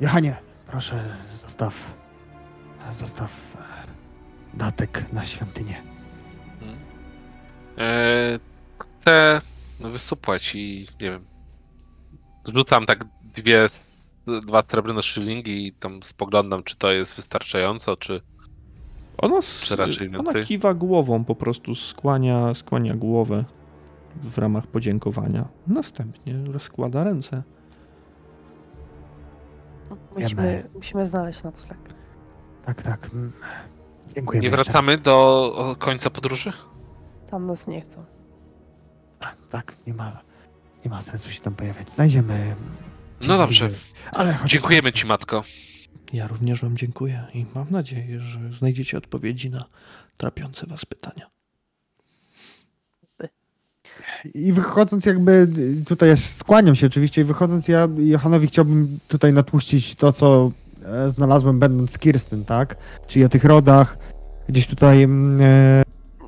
Johanie, proszę zostaw, zostaw datek na świątynię. E, chcę wysupłać i nie wiem. Zrzucam tak dwie, dwa srebrne szylingi i tam spoglądam, czy to jest wystarczająco, czy. Ona, Czy raczej ona kiwa głową, po prostu skłania, skłania głowę w ramach podziękowania. Następnie rozkłada ręce. Musimy, musimy znaleźć nocleg. Tak, tak. mm. Dziękujemy. Nie wracamy do końca podróży? Tam nas nie chcą. Tak, nie ma, nie ma sensu się tam pojawiać. Znajdziemy. No dobrze. Ale Dziękujemy ci, matko. Ja również wam dziękuję i mam nadzieję, że znajdziecie odpowiedzi na trapiące was pytania. I wychodząc jakby, tutaj ja skłaniam się oczywiście, i wychodząc ja Johanowi chciałbym tutaj natłuścić to, co e, znalazłem będąc z Kirsten, tak? Czyli o tych rodach, gdzieś tutaj mm,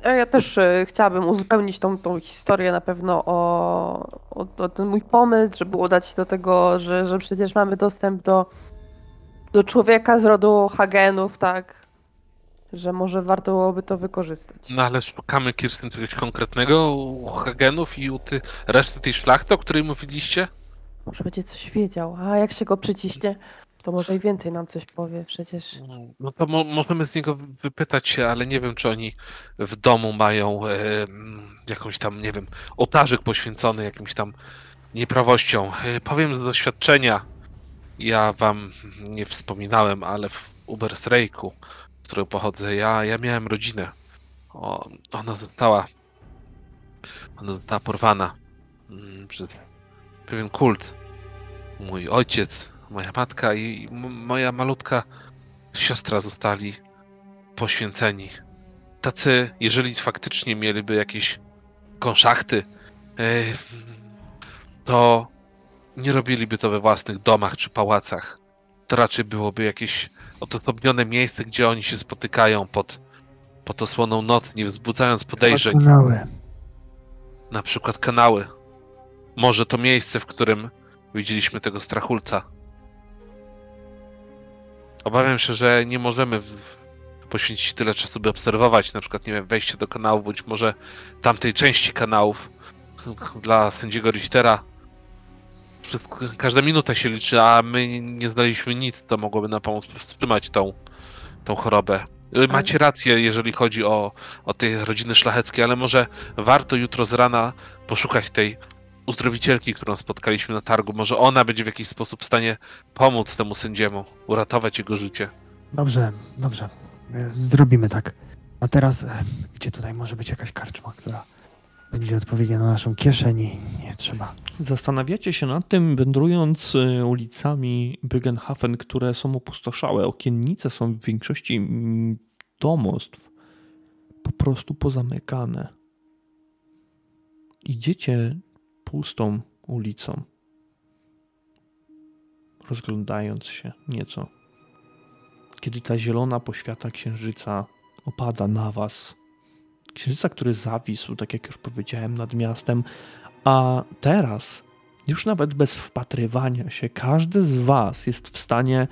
e, Ja też e, chciałabym uzupełnić tą, tą historię na pewno o, o, o ten mój pomysł, żeby udać się do tego, że, że przecież mamy dostęp do, do człowieka z rodu Hagenów, tak? Że może warto byłoby to wykorzystać. No ale szukamy Kirsten czegoś konkretnego u Hagenów i u ty, reszty tej szlachty, o której mówiliście? Może będzie coś wiedział, a jak się go przyciśnie, to może i więcej nam coś powie przecież. No to mo możemy z niego wypytać się, ale nie wiem, czy oni w domu mają e, mm, jakąś tam, nie wiem, ołtarzyk poświęcony jakimś tam nieprawością. E, powiem z doświadczenia, ja wam nie wspominałem, ale w Ubersrejku, z którego pochodzę, ja, ja miałem rodzinę. O, ona została, ona została porwana mm, przez pewien kult. Mój ojciec, moja matka i moja malutka siostra zostali poświęceni. Tacy, jeżeli faktycznie mieliby jakieś konszachty, e, to nie robiliby to we własnych domach czy pałacach. To raczej byłoby jakieś odosobnione miejsce, gdzie oni się spotykają pod, pod osłoną nocy, nie wzbudzając podejrzeń. Doskonały. Na przykład kanały. Może to miejsce, w którym widzieliśmy tego strachulca. Obawiam się, że nie możemy poświęcić tyle czasu, by obserwować na przykład, nie wiem, wejście do kanału, bądź może tamtej części kanałów dla sędziego Richtera. Każda minuta się liczy, a my nie znaleźliśmy nic, co mogłoby nam pomóc wstrzymać tą, tą chorobę. Y, Macie rację, jeżeli chodzi o, o te rodziny szlacheckie, ale może warto jutro z rana poszukać tej uzdrowicielki, którą spotkaliśmy na targu. Może ona będzie w jakiś sposób w stanie pomóc temu sędziemu, uratować jego życie. Dobrze, dobrze. E, Zrobimy tak. A teraz, e, gdzie tutaj może być jakaś karczma, która będzie odpowiednia na naszą kieszeń i nie trzeba. Zastanawiacie się nad tym, wędrując y, ulicami Byggenhafen, które są opustoszałe. Okiennice są w większości mm, domostw po prostu pozamykane. Idziecie pustą ulicą, rozglądając się nieco. Kiedy ta zielona poświata księżyca opada na was. Księżyca, który zawisł, tak jak już powiedziałem, nad miastem, a teraz, już nawet bez wpatrywania się, każdy z Was jest w stanie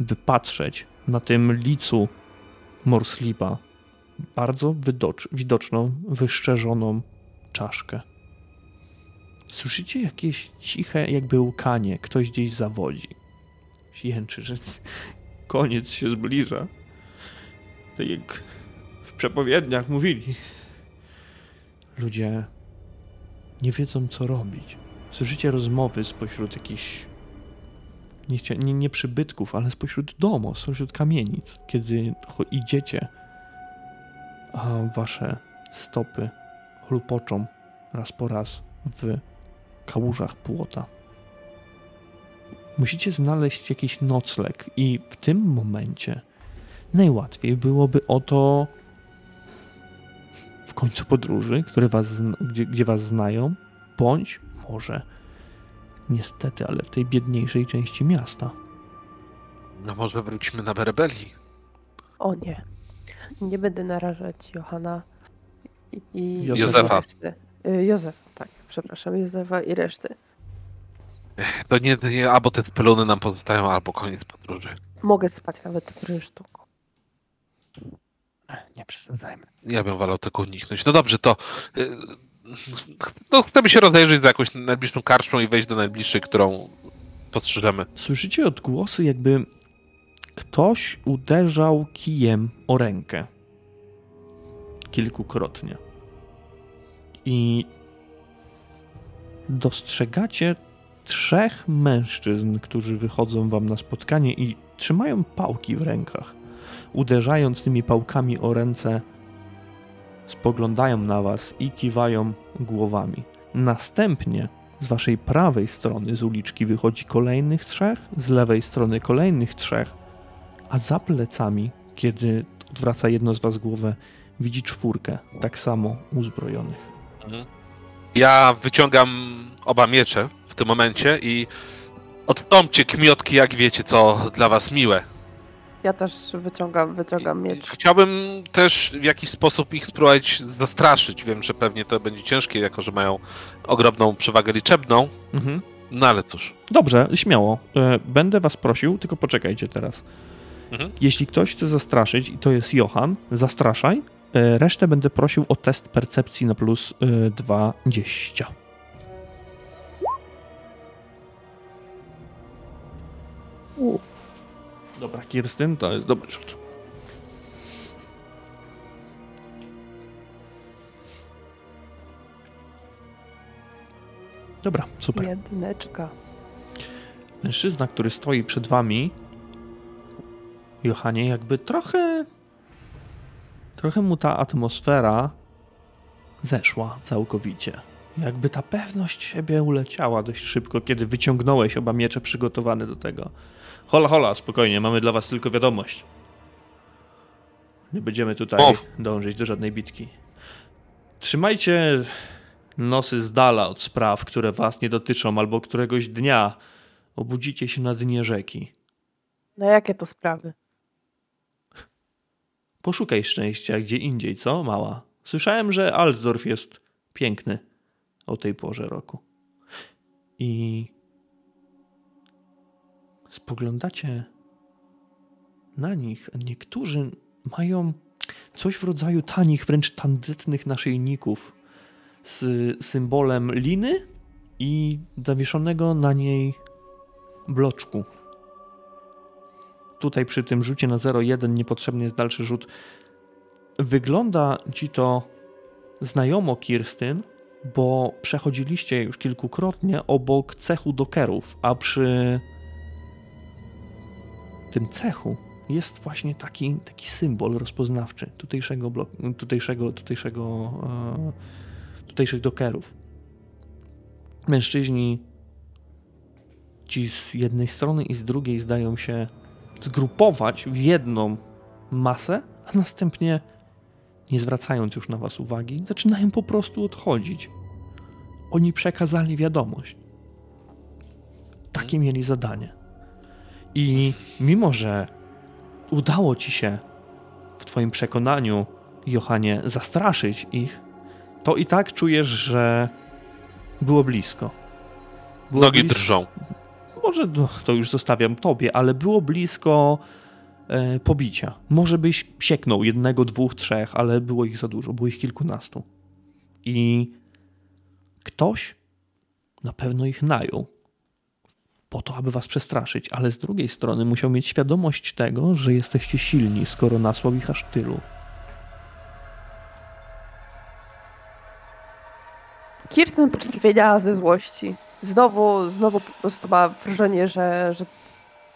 wypatrzeć na tym licu Morslipa bardzo widoczną, wyszczerzoną czaszkę. Słyszycie jakieś ciche, jakby łkanie, ktoś gdzieś zawodzi. Jęczy, że koniec się zbliża. Tak jak przepowiedniach mówili. Ludzie nie wiedzą, co robić. Słyszycie rozmowy spośród jakichś nie, nie, nie przybytków, ale spośród domu, spośród kamienic, kiedy idziecie, a wasze stopy chlupoczą raz po raz w kałużach płota. Musicie znaleźć jakiś nocleg i w tym momencie najłatwiej byłoby o to w końcu podróży, które was, zna- gdzie, gdzie was znają, bądź może niestety, ale w tej biedniejszej części miasta. No może wróćmy na Berebeli. O nie. Nie będę narażać Johana i, i Józefa. reszty. Y, Józefa, tak, przepraszam, Józefa i reszty. To nie, nie albo te peluny nam pozostają, albo koniec podróży. Mogę spać nawet w rynsztuku. Nie przesadzajmy. Ja bym wolał tego uniknąć. No dobrze, to y, no, chcemy się rozejrzeć za jakąś najbliższą karczmą i wejść do najbliższej, którą postrzeżemy. Słyszycie odgłosy, jakby ktoś uderzał kijem o rękę. Kilkukrotnie. I dostrzegacie trzech mężczyzn, którzy wychodzą wam na spotkanie i trzymają pałki w rękach. Uderzając tymi pałkami o ręce, spoglądają na was i kiwają głowami. Następnie z waszej prawej strony z uliczki wychodzi kolejnych trzech, z lewej strony kolejnych trzech, a za plecami, kiedy odwraca jedno z was głowę, widzi czwórkę, tak samo uzbrojonych. Ja wyciągam oba miecze w tym momencie i odtąpcie kmiotki, jak wiecie, co dla was miłe. Ja też wyciągam, wyciągam miecz. Chciałbym też w jakiś sposób ich spróbować zastraszyć. Wiem, że pewnie to będzie ciężkie, jako że mają ogromną przewagę liczebną. Mhm. No ale cóż. Dobrze, śmiało. E, Będę was prosił, tylko poczekajcie teraz. Mhm. Jeśli ktoś chce zastraszyć, i to jest Johan, zastraszaj. E, Resztę będę prosił o test percepcji na plus e, 20. U. Dobra, Kirstyn, to jest dobry rzut. Dobra, super. Jedyneczka. Mężczyzna, który stoi przed wami, Johanie, jakby trochę. Trochę mu ta atmosfera zeszła całkowicie. Jakby ta pewność siebie uleciała dość szybko, kiedy wyciągnąłeś oba miecze przygotowane do tego. Hola, hola, spokojnie, mamy dla was tylko wiadomość. Nie będziemy tutaj Mów. dążyć do żadnej bitki. Trzymajcie nosy z dala od spraw, które was nie dotyczą, albo któregoś dnia obudzicie się na dnie rzeki. No jakie to sprawy? Poszukaj szczęścia gdzie indziej, co, mała? Słyszałem, że Altdorf jest piękny o tej porze roku. I spoglądacie na nich, niektórzy mają coś w rodzaju tanich, wręcz tandetnych naszyjników z symbolem liny i zawieszonego na niej bloczku. Tutaj przy tym rzucie na 0,1 niepotrzebny jest dalszy rzut. Wygląda ci to znajomo, Kirstyn, bo przechodziliście już kilkukrotnie obok cechu dokerów, a przy tym cechu jest właśnie taki, taki symbol rozpoznawczy tutejszego, blok, tutejszego, tutejszego, e, tutejszych dokerów. Mężczyźni ci z jednej strony i z drugiej zdają się zgrupować w jedną masę, a następnie, nie zwracając już na was uwagi, zaczynają po prostu odchodzić. Oni przekazali wiadomość. Takie mieli zadanie. I mimo, że udało ci się w twoim przekonaniu, Johanie, zastraszyć ich, to i tak czujesz, że było blisko. Było Nogi blisko drżą. może no, to już zostawiam tobie, ale było blisko e, pobicia. Może byś sieknął jednego, dwóch, trzech, ale było ich za dużo, było ich kilkunastu. I ktoś na pewno ich najął po to, aby was przestraszyć, ale z drugiej strony musiał mieć świadomość tego, że jesteście silni, skoro nasłał ich aż tylu. Kirsten poczerwieniała ze złości. Znowu, znowu po prostu ma wrażenie, że, że,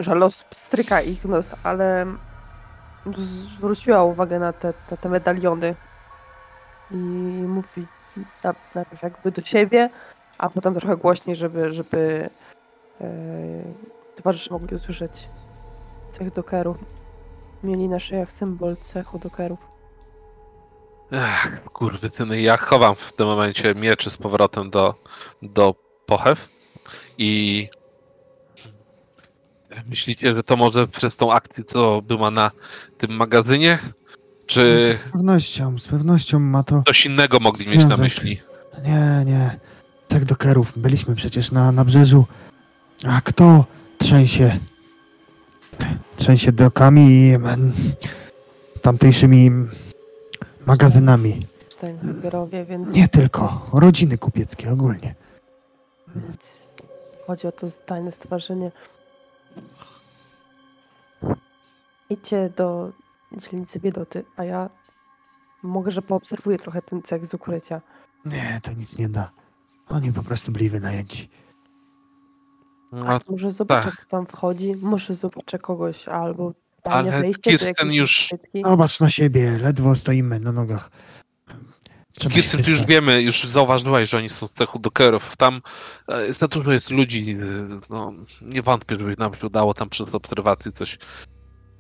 że los stryka ich nos, ale zwróciła uwagę na te, te, te medaliony i mówi na- najpierw jakby do siebie, a potem trochę głośniej, żeby, żeby towarzysze mogli usłyszeć cech dokerów. Mieli na szyjach symbol cechu dokerów. Ech, kurwy, syny. Ja chowam w tym momencie mieczy z powrotem do, do pochew i myślicie, że to może przez tą akcję, co była na tym magazynie? Czy Z pewnością, z pewnością ma to... coś innego mogli mieć na Związek. myśli? Nie, nie. Tak dokerów. Byliśmy przecież na nabrzeżu. A kto trzęsie? Trzęsie dokami i mm, tamtejszymi magazynami. Steinhagerowie, więc, Nie tylko, rodziny kupieckie ogólnie. więc chodzi o to tajne stowarzyszenie. Idźcie do dzielnicy Biedoty, a ja mogę, że poobserwuję trochę ten cech z ukrycia. Nie, to nic nie da. Oni po prostu byli wynajęci. No, Może zobaczę, tak. kto tam wchodzi, może zobaczę kogoś, albo tajne Ale wejście do Kirsten jakiejś już- skrytki. Zobacz na siebie, ledwo stoimy na nogach. Trzeba Kirsten, ty już wiemy, już zauważyłeś, że oni są z cechu dokerów. Tam e, za dużo jest ludzi. e, No, nie wątpię, żeby nam się udało tam przez obserwację coś,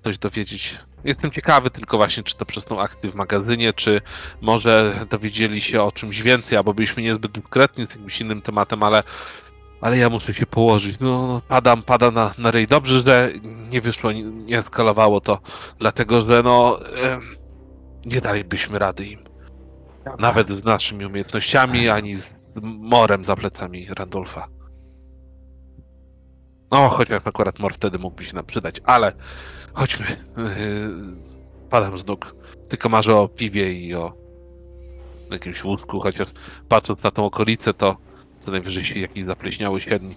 coś dowiedzieć. Jestem ciekawy tylko właśnie, czy to przez tą akcję w magazynie, czy może dowiedzieli się o czymś więcej, albo byliśmy niezbyt dyskretni z jakimś innym tematem, ale, ale ja muszę się położyć. No, padam, padam na, na ryj. Dobrze, że nie wyszło, nie, nie eskalowało to, dlatego że no, e, nie dalibyśmy rady im. Nawet z naszymi umiejętnościami, ani z morem za plecami Randolfa. No, chociaż akurat mor wtedy mógłby się nam przydać, ale chodźmy. Yy, padam z nóg. Tylko marzę o piwie i o jakimś łódku, chociaż patrząc na tą okolicę, to co najwyżej się jakiś zapleśniały siedni.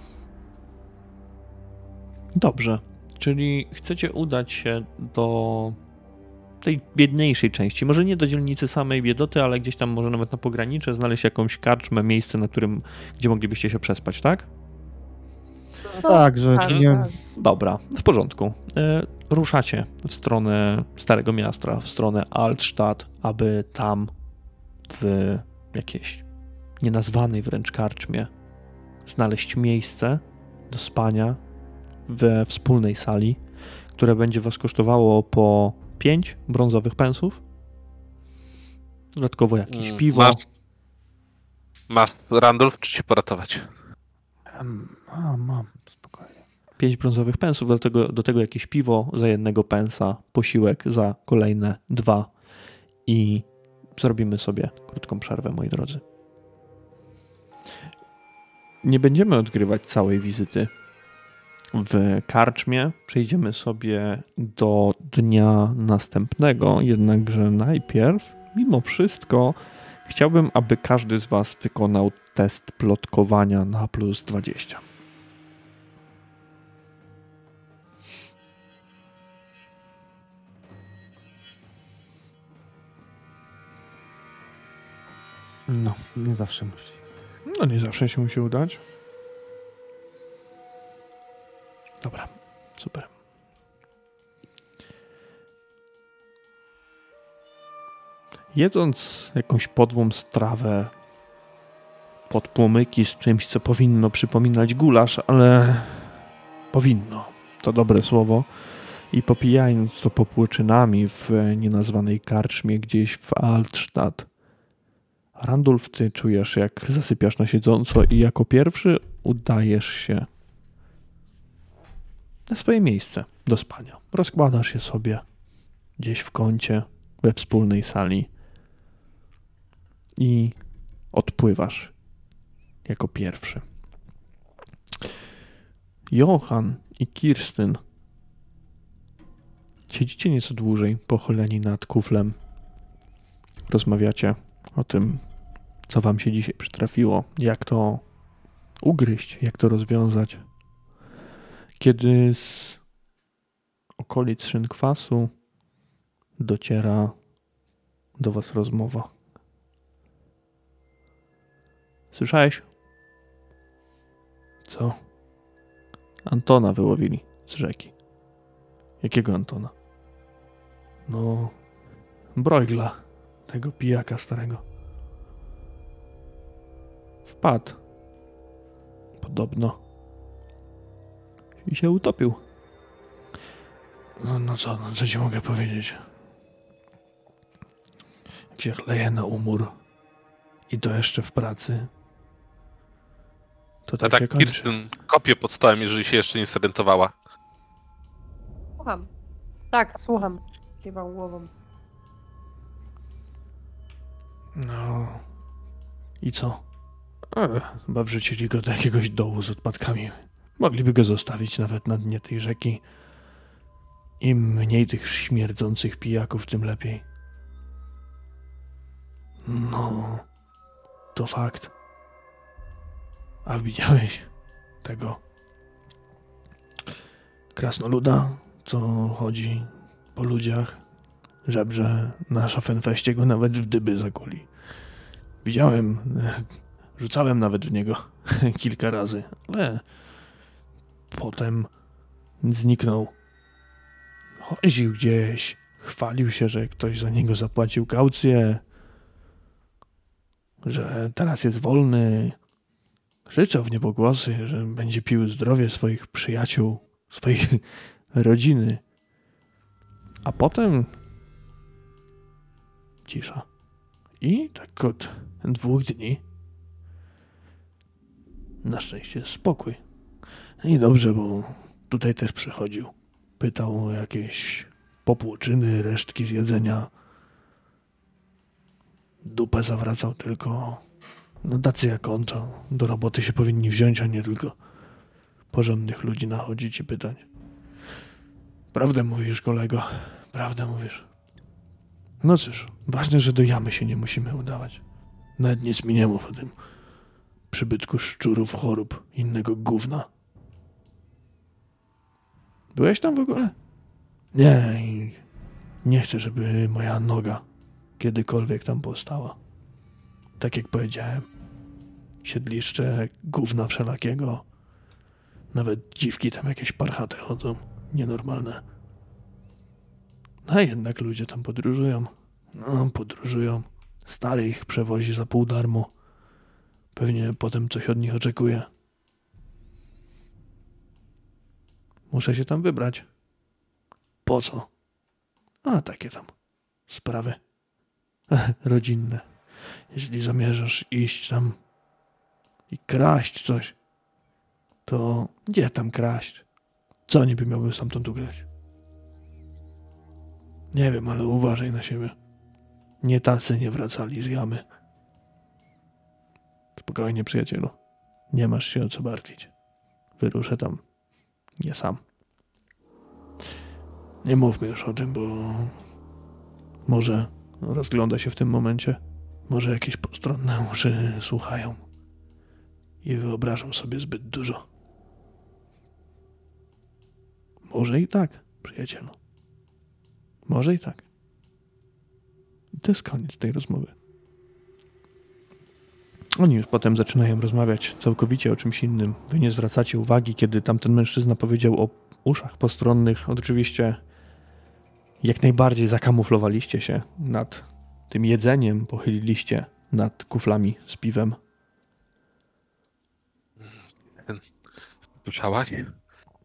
Dobrze, czyli chcecie udać się do tej biedniejszej części. Może nie do dzielnicy samej biedoty, ale gdzieś tam może nawet na pogranicze znaleźć jakąś karczmę, miejsce, na którym, gdzie moglibyście się przespać, tak? No tak, że Tak, nie... tak. Dobra, w porządku. E, ruszacie w stronę Starego Miasta, w stronę Altstadt, aby tam w jakiejś nienazwanej wręcz karczmie znaleźć miejsce do spania we wspólnej sali, które będzie was kosztowało po 5 brązowych pensów. Dodatkowo jakieś Mm, piwo. Masz, masz Randolph, czy się poratować? A, mam, spokojnie. 5 brązowych pensów, do tego, do tego jakieś piwo za jednego pensa, posiłek za kolejne dwa i zrobimy sobie krótką przerwę, moi drodzy. Nie będziemy odgrywać całej wizyty w karczmie. Przejdziemy sobie do dnia następnego, jednakże najpierw, mimo wszystko, chciałbym, aby każdy z Was wykonał test plotkowania na plus 20. No, nie zawsze musi. No nie zawsze się musi udać. Dobra, super. Jedząc jakąś podłą strawę pod płomyki z czymś, co powinno przypominać gulasz, ale powinno, to dobre słowo, i popijając to popłyczynami w nienazwanej karczmie gdzieś w Altstadt, Randulf, ty czujesz, jak zasypiasz na siedząco i jako pierwszy udajesz się na swoje miejsce do spania. Rozkładasz się sobie gdzieś w kącie we wspólnej sali i odpływasz jako pierwszy. Johan i Kirstyn siedzicie nieco dłużej pochyleni nad kuflem. Rozmawiacie o tym, co wam się dzisiaj przytrafiło, jak to ugryźć, jak to rozwiązać. Kiedy z okolic szynkwasu dociera do was rozmowa. Słyszałeś? Co? Antona wyłowili z rzeki. Jakiego Antona? No, Broigla, tego pijaka starego. Wpadł. Podobno. I się utopił. No, no co, no co ci mogę powiedzieć? Jak się chleje na umór i to jeszcze w pracy, to A tak, się tak, kończy. Kirsten, kopię pod stołem, jeżeli się jeszcze nie zorientowała. Słucham. Tak, słucham. Kiwam głową. No. I co? E, chyba wrzucili go do jakiegoś dołu z odpadkami. Mogliby go zostawić nawet na dnie tej rzeki. Im mniej tych śmierdzących pijaków, tym lepiej. No, to fakt. A widziałeś tego krasnoluda, co chodzi po ludziach, żebrze na szafenfeście go nawet w dyby zakuli. Widziałem, e, rzucałem nawet w niego kilka razy, ale potem zniknął. Chodził gdzieś, chwalił się, że ktoś za niego zapłacił kaucję, że teraz jest wolny. Krzyczał w niebogłosy, że będzie pił zdrowie swoich przyjaciół, swojej rodziny. A potem cisza. I tak od dwóch dni na szczęście spokój. I dobrze, bo tutaj też przychodził. Pytał o jakieś popłuczyny, resztki z jedzenia. Dupę zawracał tylko. No tacy jak on, to do roboty się powinni wziąć, a nie tylko porządnych ludzi nachodzić i pytać. Prawdę mówisz, kolego. Prawdę mówisz. No cóż, ważne, że do jamy się nie musimy udawać. Nawet nic mi nie mów o tym przybytku szczurów, chorób, innego gówna. Byłeś tam w ogóle? Nie, nie chcę, żeby moja noga kiedykolwiek tam powstała. Tak jak powiedziałem, siedliszcze, gówna wszelakiego. Nawet dziwki tam jakieś parchate chodzą, nienormalne. A jednak ludzie tam podróżują. No, podróżują. Stary ich przewozi za pół darmo. Pewnie potem coś od nich oczekuje. Muszę się tam wybrać. Po co? A takie tam sprawy rodzinne. Jeśli zamierzasz iść tam i kraść coś, to gdzie tam kraść? Co niby miałbym stamtąd ugrać? Nie wiem, ale uważaj na siebie. Nie tacy nie wracali z jamy. Spokojnie, przyjacielu. Nie masz się o co martwić. Wyruszę tam. Nie sam. Nie mówmy już o tym, bo może rozgląda się w tym momencie. Może jakieś postronne uszy słuchają i wyobrażą sobie zbyt dużo. Może i tak, przyjacielu. Może i tak. I to jest koniec tej rozmowy. Oni już potem zaczynają rozmawiać całkowicie o czymś innym. Wy nie zwracacie uwagi, kiedy tamten mężczyzna powiedział o uszach postronnych. Oczywiście jak najbardziej zakamuflowaliście się nad tym jedzeniem, pochyliliście nad kuflami z piwem. Słyszałaś?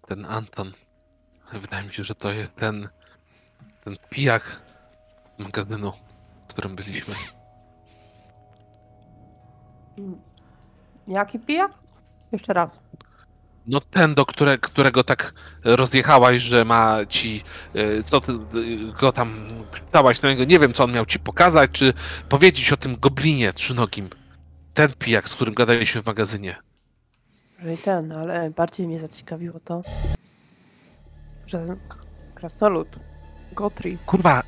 Ten Anton. Wydaje mi się, że to jest ten. ten pijak magazynu, w którym byliśmy. Jaki pijak? Jeszcze raz. No ten, do które, którego tak rozjechałaś, że ma ci. e, Co ty go tam chciałaś na niego? Nie wiem, co on miał ci pokazać, czy powiedzieć o tym goblinie trzynogim. Ten pijak, z którym gadaliśmy w magazynie. No i ten, ale bardziej mnie zaciekawiło to, że krasnolud, Gotri, Kurwa,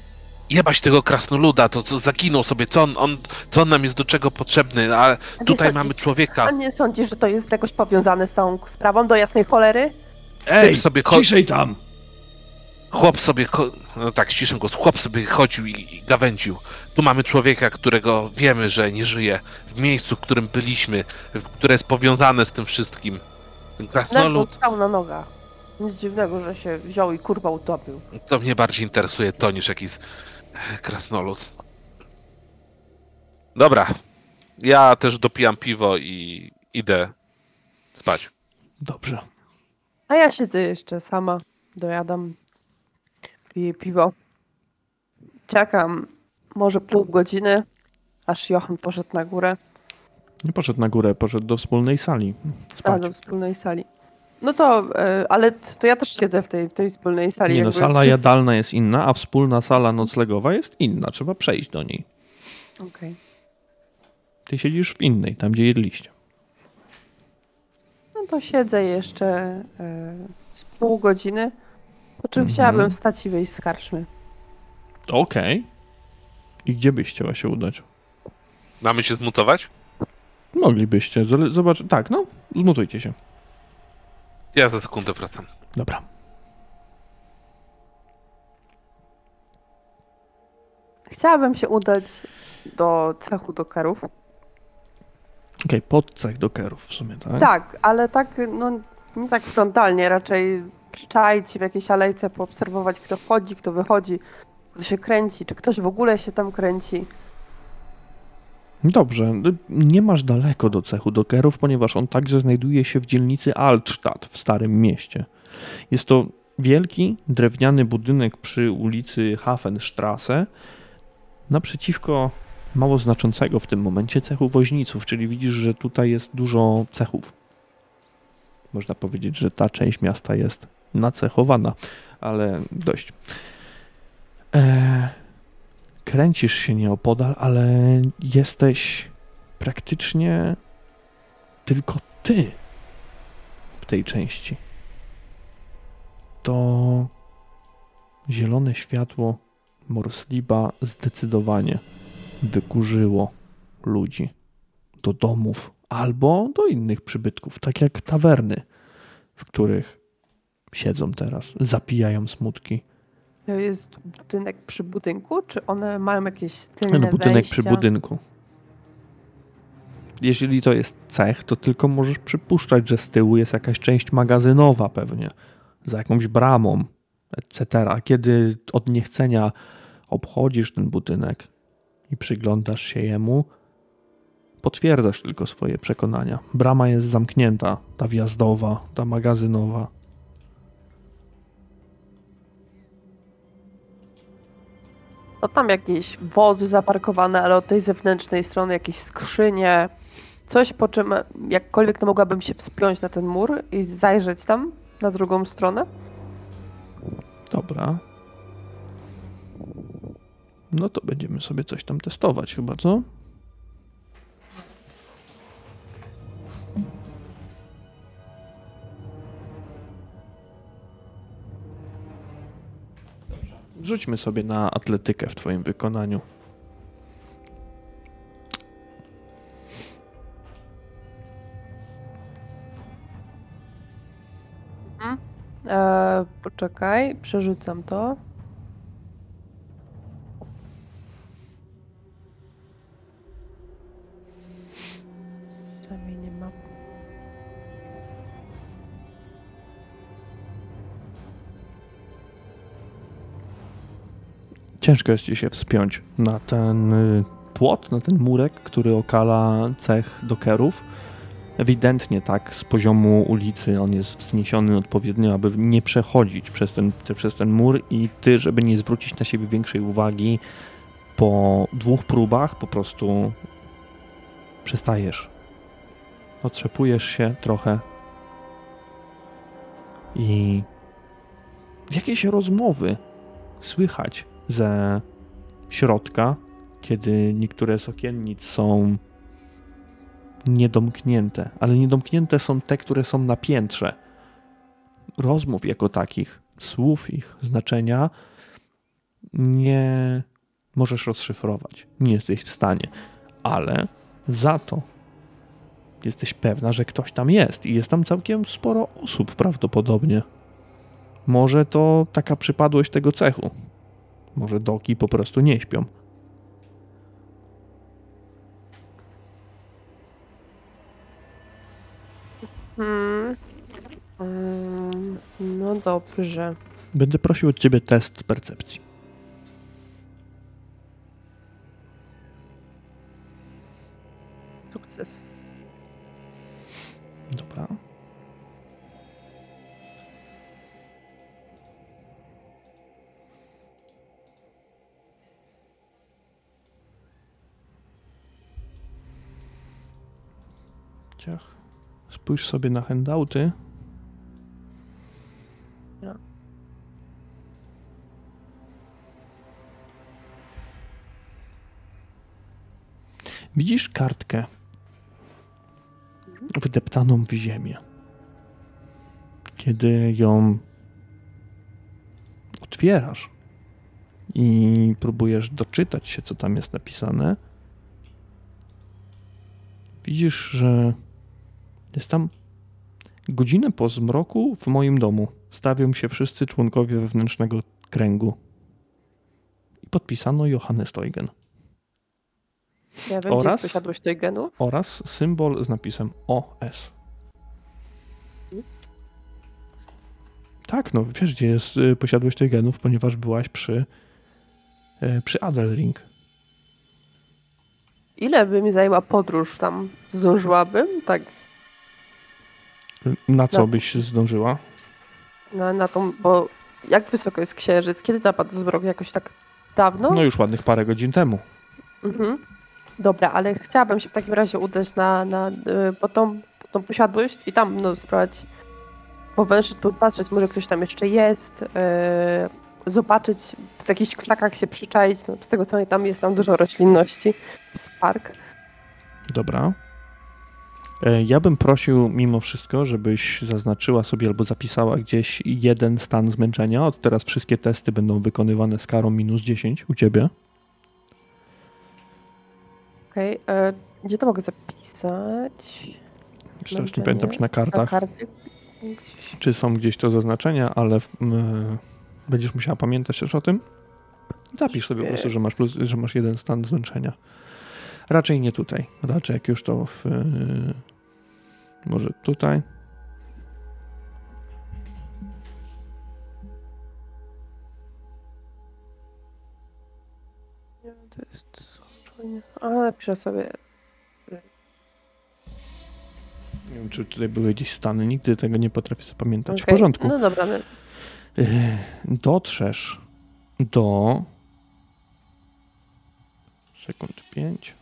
jebać tego krasnoluda, to co zaginął sobie, co on, on, co on nam jest do czego potrzebny, a tutaj sądzisz- mamy człowieka. A nie sądzisz, że to jest jakoś powiązane z tą sprawą do jasnej cholery? Ej, sobie cho- ciszej tam! Chłop sobie, cho- no tak, ściszę go, chłop sobie chodził i, i gawędził. Tu mamy człowieka, którego wiemy, że nie żyje, w miejscu, w którym byliśmy, w- które jest powiązane z tym wszystkim. Ten krasnolud, stał na nogach. Nic dziwnego, że się wziął i kurwa utopił. to mnie bardziej interesuje to niż jakiś krasnolud. Dobra, ja też dopijam piwo i idę spać. Dobrze. A ja siedzę jeszcze sama, dojadam, piję piwo. Czekam może pół godziny, aż Johan poszedł na górę, Nie poszedł na górę, poszedł do wspólnej sali. a Spać. do wspólnej sali. No to, e, ale to ja też siedzę w tej, w tej wspólnej sali. Nie no, sala wszyscy- jadalna jest inna, a wspólna sala noclegowa jest inna. Trzeba przejść do niej. Okej. Ty siedzisz w innej, tam gdzie jedliście. No to siedzę jeszcze e, z pół godziny, po czym Mhm. chciałabym wstać i wyjść z karczmy. Okej. I gdzie byś chciała się udać? Mamy się zmutować? Moglibyście. Zobacz, tak, no, zmutujcie się. Ja za sekundę wracam. Dobra. Chciałabym się udać do cechu dokerów. Okej, podcech dokerów w sumie, tak? Tak, ale tak, no nie tak frontalnie, raczej przyczaić się w jakiejś alejce, poobserwować kto wchodzi, kto wychodzi, kto się kręci, czy ktoś w ogóle się tam kręci. Dobrze, nie masz daleko do cechu dokerów, ponieważ on także znajduje się w dzielnicy Altstadt w Starym Mieście. Jest to wielki, drewniany budynek przy ulicy Hafenstrasse, naprzeciwko mało znaczącego w tym momencie cechu woźniców, czyli widzisz, że tutaj jest dużo cechów. Można powiedzieć, że ta część miasta jest nacechowana, ale dość. Eee, kręcisz się nieopodal, ale jesteś praktycznie tylko ty w tej części. To zielone światło Morsliba zdecydowanie wykurzyło ludzi do domów albo do innych przybytków, tak jak tawerny, w których siedzą teraz, zapijają smutki. To jest budynek przy budynku, czy one mają jakieś tylne No, budynek wejścia? przy budynku. Jeżeli to jest cech, to tylko możesz przypuszczać, że z tyłu jest jakaś część magazynowa pewnie, za jakąś bramą, etc. Kiedy od niechcenia obchodzisz ten budynek i przyglądasz się jemu, potwierdzasz tylko swoje przekonania. Brama jest zamknięta, ta wjazdowa, ta magazynowa. No tam jakieś wozy zaparkowane, ale od tej zewnętrznej strony jakieś skrzynie. Coś po czym jakkolwiek to mogłabym się wspiąć na ten mur i zajrzeć tam na drugą stronę. Dobra. No to będziemy sobie coś tam testować chyba, co? Rzućmy sobie na atletykę w twoim wykonaniu. Eee, poczekaj, przerzucam to. Ciężko jest ci się wspiąć na ten y, płot, na ten murek, który okala cech dokerów. Ewidentnie tak, z poziomu ulicy on jest wzniesiony odpowiednio, aby nie przechodzić przez ten, te, przez ten mur i ty, żeby nie zwrócić na siebie większej uwagi, po dwóch próbach po prostu przestajesz. Otrzepujesz się trochę i jakieś rozmowy słychać ze środka, kiedy niektóre z okiennic są niedomknięte, ale niedomknięte są te, które są na piętrze. Rozmów jako takich, słów ich, znaczenia nie możesz rozszyfrować. Nie jesteś w stanie, ale za to jesteś pewna, że ktoś tam jest i jest tam całkiem sporo osób prawdopodobnie. Może to taka przypadłość tego cechu. Może doki po prostu nie śpią. Hmm. Mm, no dobrze. Będę prosił od ciebie test percepcji. Sukces. Dobra. Spójrz sobie na handouty. No. Widzisz kartkę wydeptaną w ziemię. Kiedy ją otwierasz i próbujesz doczytać się, co tam jest napisane, widzisz, że jest tam godzinę po zmroku w moim domu. Stawią się wszyscy członkowie wewnętrznego kręgu. I podpisano Johannes Teugen. Ja wiem, gdzie Oraz? jest posiadłość tych genów. Oraz symbol z napisem OS. Tak, no wiesz, gdzie jest y, posiadłość tych genów, ponieważ byłaś przy, y, przy Adelring. Ile by mi zajęła podróż tam? Zdążyłabym? Tak, Na co No. byś zdążyła? na, na tą, bo jak wysoko jest księżyc? Kiedy zapadł zmrok? Jakoś tak dawno? No już ładnych parę godzin temu. Mhm. Dobra, ale chciałabym się w takim razie udać na, na, y, po, tą, po tą posiadłość i tam no, spróbować powęszyć, popatrzeć, może ktoś tam jeszcze jest, y, zobaczyć, w jakichś krzakach się przyczaić. No, z tego co tam jest tam dużo roślinności, jest park. Dobra. E, Ja bym prosił mimo wszystko, żebyś zaznaczyła sobie albo zapisała gdzieś jeden stan zmęczenia. Od teraz wszystkie testy będą wykonywane z karą minus 10 u ciebie. Okej, e, gdzie to mogę zapisać? Już teraz nie pamiętam, czy na Na kartach, karty? Gdzieś. czy są gdzieś to zaznaczenia, ale w, m, będziesz musiała pamiętać też o tym. Zapisz sobie po prostu, że masz, plus, że masz jeden stan zmęczenia. Raczej nie tutaj. Raczej jak już to w... e, Może tutaj. Nie, to jest... A, napiszę sobie. Nie wiem, czy tutaj były gdzieś stany. Nigdy tego nie potrafię zapamiętać. W Okej, porządku. No dobra, no. Yy, dotrzesz do. Sekund 5.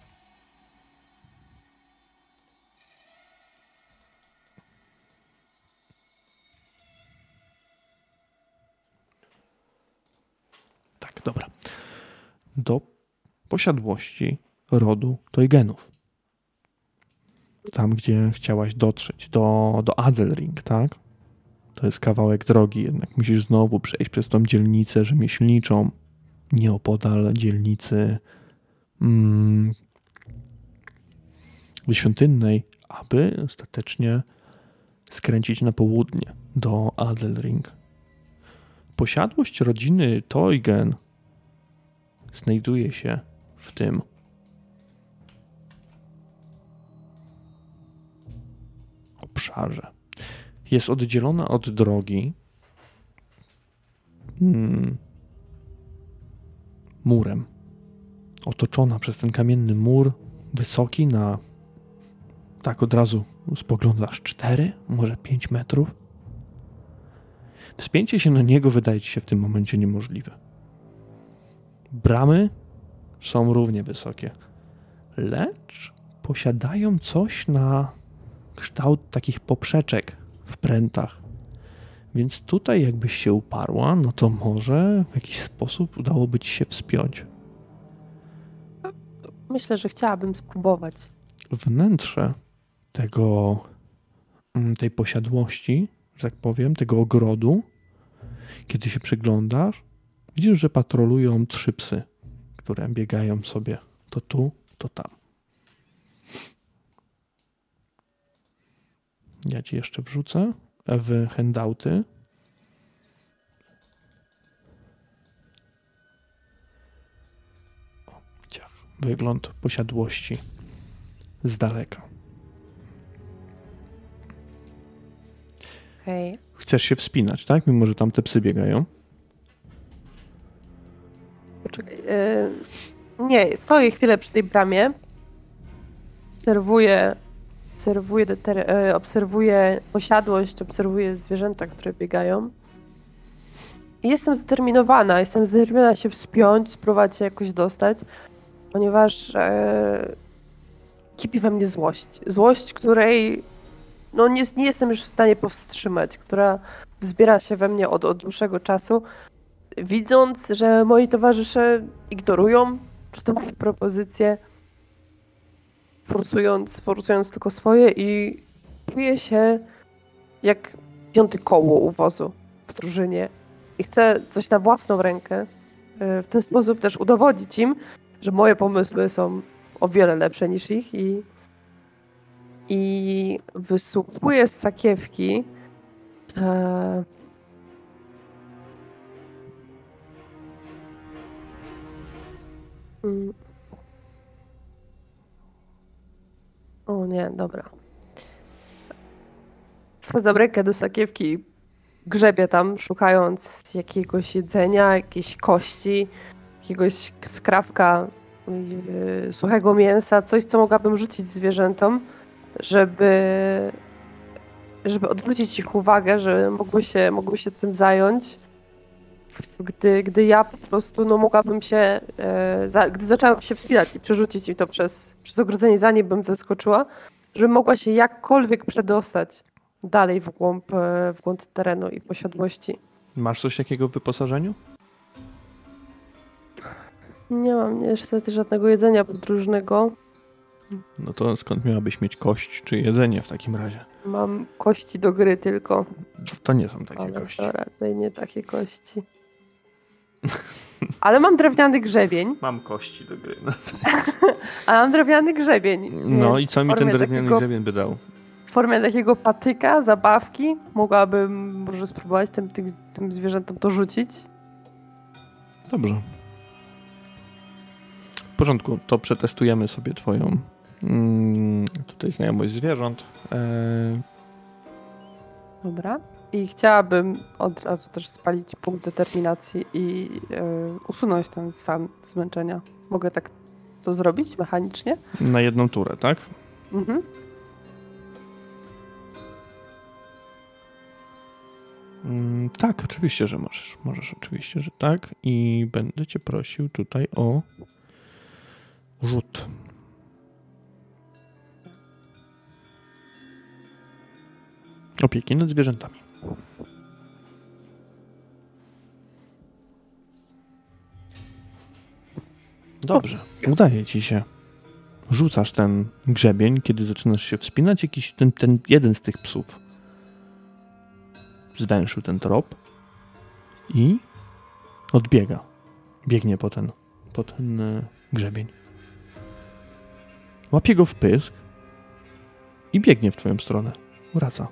dobra. Do posiadłości rodu Toygenów. Tam, gdzie chciałaś dotrzeć, do, do Adelring, tak? To jest kawałek drogi, jednak musisz znowu przejść przez tą dzielnicę rzemieślniczą, nieopodal dzielnicy mm, świątynnej, aby ostatecznie skręcić na południe do Adelring. Posiadłość rodziny Teugen znajduje się w tym obszarze jest oddzielona od drogi mm, murem. Otoczona przez ten kamienny mur, wysoki na tak od razu spoglądasz 4, może 5 metrów. Wspięcie się na niego wydaje ci się w tym momencie niemożliwe. Bramy są równie wysokie, lecz posiadają coś na kształt takich poprzeczek w prętach. Więc tutaj jakbyś się uparła, no to może w jakiś sposób udałoby ci się wspiąć. Myślę, że chciałabym spróbować. Wnętrze tego, mm, tej posiadłości, że tak powiem, tego ogrodu, kiedy się przyglądasz, widzisz, że patrolują trzy psy, które biegają sobie to tu, to tam. Ja ci jeszcze wrzucę w handouty. Wygląd posiadłości z daleka. Okej. Chcesz się wspinać, tak? Mimo, że tam te psy biegają. E, nie, stoję chwilę przy tej bramie. Obserwuję, obserwuję, deter, e, obserwuję posiadłość, obserwuję zwierzęta, które biegają. I jestem zdeterminowana, jestem zdeterminowana się wspiąć, spróbować się jakoś dostać, ponieważ e, kipi we mnie złość. Złość, której no, nie, nie jestem już w stanie powstrzymać, która wzbiera się we mnie od, od dłuższego czasu widząc, że moi towarzysze ignorują to moje propozycje, forsując, forsując tylko swoje i czuję się jak piąty koło u wozu w drużynie i chcę coś na własną rękę e, w ten sposób też udowodnić im, że moje pomysły są o wiele lepsze niż ich i i wysłuchuję z sakiewki. E... Mm. O nie, dobra. Wsadzam rękę do sakiewki, grzebię tam, szukając jakiegoś jedzenia, jakiejś kości, jakiegoś skrawka yy, suchego mięsa, coś, co mogłabym rzucić zwierzętom, żeby, żeby odwrócić ich uwagę, że mogły się, mogły się tym zająć. Gdy, gdy ja po prostu no, mogłabym się, e, za, gdy zaczęłam się wspinać i przerzucić im to przez, przez ogrodzenie, zanim bym zeskoczyła, żeby mogła się jakkolwiek przedostać dalej w głąb, e, w głąb terenu i posiadłości. Masz coś takiego w wyposażeniu? Nie mam niestety żadnego jedzenia podróżnego. No to skąd miałabyś mieć kość czy jedzenie w takim razie? Mam kości do gry tylko. To nie są takie ale kości. to raczej nie takie kości. Ale mam drewniany grzebień. Mam kości do gry. No, A mam drewniany grzebień. no i co mi ten drewniany takiego, grzebień by dał? W formie takiego patyka, zabawki, mogłabym może spróbować tym, tym, tym zwierzętom to rzucić. Dobrze. W porządku, to przetestujemy sobie twoją mm, tutaj znajomość zwierząt. E, Dobra. I chciałabym od razu też spalić punkt determinacji i e, usunąć ten stan zmęczenia. Mogę tak to zrobić mechanicznie? na jedną turę, tak? Mhm. Mm, tak, oczywiście, że możesz. Możesz oczywiście, że tak. I będę cię prosił tutaj o rzut. Opieki nad zwierzętami. Dobrze, udaje ci się. Rzucasz ten grzebień, kiedy zaczynasz się wspinać, jakiś ten, ten jeden z tych psów zwęszył ten trop i odbiega. Biegnie po ten, po ten e, grzebień. Łapie go w pysk i biegnie w twoją stronę. Wraca.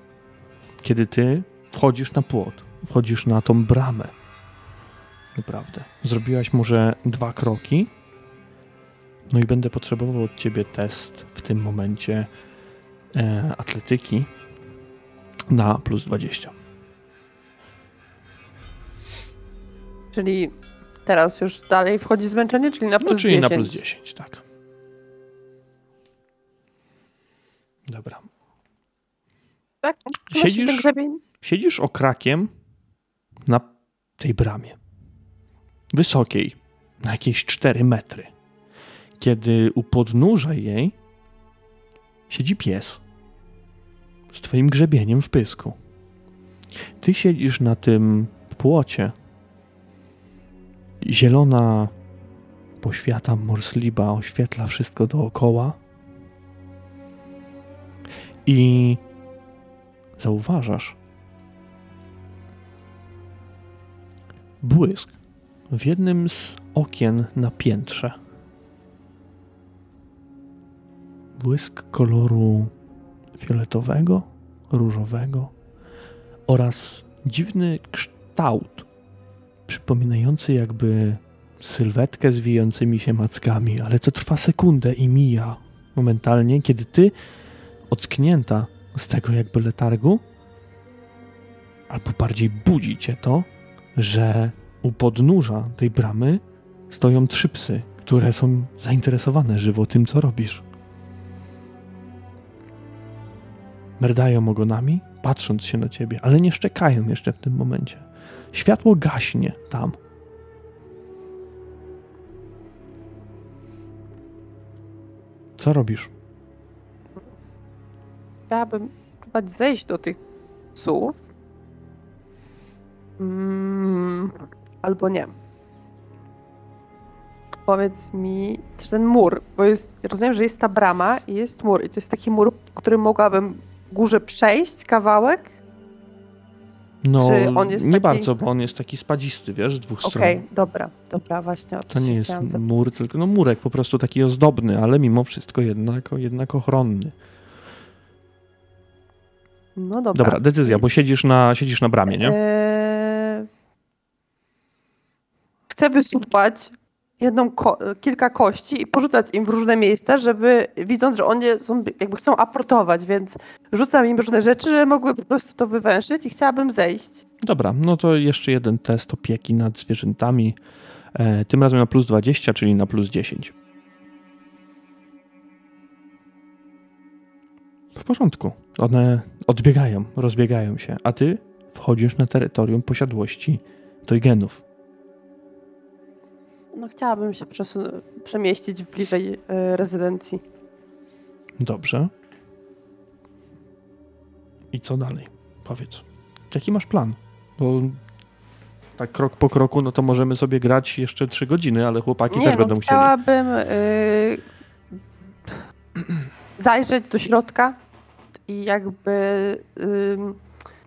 Kiedy ty wchodzisz na płot, wchodzisz na tą bramę. Naprawdę. Zrobiłaś może dwa kroki. No i będę potrzebował od ciebie test w tym momencie e, atletyki na plus 20. Czyli teraz już dalej wchodzi zmęczenie, czyli na plus No, czyli 10. na plus 10, tak. Dobra. Tak? Siedzisz- ten grzebień? Siedzisz okrakiem na tej bramie. Wysokiej, na jakieś 4 metry. Kiedy u podnóża jej siedzi pies z twoim grzebieniem w pysku. Ty siedzisz na tym płocie. Zielona poświata morsliba oświetla wszystko dookoła. I zauważasz błysk w jednym z okien na piętrze. Błysk koloru fioletowego, różowego oraz dziwny kształt przypominający jakby sylwetkę z się mackami, ale to trwa sekundę i mija momentalnie, kiedy ty ocknięta z tego jakby letargu, albo bardziej budzi cię to, że u podnóża tej bramy stoją trzy psy, które są zainteresowane żywo tym, co robisz. Merdają ogonami, patrząc się na ciebie, ale nie szczekają jeszcze w tym momencie. Światło gaśnie tam. Co robisz? Chciałabym próbować zejść do tych psów. Mm, albo nie. Powiedz mi, czy ten mur, bo jest, rozumiem, że jest ta brama i jest mur i to jest taki mur, który mogłabym górze przejść kawałek? No, Czy on jest nie taki- bardzo, bo on jest taki spadzisty, wiesz, z dwóch Okej, stron. dobra, dobra, właśnie o to, To nie jest mur, tylko no murek po prostu taki ozdobny, ale mimo wszystko jednak, jednak ochronny. No dobra. Dobra, decyzja, bo siedzisz na, siedzisz na bramie, nie? Eee, Chcę wysupać jedną ko- kilka kości i porzucać im w różne miejsca, żeby widząc, że one są, jakby chcą aportować, więc rzucam im różne rzeczy, żeby mogły po prostu to wywęszyć i chciałabym zejść. Dobra, no to jeszcze jeden test opieki nad zwierzętami. E, tym razem na plus 20, czyli na plus 10. W porządku. One odbiegają, rozbiegają się, a ty wchodzisz na terytorium posiadłości Toygenów. No chciałabym się przemieścić w bliżej e, rezydencji. Dobrze. I co dalej? Powiedz. Jaki masz plan? Bo tak krok po kroku, no to możemy sobie grać jeszcze 3 godziny, ale chłopaki Nie, też no, będą chcieli. chciałabym y, zajrzeć do środka i jakby ym,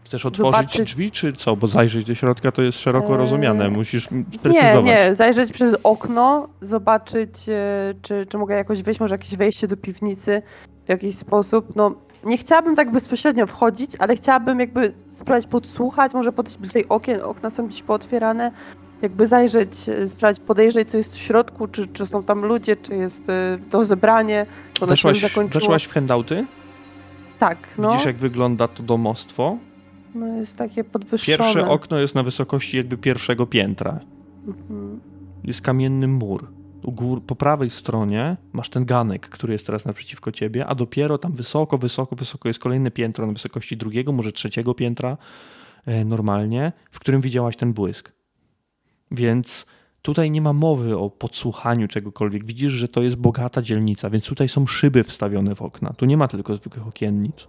Chcesz otworzyć zobaczyć- drzwi, czy co? Bo zajrzeć do środka to jest szeroko Eee, rozumiane. Musisz m- Nie, nie, zajrzeć przez okno, zobaczyć, e, czy, czy mogę jakoś wejść, może jakieś wejście do piwnicy w jakiś sposób. No, nie chciałabym tak bezpośrednio wchodzić, ale chciałabym jakby sprawdzić, podsłuchać, może podejść bliżej okien, okna są gdzieś pootwierane, jakby zajrzeć, e, sprawdzić, podejrzeć, co jest w środku, czy, czy są tam ludzie, czy jest e, to zebranie, już Weszłaś, zakończyło. weszłaś w handouty? Tak, no, Widzisz, jak wygląda to domostwo? Jest takie podwyższone. Pierwsze okno jest na wysokości jakby pierwszego piętra. Mhm. Jest kamienny mur. Gór, po prawej stronie masz ten ganek, który jest teraz naprzeciwko ciebie, a dopiero tam wysoko, wysoko, wysoko jest kolejne piętro na wysokości drugiego, może trzeciego piętra e, normalnie, w którym widziałaś ten błysk. Więc tutaj nie ma mowy o podsłuchaniu czegokolwiek. Widzisz, że to jest bogata dzielnica, więc tutaj są szyby wstawione w okna. Tu nie ma tylko zwykłych okiennic.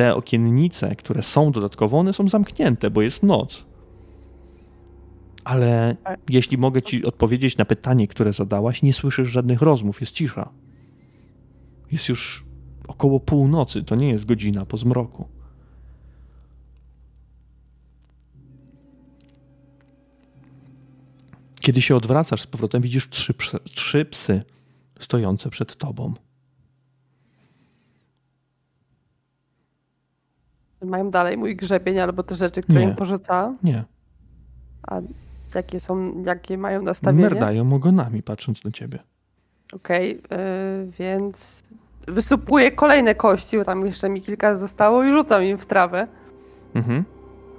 Te okiennice, które są dodatkowo, one są zamknięte, bo jest noc. Ale jeśli mogę ci odpowiedzieć na pytanie, które zadałaś, nie słyszysz żadnych rozmów, jest cisza. Jest już około północy, to nie jest godzina po zmroku. Kiedy się odwracasz z powrotem, widzisz trzy trzy psy stojące przed tobą. Mają dalej mój grzebień albo te rzeczy, które Nie. im porzucałam. Nie, A jakie są, jakie mają nastawienie? merdają ogonami, patrząc na ciebie. Okej, yy, więc wysupuję kolejne kości, bo tam jeszcze mi kilka zostało i rzucam im w trawę. Mhm.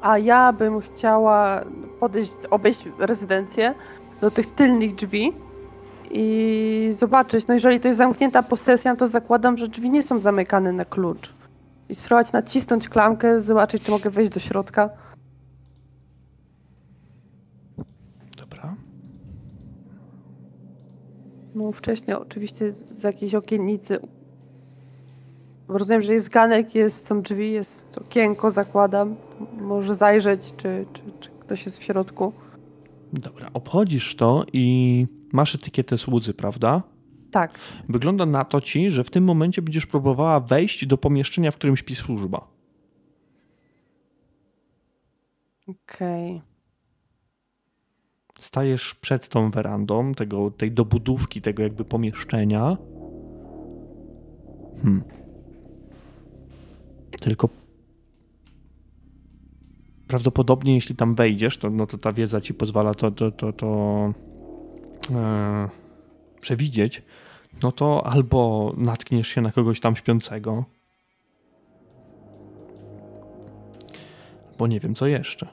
A ja bym chciała podejść, obejść rezydencję do tych tylnych drzwi i zobaczyć, no jeżeli to jest zamknięta posesja, to zakładam, że drzwi nie są zamykane na klucz. I spróbować nacisnąć klamkę, zobaczyć, czy mogę wejść do środka. Dobra. No wcześniej oczywiście z jakiejś okiennicy. Rozumiem, że jest ganek, jest, są drzwi, jest okienko, zakładam. Może zajrzeć, czy, czy, czy ktoś jest w środku. Dobra, obchodzisz to i masz etykietę słudzy, prawda? Tak. Wygląda na to ci, że w tym momencie będziesz próbowała wejść do pomieszczenia, w którym śpi służba. Okej. Stajesz przed tą werandą, tego, tej dobudówki, tego jakby pomieszczenia. Hmm. Tylko prawdopodobnie, jeśli tam wejdziesz, to, no to ta wiedza ci pozwala to, to, to, to e, przewidzieć. No to albo natkniesz się na kogoś tam śpiącego, bo nie wiem co jeszcze.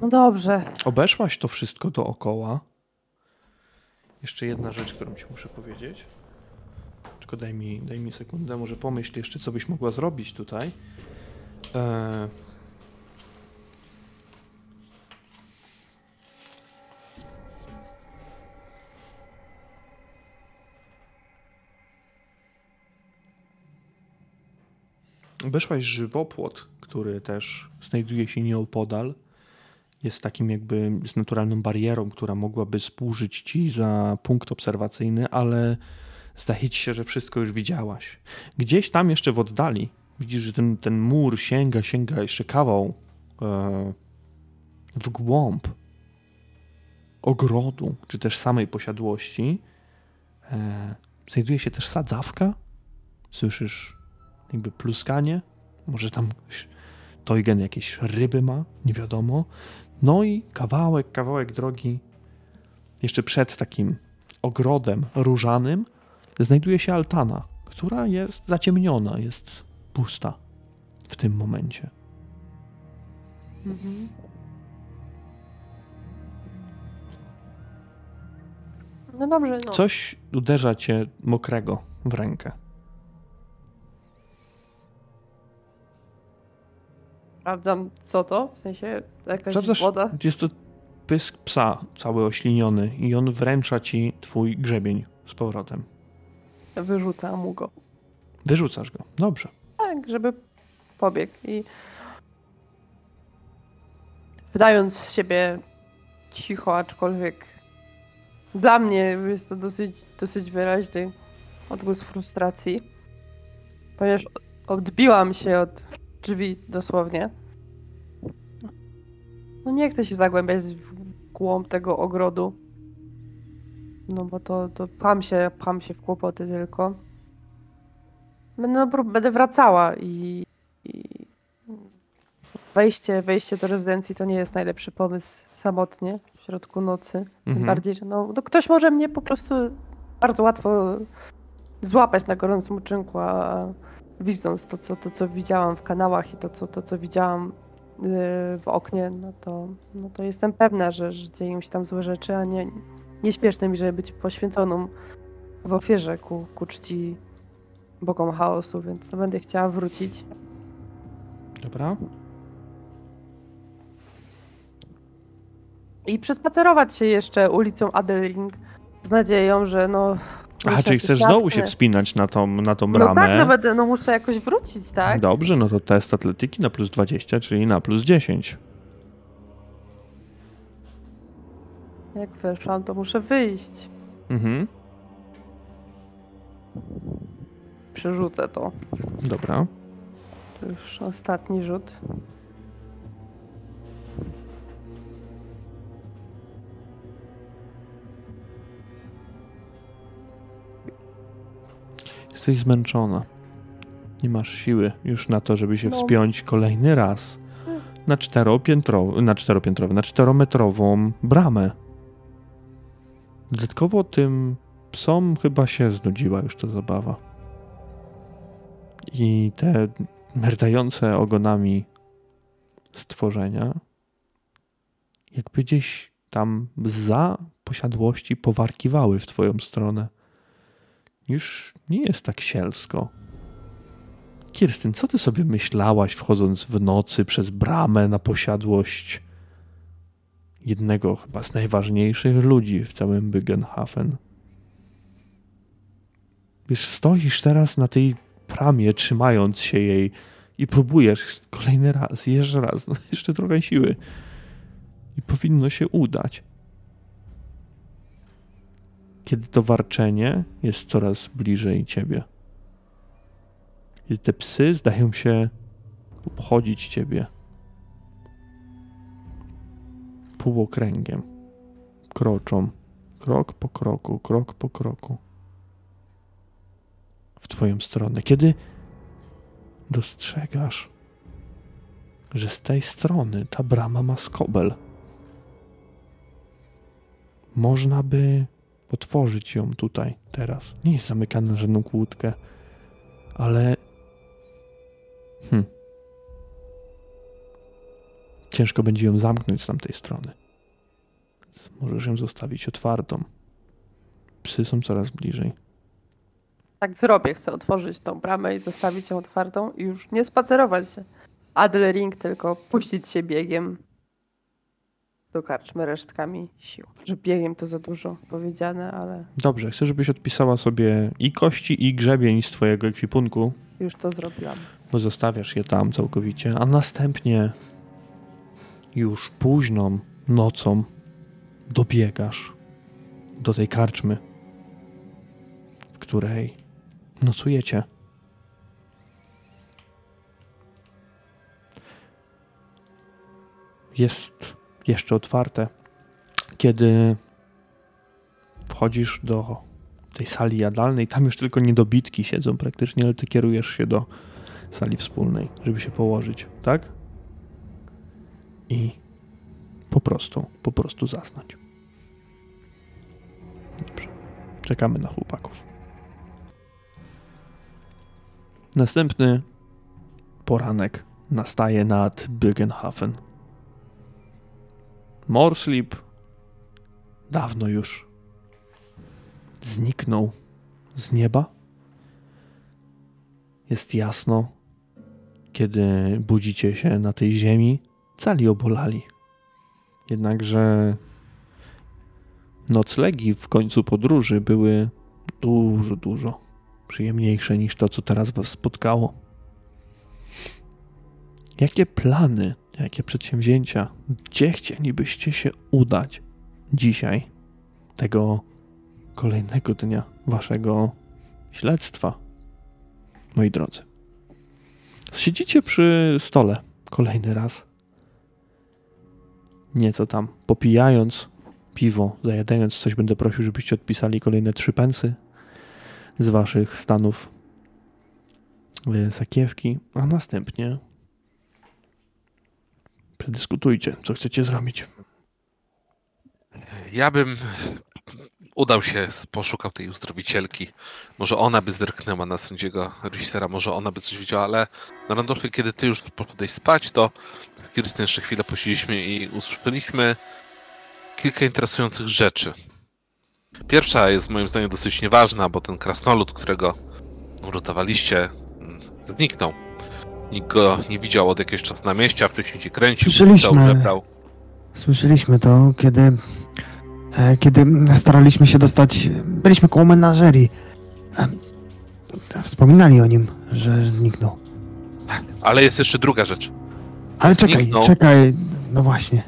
No dobrze. Obeszłaś to wszystko dookoła. Jeszcze jedna rzecz, którą ci muszę powiedzieć. Tylko daj mi, daj mi sekundę, może pomyśl jeszcze, co byś mogła zrobić tutaj. E... Obeszłaś żywopłot, który też znajduje się nieopodal jest takim jakby z naturalną barierą, która mogłaby służyć ci za punkt obserwacyjny, ale zdaje ci się, że wszystko już widziałaś. Gdzieś tam jeszcze w oddali widzisz, że ten, ten mur sięga, sięga jeszcze kawał e, w głąb ogrodu, czy też samej posiadłości. E, znajduje się też sadzawka. Słyszysz jakby pluskanie, może tam Toygen jakieś ryby ma, nie wiadomo. No i kawałek, kawałek drogi, jeszcze przed takim ogrodem różanym, znajduje się altana, która jest zaciemniona, jest pusta w tym momencie. Mhm. No dobrze, no. Coś uderza cię mokrego w rękę. Sprawdzam, co to? W sensie jakaś Sprawdzasz, woda? jest to pysk psa, cały ośliniony i on wręcza ci twój grzebień z powrotem. Wyrzucam mu go. Wyrzucasz go. Dobrze. Tak, żeby pobiegł i wydając z siebie cicho, aczkolwiek dla mnie jest to dosyć, dosyć wyraźny odgłos frustracji, ponieważ odbiłam się od drzwi dosłownie. No nie chcę się zagłębiać w głąb tego ogrodu, no bo to, to pam się, pam się w kłopoty tylko. Będę, no, będę wracała i, i wejście, wejście do rezydencji to nie jest najlepszy pomysł samotnie w środku nocy. Tym Mhm. bardziej, że no, no ktoś może mnie po prostu bardzo łatwo złapać na gorącym uczynku, a widząc to, co, to, co widziałam w kanałach i to, co, to, co widziałam yy, w oknie, no to, no to jestem pewna, że, że dzieją się tam złe rzeczy, a nie, nieśpieszne mi, żeby być poświęconą w ofierze ku, ku czci bogom chaosu, więc no będę chciała wrócić. Dobra. I przespacerować się jeszcze ulicą Adelring z nadzieją, że no... Aha, czyli chcesz znowu się wspinać na tą, na tą No tak, no, będę, no muszę jakoś wrócić, tak? Dobrze, no to test atletyki na plus 20, czyli na plus 10. Jak weszłam, to muszę wyjść. Mhm. Przerzucę to. Dobra. To już ostatni rzut. Jesteś zmęczona. Nie masz siły już na to, żeby się No. wspiąć kolejny raz na czteropiętrową, na czteropiętrową, na czterometrową bramę. Dodatkowo tym psom chyba się znudziła już ta zabawa. I te merdające ogonami stworzenia jakby gdzieś tam za posiadłości powarkiwały w twoją stronę. Już nie jest tak sielsko. Kirstyn, co ty sobie myślałaś, wchodząc w nocy przez bramę na posiadłość jednego chyba z najważniejszych ludzi w całym Bygenhafen? Wiesz, stoisz teraz na tej pramie, trzymając się jej i próbujesz kolejny raz, jeszcze raz, no jeszcze trochę siły. I powinno się udać. Kiedy to warczenie jest coraz bliżej ciebie. Kiedy te psy zdają się obchodzić ciebie półokręgiem. Kroczą, krok po kroku, krok po kroku w twoją stronę. Kiedy dostrzegasz, że z tej strony ta brama ma skobel. Można by otworzyć ją tutaj, teraz. Nie jest zamykana na żadną kłódkę, ale. Hmm. Ciężko będzie ją zamknąć z tamtej strony. Możesz ją zostawić otwartą. Psy są coraz bliżej. Tak zrobię. Chcę otworzyć tą bramę i zostawić ją otwartą i już nie spacerować się Adelring, tylko puścić się biegiem do karczmy resztkami sił. Że biegiem to za dużo powiedziane, ale Dobrze, chcę, żebyś odpisała sobie i kości, i grzebień z twojego ekwipunku, już to zrobiłam. bo zostawiasz je tam całkowicie, a następnie już późną nocą dobiegasz do tej karczmy, w której nocujecie. Jest jeszcze otwarte. Kiedy wchodzisz do tej sali jadalnej, tam już tylko niedobitki siedzą praktycznie, ale ty kierujesz się do sali wspólnej, żeby się położyć, tak? I po prostu, po prostu zasnąć. Dobrze. Czekamy na chłopaków. Następny poranek nastaje nad Birkenhafen. Morslip dawno już zniknął z nieba. Jest jasno, kiedy budzicie się na tej ziemi, cali obolali. Jednakże noclegi w końcu podróży były dużo, dużo przyjemniejsze niż to, co teraz was spotkało. Jakie plany, jakie przedsięwzięcia, gdzie chcielibyście się udać dzisiaj, tego kolejnego dnia waszego śledztwa, moi drodzy? Siedzicie przy stole kolejny raz. Nieco tam popijając piwo, zajadając coś, będę prosił, żebyście odpisali kolejne trzy pensy z waszych stanów e, sakiewki, a następnie przedyskutujcie, co chcecie zrobić. Ja bym udał się, poszukał tej uzdrowicielki. Może ona by zerknęła na sędziego Richtera, może ona by coś widziała, ale na Randolfie, kiedy ty już podejść spać, to Kirsten jeszcze chwilę posiedzieliśmy i usłyszeliśmy kilka interesujących rzeczy. Pierwsza jest moim zdaniem dosyć nieważna, bo ten krasnolud, którego uratowaliście, mm, zniknął. Nikt go nie widział od jakiegoś czasu na mieście, a wcześniej się kręcił, Słyszeliśmy. pisał, żebrał. Słyszeliśmy to, kiedy, e, kiedy staraliśmy się dostać. Byliśmy koło menażerii. E, Wspominali o nim, że zniknął. Ale jest jeszcze druga rzecz. Ale czekaj, Zniknął. czekaj. No właśnie.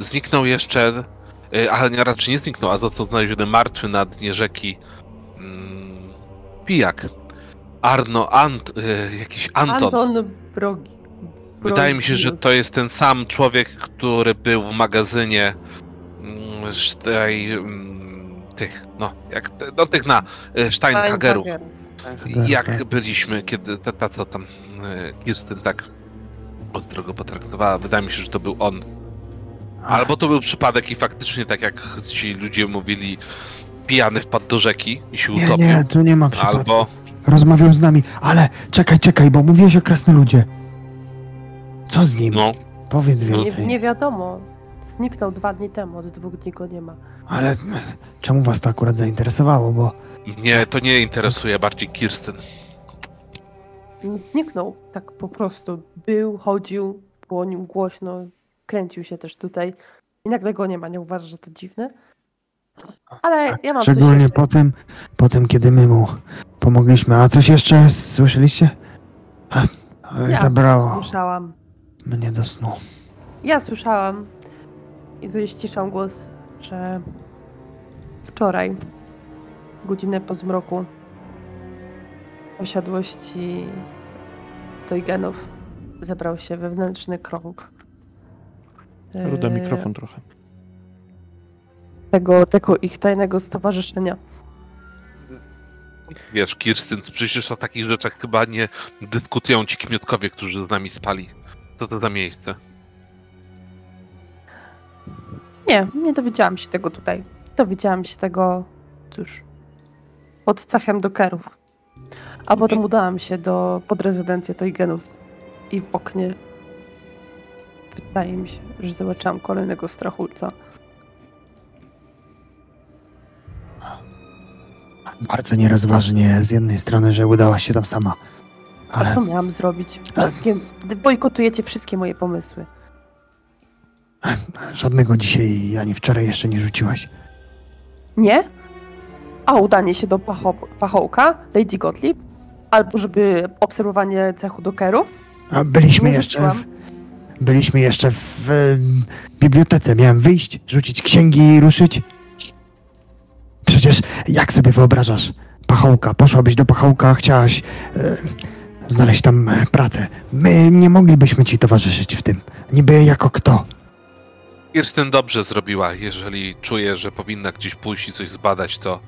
Zniknął jeszcze, y, ale nie, raczej nie zniknął, a został znaleziony martwy na dnie rzeki mm, pijak. Arno, Ant, y, jakiś Anton. Anton Brogi. Wydaje mi się, że to jest ten sam człowiek, który był w magazynie mm, z tej, mm, tych, no, jak, no tych na y, Steinhagerów. Jak tak. byliśmy, kiedy ta, ta co tam, Kirsten tak od drogo potraktowała, wydaje mi się, że to był on. Albo to był przypadek i faktycznie, tak jak ci ludzie mówili, pijany wpadł do rzeki i się Nie, utopił. nie, tu nie ma przypadku. Albo Rozmawiał z nami, ale czekaj, czekaj, bo mówiłeś o krasnoludzie. Co z nim? no, Powiedz Nie, więcej. nie wiadomo. Zniknął dwa dni temu, od dwóch dni go nie ma. Ale czemu was to akurat zainteresowało, bo mnie to nie interesuje, bardziej Kirsten. Zniknął tak po prostu. Był, chodził, nim głośno, kręcił się też tutaj. I nagle go nie ma. Nie uważasz, że to dziwne? Ale ja mam szczególnie coś jeszcze. po tym, po tym, kiedy my mu pomogliśmy. A coś jeszcze słyszeliście? Ech, Ja Zabrało Słyszałam. mnie do snu. Ja słyszałam i tutaj ściszam głos, że wczoraj, godzinę po zmroku, w posiadłości Toygenów zebrał się wewnętrzny krąg. Ruda e, mikrofon trochę. Tego, tego ich tajnego stowarzyszenia. Wiesz, Kirsten, przecież o takich rzeczach chyba nie dyskutują ci kmiotkowie, którzy z nami spali. Co to za miejsce? Nie, nie dowiedziałam się tego tutaj. Dowiedziałam się tego, cóż, pod cechem dokerów. A potem udałam się do pod rezydencję Toygenów i w oknie wydaje mi się, że zobaczyłam kolejnego strachulca. Bardzo nierozważnie z jednej strony, że udałaś się tam sama. A co Ale miałam zrobić? Wszystkie, bojkotujecie wszystkie moje pomysły. żadnego dzisiaj ani wczoraj jeszcze nie rzuciłaś. Nie? A udanie się do pacho pachołka, Lady Gottlieb? Albo żeby obserwowanie cechu dokerów? A byliśmy Nie jeszcze. W, byliśmy jeszcze w em, bibliotece. Miałem wyjść, rzucić księgi i ruszyć. Przecież jak sobie wyobrażasz? Pachołka, poszłabyś do pachołka, chciałaś e, znaleźć tam e, pracę. My nie moglibyśmy ci towarzyszyć w tym. Niby jako kto? Kirsten dobrze zrobiła. Jeżeli czuje, że powinna gdzieś pójść i coś zbadać, to,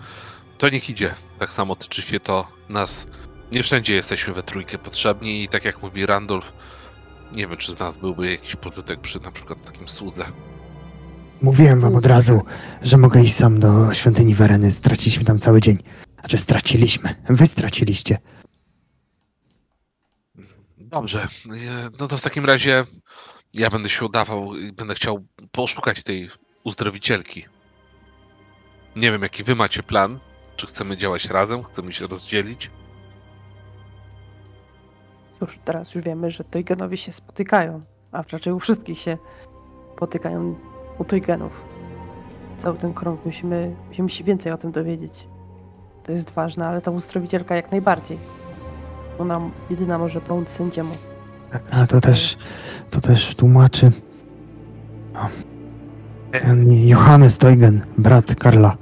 to niech idzie. Tak samo tyczy się to nas Nie wszędzie jesteśmy we trójkę potrzebni i tak jak mówi Randolph, nie wiem, czy z nas byłby jakiś pożytek przy na przykład takim słudle. Mówiłem wam od razu, że mogę iść sam do świątyni Wereny. Straciliśmy tam cały dzień. Znaczy straciliśmy. Wy straciliście. Dobrze, e, no to w takim razie ja będę się udawał i będę chciał poszukać tej uzdrowicielki. Nie wiem, jaki wy macie plan. Czy chcemy działać razem, chcemy się rozdzielić? Cóż, teraz już wiemy, że Toygenowi się spotykają, a raczej u wszystkich się spotykają u Toygenów. Cały ten krąg musimy, musimy się więcej o tym dowiedzieć. To jest ważne, ale ta uzdrowicielka jak najbardziej. Ona jedyna może pomóc sędziemu. Tak, a to też, to też tłumaczy. Johannes Teugen, brat Karla.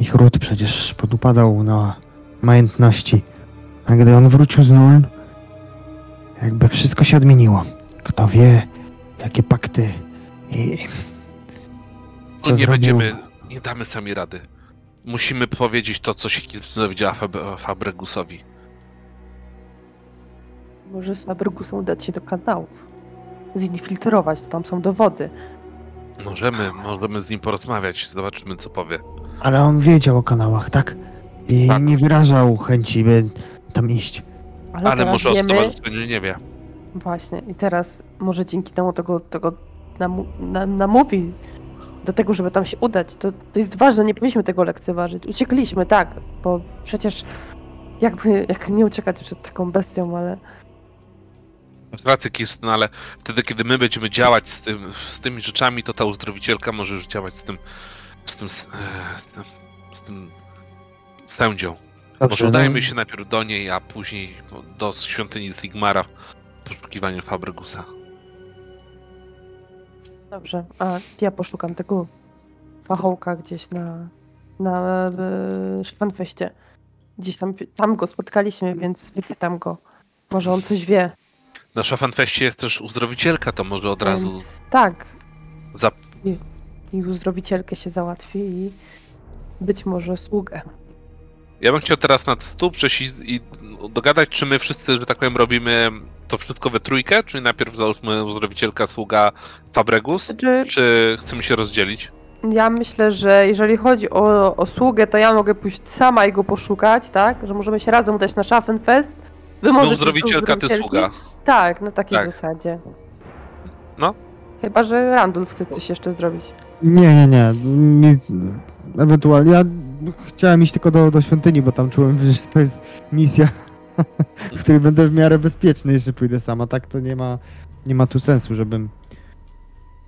Ich ród przecież podupadał na majątności. A gdy on wrócił z Nuln, jakby wszystko się odmieniło. Kto wie, jakie pakty i... Co nie zrobił- będziemy, nie damy sami rady. Musimy powiedzieć to, co się kiedyś dowiedziała Fab- Fabregusowi. Może z Fabrygusem udać się do kanałów. Zinfiltrować, to tam są dowody. Możemy, możemy z nim porozmawiać, zobaczymy, co powie. Ale on wiedział o kanałach, tak? I Tak. nie wyrażał chęci, by tam iść. Ale, Ale może o wiemy, stowarzyszeniu nie wie. Właśnie, i teraz może dzięki temu tego, tego namu, nam, namówi do tego, żeby tam się udać. To, to jest ważne, nie powinniśmy tego lekceważyć. Uciekliśmy, tak, bo przecież jakby, jak nie uciekać przed taką bestią, ale Masz rację, Kirsten, ale wtedy, kiedy my będziemy działać z, tym, z tymi rzeczami, to ta uzdrowicielka może już działać z tym, z tym, z, e, z tym, z tym sędzią. Może no. udajmy się najpierw do niej, a później do świątyni z Ligmara w poszukiwaniu Fabregusa. Dobrze. A ja poszukam tego pachołka gdzieś na, na e, Szwanfeście. Gdzieś tam, tam go spotkaliśmy, więc wypytam go. Może on coś wie. Na Szafanfeście jest też uzdrowicielka, to może od razu Więc, tak, za... i uzdrowicielkę się załatwi i być może sługę. Ja bym chciał teraz nad stół przejść i, dogadać, czy my wszyscy, że tak powiem, robimy to wszystko we trójkę, czyli najpierw załóżmy uzdrowicielka, sługa Fabregus, Znaczy, czy chcemy się rozdzielić? ja myślę, że jeżeli chodzi o, o sługę, to ja mogę pójść sama i go poszukać, tak? Że możemy się razem udać na Schaffenfest. Wy No, możecie uzdrowicielka, ty sługa. Tak, na takiej Tak. zasadzie. No. Chyba, że Randulf chce coś jeszcze zrobić. Nie, nie, nie. Mi, ewentualnie. Ja chciałem iść tylko do, do świątyni, bo tam czułem, że to jest misja, w której będę w miarę bezpieczny, jeśli pójdę sama. Tak to nie ma, nie ma tu sensu, żebym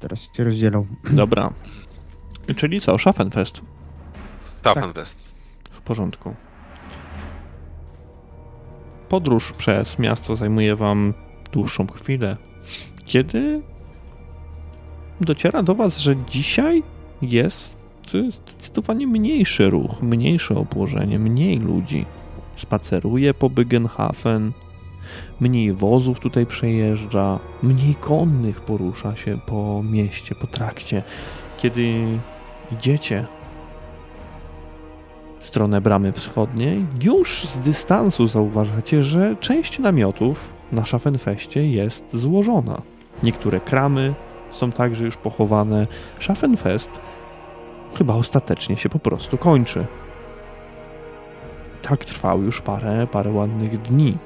teraz się rozdzielał. Dobra. Czyli co, Schaffenfest. Schaffenfest. W porządku. Podróż przez miasto zajmuje wam dłuższą chwilę. Kiedy dociera do was, że dzisiaj jest zdecydowanie mniejszy ruch, mniejsze obłożenie, mniej ludzi. Spaceruje po Bygenhafen, mniej wozów tutaj przejeżdża, mniej konnych porusza się po mieście, po trakcie. Kiedy idziecie w stronę bramy wschodniej, już z dystansu zauważacie, że część namiotów na Schaffenfeście jest złożona. Niektóre kramy są także już pochowane. Schaffenfest chyba ostatecznie się po prostu kończy. Tak trwał już parę, parę ładnych dni.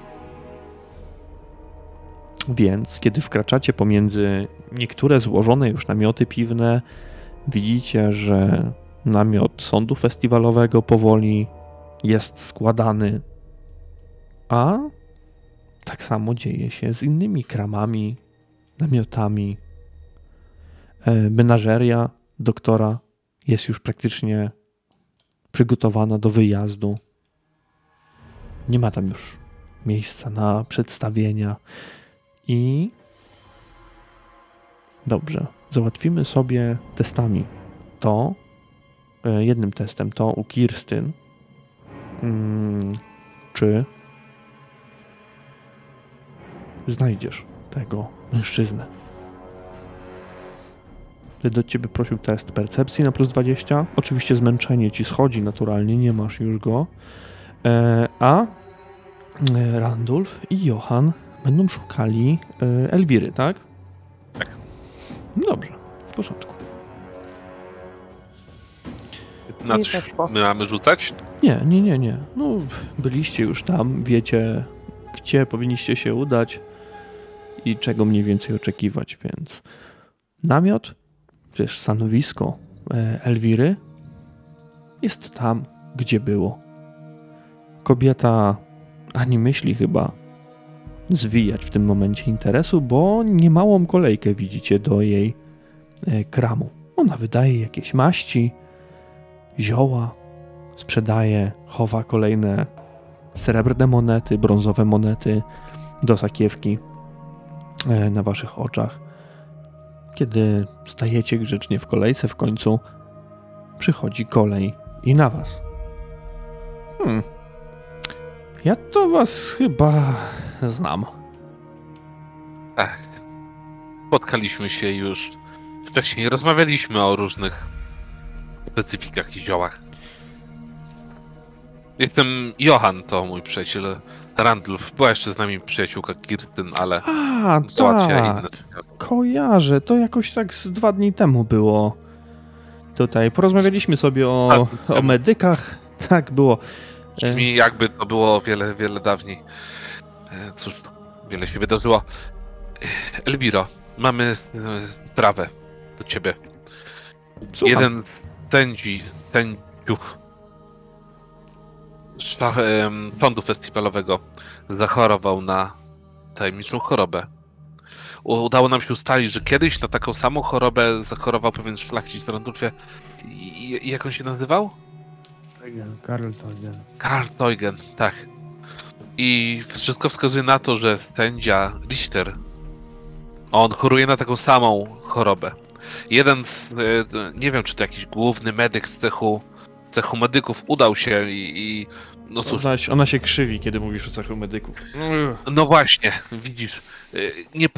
Więc kiedy wkraczacie pomiędzy niektóre złożone już namioty piwne, widzicie, że namiot sądu festiwalowego powoli jest składany. A tak samo dzieje się z innymi kramami, namiotami. E, Menażeria doktora jest już praktycznie przygotowana do wyjazdu. Nie ma tam już miejsca na przedstawienia. I dobrze, załatwimy sobie testami to, e, jednym testem, to u Kirstyn, mm, czy znajdziesz tego mężczyznę. Do ciebie prosił test percepcji na plus 20, oczywiście zmęczenie ci schodzi naturalnie, nie masz już go, e, a e, Randulf i Johan będą szukali e, Elwiry, tak? Tak. Dobrze, w porządku. Na coś my mamy rzucać? Nie, nie, nie, nie. No, byliście już tam, wiecie, gdzie powinniście się udać i czego mniej więcej oczekiwać, więc namiot, przecież stanowisko e, Elwiry jest tam, gdzie było. Kobieta ani myśli chyba zwijać w tym momencie interesu, bo niemałą kolejkę widzicie do jej e, kramu. Ona wydaje jakieś maści, zioła, sprzedaje, chowa kolejne srebrne monety, brązowe monety do sakiewki e, na waszych oczach. Kiedy stajecie grzecznie w kolejce, w końcu przychodzi kolej i na was. Hmm. Ja to was chyba znam. Tak. Spotkaliśmy się już wcześniej. Rozmawialiśmy o różnych specyfikach i ziołach. Jestem Johan, to mój przyjaciel Randulf. Była jeszcze z nami przyjaciółka Kirsten, ale A, załatwia inne tak. sprawy. Kojarzę, to jakoś tak z dwa dni temu było. Tutaj porozmawialiśmy sobie o, Tak, o medykach. Tak było. Brzmi jakby to było wiele, wiele dawniej. E, Cóż, wiele się wydarzyło. E, Elwiro, mamy e, sprawę do ciebie. Słucham. Jeden z sędzi, sędziów sądu festiwalowego zachorował na tajemniczą chorobę. Udało nam się ustalić, że kiedyś na taką samą chorobę zachorował pewien szlachcic w Randulfie. I- Jak on się nazywał? Karl Tolgen. Karl Teugen, tak. I wszystko wskazuje na to, że sędzia Richter, on choruje na taką samą chorobę. Jeden z, e, nie wiem czy to jakiś główny medyk z cechu, cechu medyków udał się i, i no cóż, Ona, się- ona się krzywi, kiedy mówisz o cechu medyków. no właśnie, widzisz, y, nie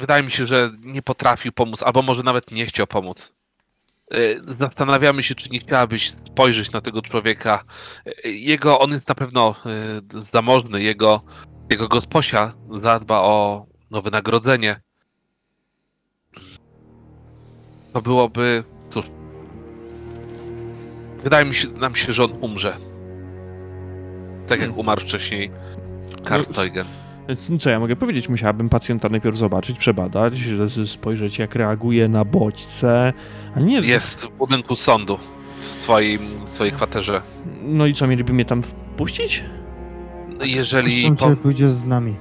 wydaje mi się, że nie potrafił pomóc, albo może nawet nie chciał pomóc. Y, Zastanawiamy się, czy nie chciałabyś spojrzeć na tego człowieka. Y, Jego, on jest na pewno y, zamożny, jego, jego gosposia zadba o no, wynagrodzenie. To byłoby, cóż, wydaje mi się, nam się, że on umrze. Tak jak umarł wcześniej Karl No, Teugen. Co ja mogę powiedzieć? Musiałabym pacjenta najpierw zobaczyć, przebadać, spojrzeć jak reaguje na bodźce. A nie. Jest w budynku sądu, w swoim, w swojej kwaterze. No i co, mieliby mnie tam wpuścić? Jeżeli. Po... pójdziesz z nami.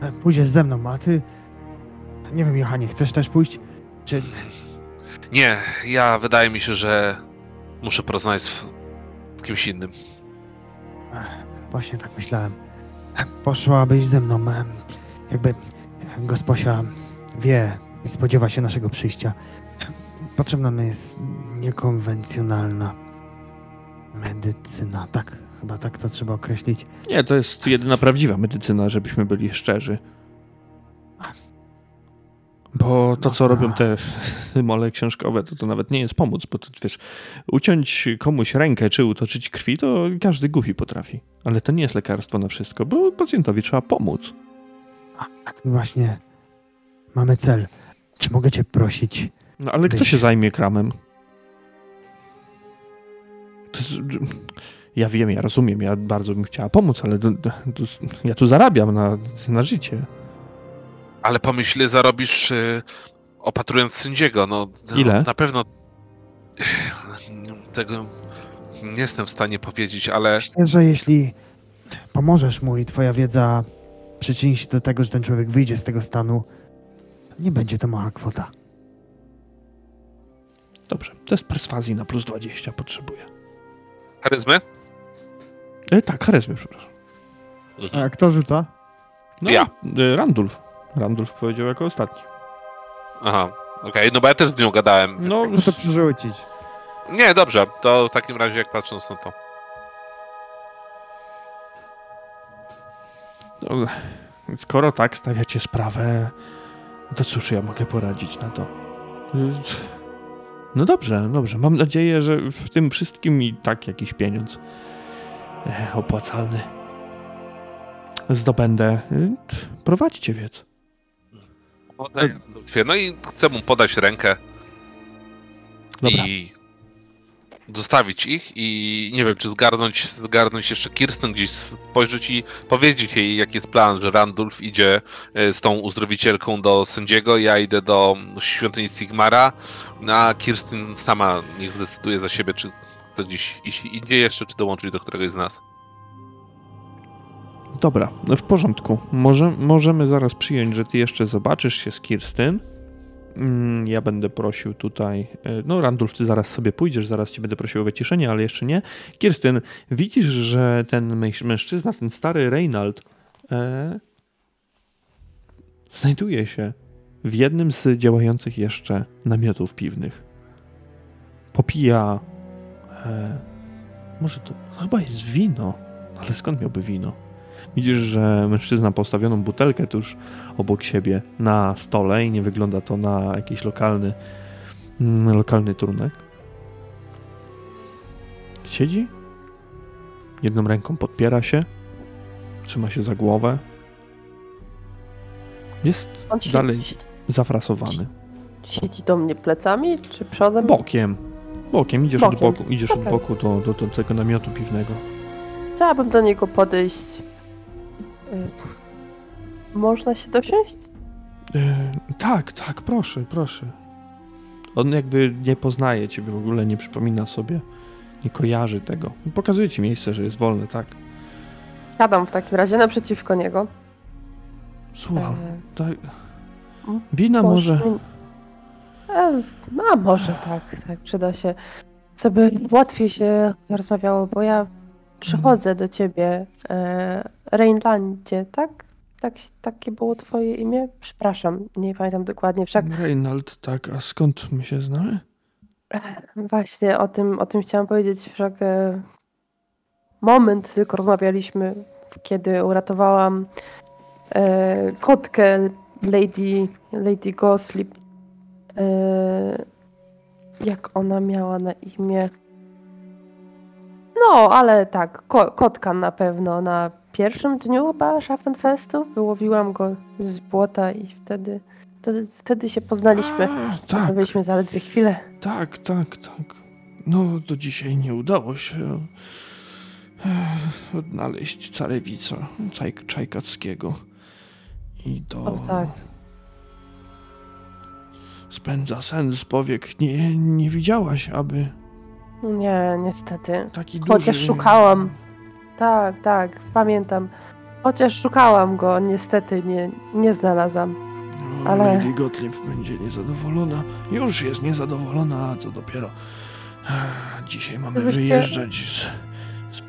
E, Pójdziesz ze mną, a ty... Nie wiem, Johanie, chcesz też pójść? Czy... Nie, ja wydaje mi się, że muszę porozmawiać z, z kimś innym. Właśnie tak myślałem. Poszłabyś ze mną. Jakby gosposia wie i spodziewa się naszego przyjścia. Potrzebna nam jest niekonwencjonalna medycyna. Tak, chyba tak to trzeba określić. Nie, to jest jedyna prawdziwa medycyna, żebyśmy byli szczerzy. Bo to, co robią te mole książkowe, to to nawet nie jest pomóc, bo to wiesz, uciąć komuś rękę czy utoczyć krwi, to każdy głupi potrafi. Ale to nie jest lekarstwo na wszystko, bo pacjentowi trzeba pomóc. A, tak właśnie mamy cel. Czy mogę cię prosić? No ale kto Byś- się zajmie kramem? Jest, ja wiem, ja rozumiem, ja bardzo bym chciała pomóc, ale ja tu zarabiam na, na życie. Ale pomyśl, ile zarobisz y, opatrując sędziego. No, no, Ile? Na pewno. Tego nie jestem w stanie powiedzieć, ale Myślę, że jeśli pomożesz mu i twoja wiedza przyczyni się do tego, że ten człowiek wyjdzie z tego stanu, nie będzie to mała kwota. Dobrze, to jest perswazji na plus 20 potrzebuję. charyzmy? E, tak, charyzmy, przepraszam. A kto rzuca? No, Ja. e, Randulf. Randulf powiedział jako ostatni. Aha, okej, no bo ja też z nią gadałem. No, Chcę to przerzucić. Nie, dobrze, to w takim razie jak patrząc na to. no, skoro tak stawiacie sprawę, to cóż ja mogę poradzić na to? No dobrze, dobrze. Mam nadzieję, że w tym wszystkim i tak jakiś pieniądz e, opłacalny. zdobędę. Y, Prowadźcie więc. Podaj Randulfie. No i chcę mu podać rękę Dobra. i zostawić ich i nie wiem, czy zgarnąć, zgarnąć jeszcze Kirsten gdzieś, spojrzeć i powiedzieć jej, jaki jest plan, że Randulf idzie e, z tą uzdrowicielką do sędziego, ja idę do świątyni Sigmara, a Kirsten sama niech zdecyduje za siebie, czy to gdzieś idzie jeszcze, czy dołączyć do któregoś z nas. Dobra, no w porządku. Może, możemy zaraz przyjąć, że ty jeszcze zobaczysz się z Kirstyn. Mm, Ja będę prosił tutaj. e, No, Randulf, ty zaraz sobie pójdziesz, zaraz ci będę prosił o wyciszenie, ale jeszcze nie. Kirstyn, widzisz, że ten męż- mężczyzna, ten stary Reinald, e, znajduje się w jednym z działających jeszcze namiotów piwnych. Popija. E, może to chyba jest wino, ale skąd miałby wino? Widzisz, że mężczyzna postawioną butelkę tuż obok siebie na stole i nie wygląda to na jakiś lokalny, mm, lokalny trunek. Siedzi, jedną ręką podpiera się, trzyma się za głowę. Jest siedzi, dalej siedzi, zafrasowany. siedzi do mnie plecami czy przodem? Bokiem. Bokiem, idziesz Bokiem. od boku, idziesz od Dobra. boku do, do, do tego namiotu piwnego. Chciałabym do niego podejść. Y, Można się dosiąść? E, tak, tak, proszę, proszę. On jakby nie poznaje ciebie w ogóle, nie przypomina sobie, nie kojarzy tego. Pokazuje ci miejsce, że jest wolne, tak. Siadam w takim razie naprzeciwko niego. Słucham, E, tak. Wina może... E, a może tak, tak, przyda się. Co by łatwiej się rozmawiało, bo ja przychodzę do ciebie, e, Reinlandzie, tak? tak? Takie było twoje imię? Przepraszam, nie pamiętam dokładnie, wszak Reinald, tak, a skąd my się znamy? właśnie o tym, o tym chciałam powiedzieć, wszak e, moment tylko rozmawialiśmy, kiedy uratowałam e, kotkę Lady, Lady Goslip. E, jak ona miała na imię? No, ale tak, ko kotka na pewno. Na pierwszym dniu chyba Schaffenfestu wyłowiłam go z błota i wtedy, wtedy, wtedy się poznaliśmy. A, tak, Byliśmy zaledwie chwilę. tak, tak, tak. No, do dzisiaj nie udało się e, odnaleźć carewica Czaj, Czajkackiego. I to... O tak. Spędza sen z powiek. Nie, nie widziałaś, aby Nie, niestety. taki duży... Chociaż szukałam. Tak, tak, pamiętam. Chociaż szukałam go, niestety nie, nie znalazłam. O, ale- Lady Gottlieb będzie niezadowolona. Już jest niezadowolona, a co dopiero. Dzisiaj mamy Żebyście- wyjeżdżać z, z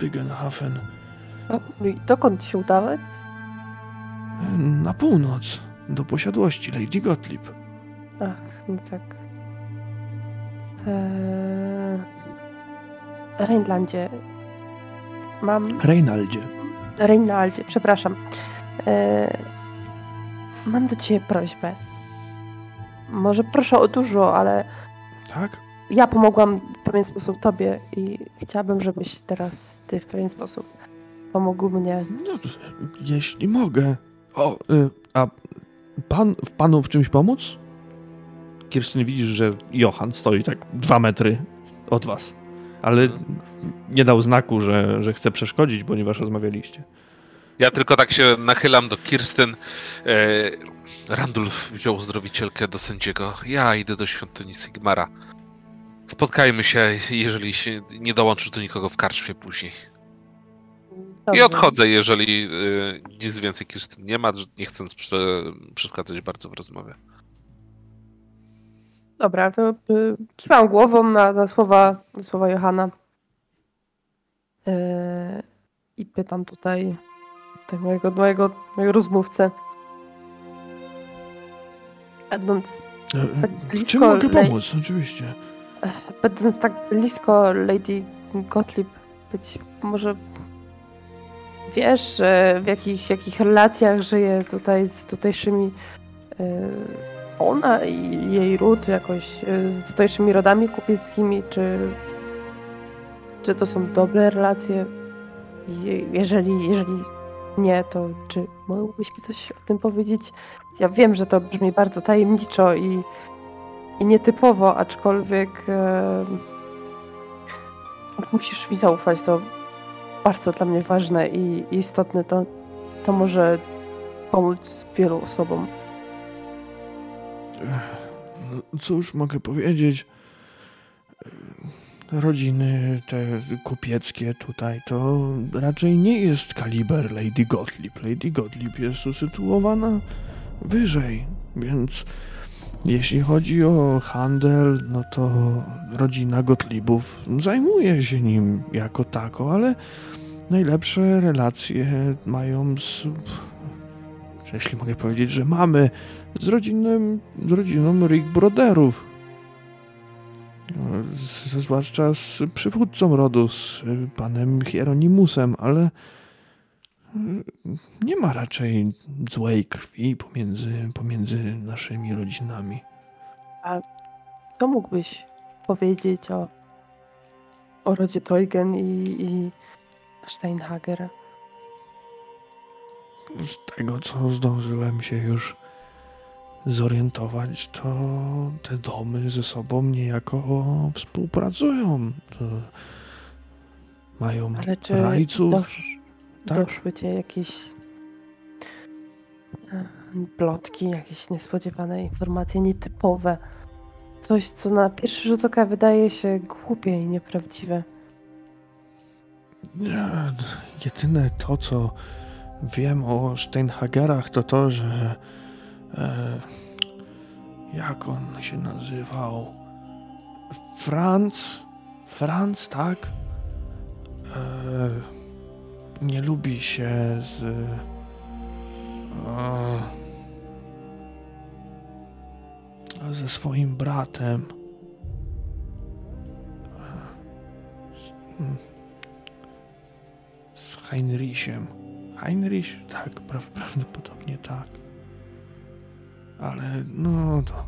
i dokąd się udawać? na północ, do posiadłości Lady Gottlieb. Ach, no tak. Eee... Reinlandzie. Mam. Reinaldzie. Reinaldzie, przepraszam. Eee... Mam do ciebie prośbę. Może proszę o dużo, ale Tak? ja pomogłam w pewien sposób tobie i chciałabym, żebyś teraz ty w pewien sposób pomógł mnie. No, jeśli mogę. O, y, a pan w panu w czymś pomóc? Kirsten, widzisz, że Johan stoi tak dwa metry od was. Ale nie dał znaku, że, że chce przeszkodzić, ponieważ rozmawialiście. Ja tylko tak się nachylam do Kirsten. E, Randulf wziął uzdrowicielkę do sędziego. Ja idę do świątyni Sigmara. Spotkajmy się, jeżeli się nie dołączysz do nikogo w karczmie później. I Dobrze. odchodzę, jeżeli y, nic więcej Kirsten nie ma, nie chcąc prze, przeszkadzać bardzo w rozmowie. Dobra, to y, kiwam głową na, na, słowa, na słowa Johana. Yy, I pytam tutaj, tutaj mojego, mojego, mojego rozmówcę. Będąc, E, Tak Czym blisko mogę pomóc? Oczywiście. będąc tak blisko Lady Gottlieb, być może wiesz, w jakich, jakich relacjach żyje tutaj z tutejszymi yy, ona i jej ród jakoś yy, z tutejszymi rodami kupieckimi, czy, czy to są dobre relacje? Je- Jeżeli, jeżeli nie, to czy mógłbyś mi coś o tym powiedzieć? Ja wiem, że to brzmi bardzo tajemniczo i, i nietypowo, aczkolwiek e, musisz mi zaufać. To bardzo dla mnie ważne i, i istotne. To, to może pomóc wielu osobom. No, cóż mogę powiedzieć? Rodziny te kupieckie tutaj to raczej nie jest kaliber Lady Gottlieb. Lady Gottlieb jest usytuowana wyżej, więc jeśli chodzi o handel, no to rodzina Gottliebów zajmuje się nim jako tako, ale najlepsze relacje mają z jeśli mogę powiedzieć, że mamy z, rodzinem, z rodziną Rick Broderów. No, z, zwłaszcza z przywódcą rodu, z panem Hieronimusem, ale y, nie ma raczej złej krwi pomiędzy, pomiędzy naszymi rodzinami. Co mógłbyś powiedzieć o, o rodzie Teugen i, i? Z tego, co zdążyłem się już zorientować, to te domy ze sobą niejako współpracują. To mają Ale czy rajców. dosz, tak. doszły cię jakieś e, plotki, jakieś niespodziewane informacje, nietypowe? Coś, co na pierwszy rzut oka wydaje się głupie i nieprawdziwe. Nie, jedyne to, co wiem o Steinhagerach, to to, że e, jak on się nazywał? Franz? Franz, tak? E, nie lubi się z. E, ze swoim bratem. Hmm. Z Heinrichem. Heinrich? Tak, pra prawdopodobnie tak. Ale no to.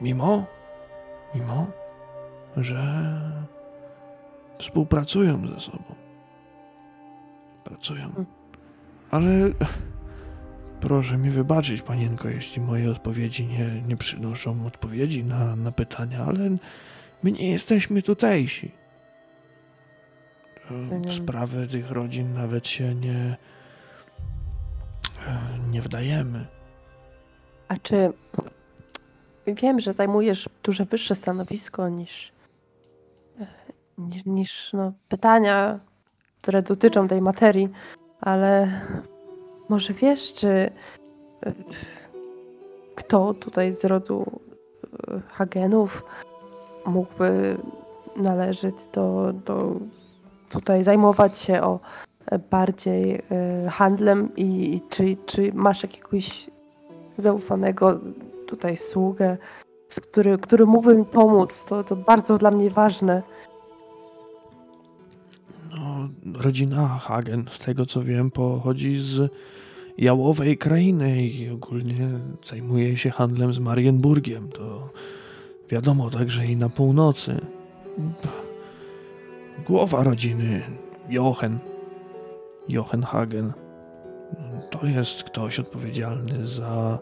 Mimo, mimo, że współpracują ze sobą. Pracują. Ale proszę mi wybaczyć, panienko, jeśli moje odpowiedzi nie, nie przynoszą odpowiedzi na, na pytania, ale my nie jesteśmy tutejsi. W sprawy tych rodzin nawet się nie, e, nie wdajemy. A czy wiem, że zajmujesz dużo wyższe stanowisko niż, e, niż, niż no, pytania, które dotyczą tej materii, ale może wiesz, czy e, kto tutaj z rodu Hagenów mógłby należeć do, do tutaj zajmować się o e, bardziej e, handlem i, i czy, czy masz jakiegoś zaufanego tutaj sługę, który, który mógłby mi pomóc. To, to bardzo dla mnie ważne. No, rodzina Hagen, z tego co wiem, pochodzi z jałowej krainy i ogólnie zajmuje się handlem z Marienburgiem. To wiadomo także i na północy. Głowa rodziny, Jochen, Jochen Hagen, to jest ktoś odpowiedzialny za.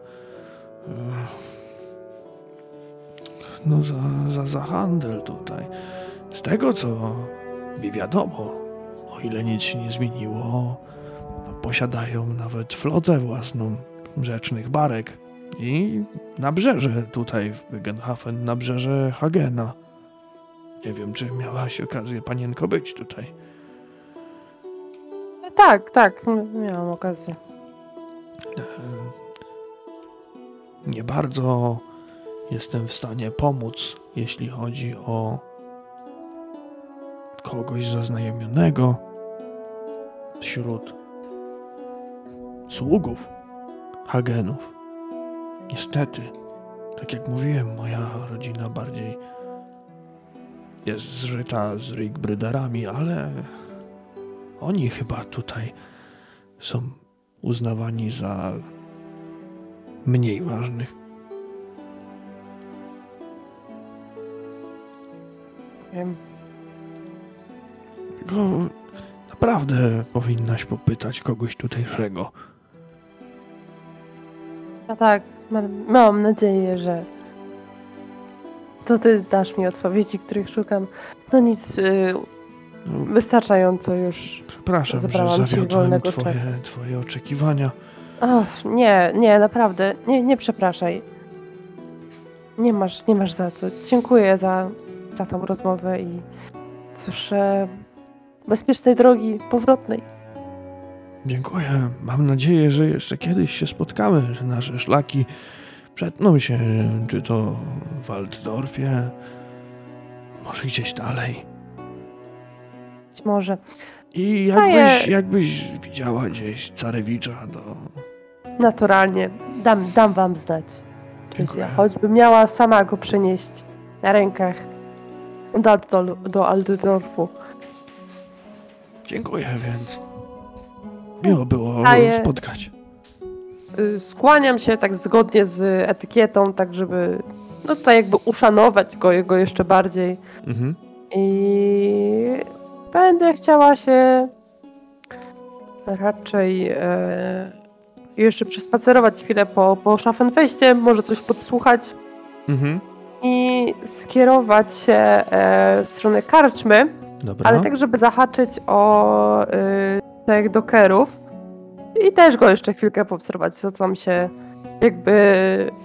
No, za, za, za handel tutaj. Z tego co mi wiadomo, o ile nic się nie zmieniło, posiadają nawet flotę własną rzecznych barek i nabrzeże tutaj w Bygenhafen, nabrzeże Hagena. Nie wiem, czy miałaś okazję, panienko, być tutaj. Tak, tak, miałam okazję. Nie bardzo jestem w stanie pomóc, jeśli chodzi o kogoś zaznajomionego wśród sługów Hagenów. Niestety, tak jak mówiłem, moja rodzina bardziej jest zżyta z Rigbryderami, ale oni chyba tutaj są uznawani za mniej ważnych. Wiem. Na Naprawdę powinnaś popytać kogoś tutejszego. A tak, mam, mam nadzieję, że to ty dasz mi odpowiedzi, których szukam. No nic, y, No, wystarczająco już. przepraszam, Zabrałam że ci zawiodłem wolnego twoje, czasu. twoje oczekiwania. Och, nie, nie, naprawdę, nie, nie przepraszaj. Nie masz, nie masz za co. Dziękuję za, za tą rozmowę i cóż, e, bezpiecznej drogi powrotnej. Dziękuję. Mam nadzieję, że jeszcze kiedyś się spotkamy, że nasze szlaki przetną się, czy to w Waldorfie, może gdzieś dalej. Być może. I jakbyś, jakbyś widziała gdzieś Carewicza, to Naturalnie. Dam, dam wam znać. Dziękuję. Choćbym miała sama go przenieść na rękach do, do, do Aldorfu. dziękuję, więc miło było Daję- spotkać. Y, Skłaniam się tak zgodnie z etykietą, tak żeby no to jakby uszanować go, jego jeszcze bardziej. Mhm. I będę chciała się raczej e, jeszcze przespacerować chwilę po, po Schaffenfeście, może coś podsłuchać Mhm. i skierować się e, w stronę karczmy, Dobra. ale tak, żeby zahaczyć o y, tych dokerów i też go jeszcze chwilkę poobserwować, co tam się jakby,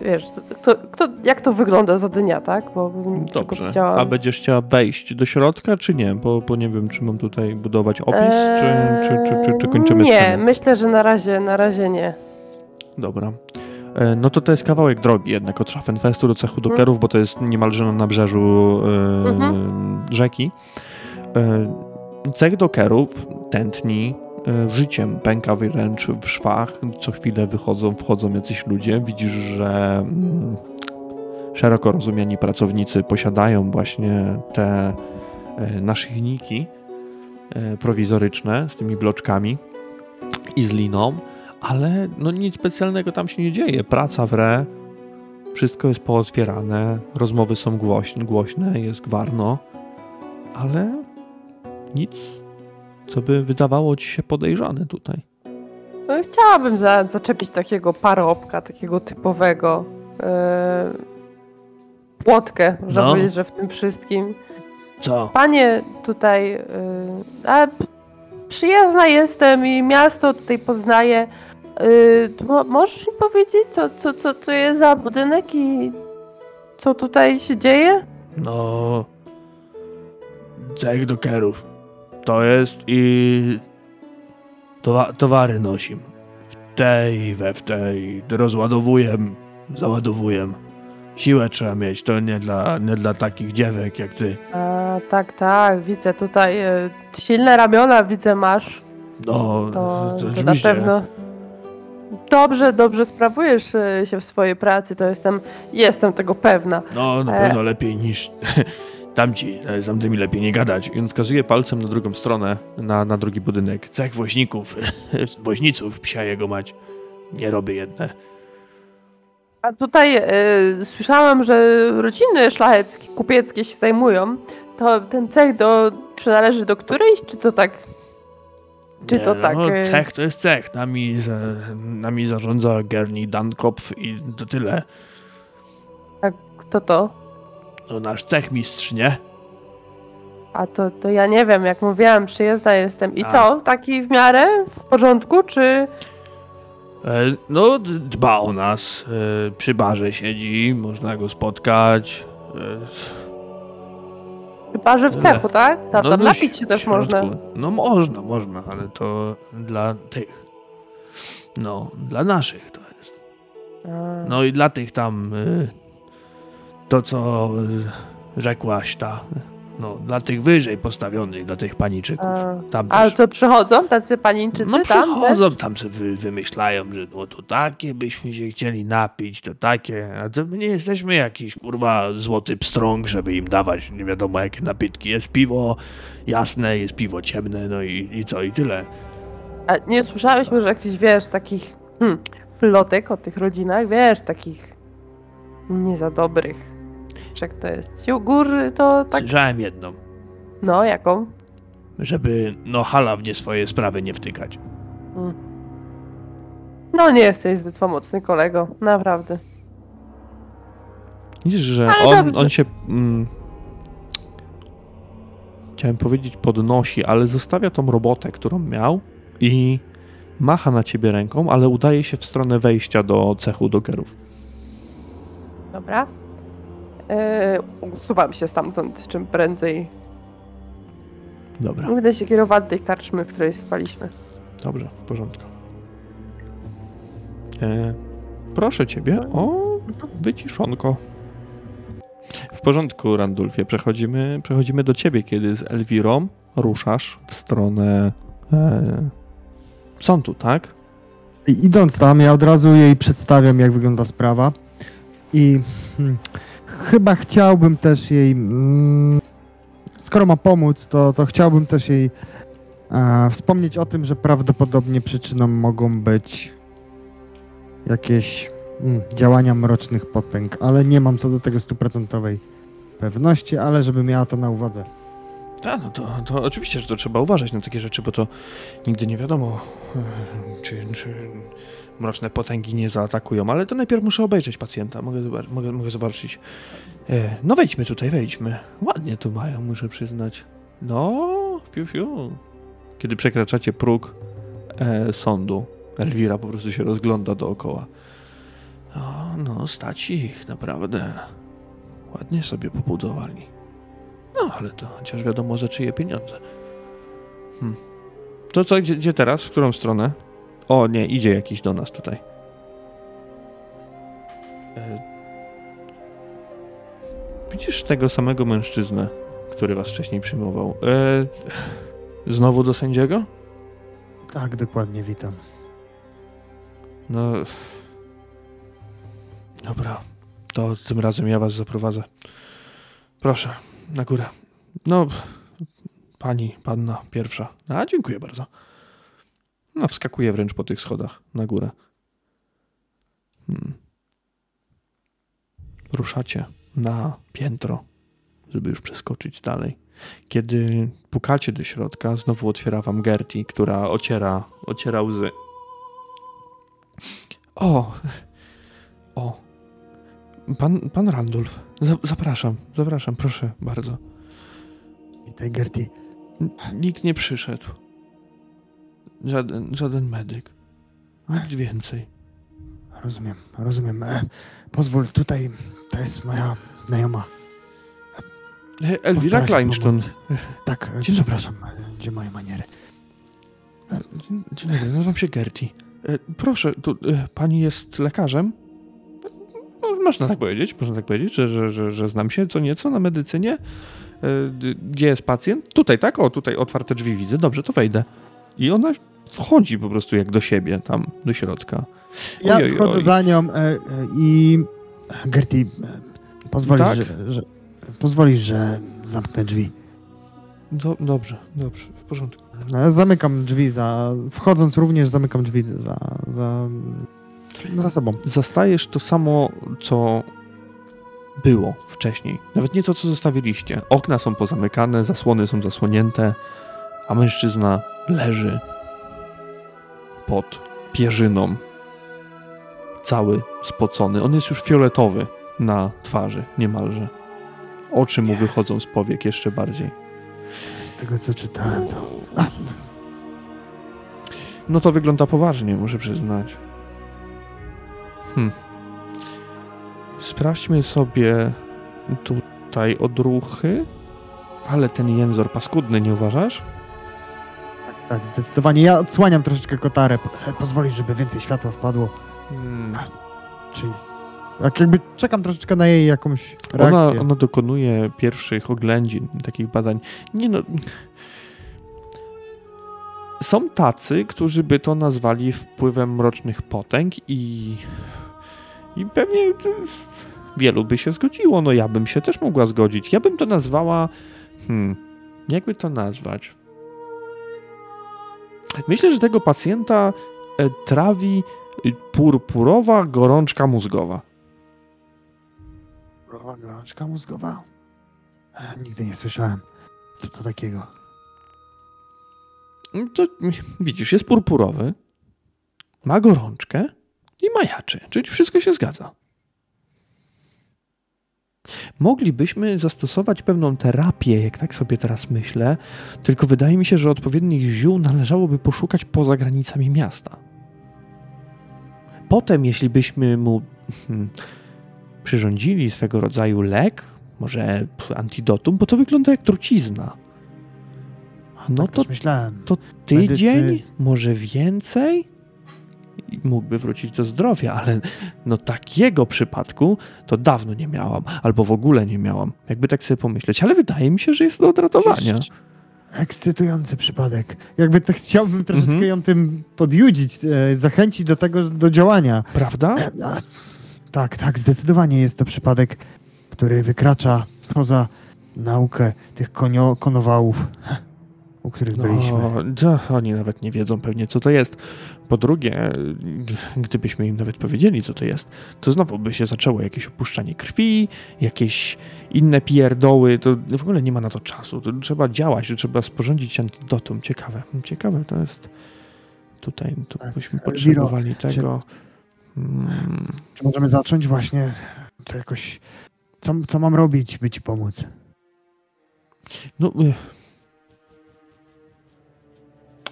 wiesz, kto, kto, jak to wygląda za dnia, tak? Bo bym tylko Dobrze. widziała... A będziesz chciała wejść do środka, czy nie? Bo, bo nie wiem, czy mam tutaj budować opis, czy, czy, czy, czy, czy kończymy Eee, Nie, scenę? myślę, że na razie, na razie nie. Dobra. E, No to to jest kawałek drogi jednak od Schaffenfestu do cechu dokerów, bo to jest niemalże na nabrzeżu e, Mhm. rzeki. E, cech dokerów tętni życiem, pęka wręcz w szwach. Co chwilę wychodzą, wchodzą jacyś ludzie. Widzisz, że mm, szeroko rozumiani pracownicy posiadają właśnie te e, naszyjniki e, prowizoryczne z tymi bloczkami i z liną ale no nic specjalnego tam się nie dzieje. Praca wre, wszystko jest pootwierane, rozmowy są głośne, głośne jest gwarno, ale nic, co by wydawało ci się podejrzane tutaj. No, chciałabym za, zaczepić takiego parobka, takiego typowego e, płotkę, można No. powiedzieć, że w tym wszystkim. Co? Panie tutaj, e, a, przyjazna jestem i miasto tutaj poznaję. Mo, możesz mi powiedzieć, co, co, co to jest za budynek i co tutaj się dzieje? No, cech dokerów. To jest i towa towary nosim. W tej, we w tej, rozładowuję, załadowuję. Siłę trzeba mieć, to nie dla, nie dla takich dziewek jak ty. A, tak, tak, widzę tutaj e, silne ramiona, widzę masz. No, To, to na pewno dobrze, dobrze sprawujesz e, się w swojej pracy, to jestem, jestem tego pewna. No, na E. pewno lepiej niż tamci, e, z tamtymi lepiej nie gadać. I on wskazuje palcem na drugą stronę, na, na drugi budynek. Cech woźników, woźniców, psia jego mać. Nie robię jedne. A tutaj e, słyszałam, że rodziny szlacheckie, kupieckie się zajmują. To ten cech do, przynależy do którejś, czy to tak? Czy Nie, to tak? No, e, cech to jest cech. Nami, za, nami zarządza Gerni Dankopf i to tyle. A kto to? No nasz cech mistrz, nie? A to, to ja nie wiem, jak mówiłam, przyjezdna jestem. I A. co? Taki w miarę w porządku, czy E, No, dba o nas. E, Przy barze siedzi, można go spotkać. E, chyba, że w cechu, tak? Tam, No, tam no, napić się też środku. można. No można, można, ale to dla tych. No, dla naszych to jest. No i dla tych tam y, to, co y, rzekłaś ta. No, dla tych wyżej postawionych, dla tych paniczyków. A. Tam Ale też. to przychodzą tacy panińczycy No tam? też? przychodzą, tam sobie wy, wymyślają, że no to takie byśmy się chcieli napić, to takie, a to my nie jesteśmy jakiś kurwa złoty pstrąg, żeby im dawać nie wiadomo jakie napitki. Jest piwo jasne, jest piwo ciemne, no i, i co, i tyle. A nie słyszałeś może jakichś, wiesz, takich hmm, plotek o tych rodzinach, wiesz, takich nie za dobrych. Jak to jest? Góry to tak, Słyszałem jedną. no jaką? żeby no hala w nie swoje sprawy nie wtykać. No nie jesteś zbyt pomocny kolego, naprawdę. Widzisz, że Ale on, dobrze. on się. Mm, chciałem powiedzieć podnosi, ale zostawia tą robotę, którą miał i macha na ciebie ręką, ale udaje się w stronę wejścia do cechu dogerów. Dobra. Yy, usuwam się stamtąd czym prędzej. Dobra, Będę się kierowała do tej karczmy, w której spaliśmy. dobrze, w porządku. E, proszę ciebie o wyciszonko. W porządku, Randulfie. Przechodzimy, przechodzimy do ciebie, kiedy z Elwirą ruszasz w stronę e, sądu, tak? I idąc tam, ja od razu jej przedstawiam, jak wygląda sprawa. I hmm, chyba chciałbym też jej. Mm, skoro ma pomóc, to, to chciałbym też jej e, wspomnieć o tym, że prawdopodobnie przyczyną mogą być jakieś mm, działania mrocznych potęg, ale nie mam co do tego stuprocentowej pewności, ale żeby miała to na uwadze. Tak, no to, to oczywiście, że to trzeba uważać na takie rzeczy, bo to nigdy nie wiadomo, e, czy, czy mroczne potęgi nie zaatakują, ale to najpierw muszę obejrzeć pacjenta, mogę, mogę, mogę zobaczyć. E, no wejdźmy tutaj, wejdźmy. Ładnie tu mają, muszę przyznać. No, fiu, fiu. Kiedy przekraczacie próg e, sądu, Elwira po prostu się rozgląda dookoła. O, no, stać ich, naprawdę. Ładnie sobie pobudowali. No, ale to chociaż wiadomo za czyje pieniądze. Hmm. To co, gdzie, gdzie teraz? W którą stronę? O, nie, idzie jakiś do nas tutaj. E... Widzisz tego samego mężczyznę, który was wcześniej przyjmował. E... Znowu do sędziego? Tak, dokładnie, witam. No. Dobra, to tym razem ja was zaprowadzę. Proszę, na górę. No, pani, panna pierwsza. A, dziękuję bardzo. No, wskakuję wręcz po tych schodach na górę. Hmm. Ruszacie na piętro, żeby już przeskoczyć dalej. Kiedy pukacie do środka, znowu otwiera wam Gertie, która ociera, ociera łzy. O! O! Pan, pan Randulf. Za, zapraszam, zapraszam, proszę bardzo. Witaj, Gertie. N- Nikt nie przyszedł. Żaden, żaden medyk. Nikt więcej. Rozumiem, rozumiem. E, pozwól, tutaj to jest moja znajoma. E, Elwira Kleinstone. Tak, e, Dzień dobry. przepraszam, e, gdzie moje maniery? Dzień dzień dobry, nazywam się Gertie. E, Proszę, tu, e, pani jest lekarzem? No, Można tak powiedzieć, można tak powiedzieć, że, że, że, że znam się co nieco na medycynie. E, Gdzie jest pacjent? Tutaj, tak? O, tutaj otwarte drzwi widzę. Dobrze, to wejdę. I ona wchodzi po prostu jak do siebie, tam, do środka. Ja wchodzę oj. za nią e, e, i Gertie, e, pozwolisz, Tak? że, że, pozwolisz, że zamknę drzwi. Do, dobrze, dobrze, w porządku. E, Zamykam drzwi za, wchodząc również zamykam drzwi za, za, za sobą. Zastajesz to samo, co było wcześniej. Nawet nie to, co zostawiliście. Okna są pozamykane, zasłony są zasłonięte, a mężczyzna leży pod pierzyną. Cały spocony. On jest już fioletowy na twarzy, niemalże. Oczy mu wychodzą z powiek jeszcze bardziej. Z tego, co czytałem, to... A, No to wygląda poważnie, muszę przyznać. Hmm. Sprawdźmy sobie tutaj odruchy. Ale ten jęzor paskudny, nie uważasz? Tak, zdecydowanie. Ja odsłaniam troszeczkę kotarę. E, Pozwolisz, żeby więcej światła wpadło. Hmm. Czyli... Tak jakby czekam troszeczkę na jej jakąś Ona, reakcję. ona dokonuje pierwszych oględzin, takich badań. Nie no. Są tacy, którzy by to nazwali wpływem mrocznych potęg i. I pewnie wielu by się zgodziło. No ja bym się też mogła zgodzić. Ja bym to nazwała. Hmm. Jakby to nazwać? Myślę, że tego pacjenta e, trawi e, purpurowa gorączka mózgowa. No To widzisz, jest purpurowy, ma gorączkę i majaczy, czyli wszystko się zgadza. Moglibyśmy zastosować pewną terapię, jak tak sobie teraz myślę, tylko wydaje mi się, że odpowiednich ziół należałoby poszukać poza granicami miasta. Potem, jeśli byśmy mu hmm, przyrządzili swego rodzaju lek, może antidotum, bo to wygląda jak trucizna. No tak to myślałem. to tydzień, Medycy- może więcej mógłby wrócić do zdrowia, ale no takiego przypadku to dawno nie miałam, albo w ogóle nie miałam. Jakby tak sobie pomyśleć, ale wydaje mi się, że jest do odratowania. Ekscytujący przypadek. Jakby tak chciałbym troszeczkę Mhm. ją tym podjudzić, e, zachęcić do tego, do działania. Prawda? E, tak, tak, zdecydowanie jest to przypadek, który wykracza poza naukę tych konio, konowałów, u których byliśmy. No, oni nawet nie wiedzą pewnie, co to jest. Po drugie, gdybyśmy im nawet powiedzieli, co to jest, to znowu by się zaczęło jakieś opuszczanie krwi, jakieś inne pierdoły. To w ogóle nie ma na to czasu. To trzeba działać, trzeba sporządzić antidotum. Ciekawe. Ciekawe to jest. Tutaj to Tak, byśmy potrzebowali tego. Mm, Czy możemy zacząć właśnie to jakoś... Co, co mam robić, by ci pomóc? No, y,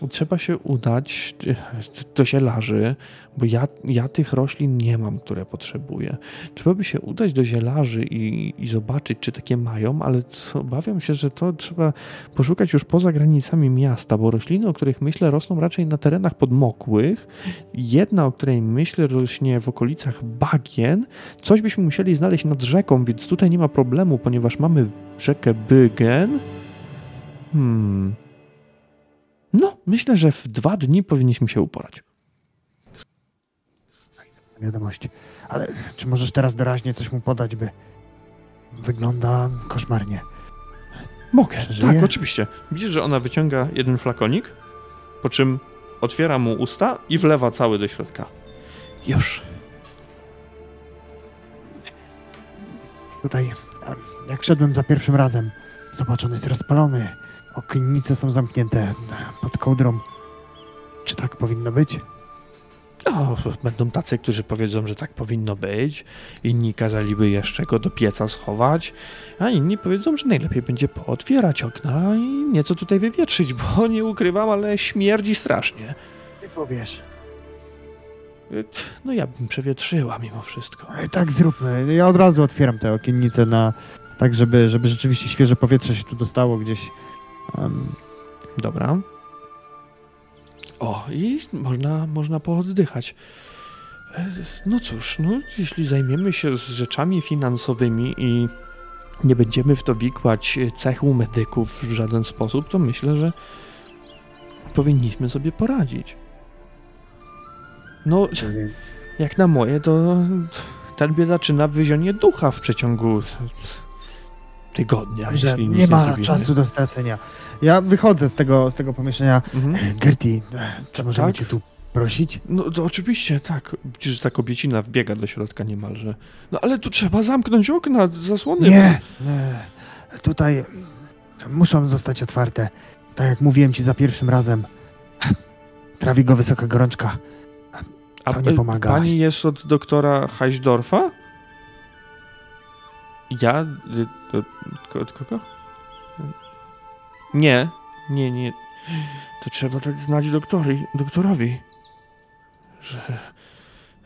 trzeba się udać do zielarzy, bo ja, ja tych roślin nie mam, które potrzebuję. Trzeba by się udać do zielarzy i, i zobaczyć, czy takie mają, ale obawiam się, że to trzeba poszukać już poza granicami miasta, bo rośliny, o których myślę, rosną raczej na terenach podmokłych. Jedna, o której myślę, rośnie w okolicach bagien. Coś byśmy musieli znaleźć nad rzeką, więc tutaj nie ma problemu, ponieważ mamy rzekę Bygen. Hmm. No, myślę, że w dwa dni powinniśmy się uporać. Wiadomość. Ale czy możesz teraz doraźnie coś mu podać, by... Wygląda koszmarnie. Mogę. Przeżyje? Tak, oczywiście. Widzisz, że ona wyciąga jeden flakonik, po czym otwiera mu usta i wlewa cały do środka. Już. Tutaj, jak wszedłem za pierwszym razem, zobacz, on jest rozpalony. Okiennice są zamknięte pod kołdrą. Czy tak powinno być? O, będą tacy, którzy powiedzą, że tak powinno być. Inni kazaliby jeszcze go do pieca schować, a inni powiedzą, że najlepiej będzie pootwierać okna i nieco tutaj wywietrzyć, bo nie ukrywam, ale śmierdzi strasznie. Nie powiesz. No ja bym przewietrzyła mimo wszystko. E, Tak zróbmy. Ja od razu otwieram te okiennice na... Tak, żeby, żeby rzeczywiście świeże powietrze się tu dostało gdzieś. Em, Dobra. O, i można, można pooddychać. E, No cóż, no, jeśli zajmiemy się z rzeczami finansowymi i nie będziemy w to wikłać cechu medyków w żaden sposób, to myślę, że powinniśmy sobie poradzić. No, więc... jak na moje, to ten biedaczyna wyzionie ducha w przeciągu tygodnia, Że jeśli nic nie ma zrobimy. czasu do stracenia. Ja wychodzę z tego, z tego pomieszczenia. Mhm. E, Gertie, e, czy Tak, możemy tak. cię tu prosić? No to oczywiście, tak. Widzisz, ta kobiecina wbiega do środka niemalże. No ale tu trzeba zamknąć okna, zasłony. Nie, nie. Tutaj muszą zostać otwarte. Tak jak mówiłem ci za pierwszym razem. Trawi go wysoka gorączka. A to nie y, pomaga. Pani jest od doktora Heißdorfa? Ja? Y, Od, kogo? Nie, nie, nie. To trzeba dać znać doktori, doktorowi, że,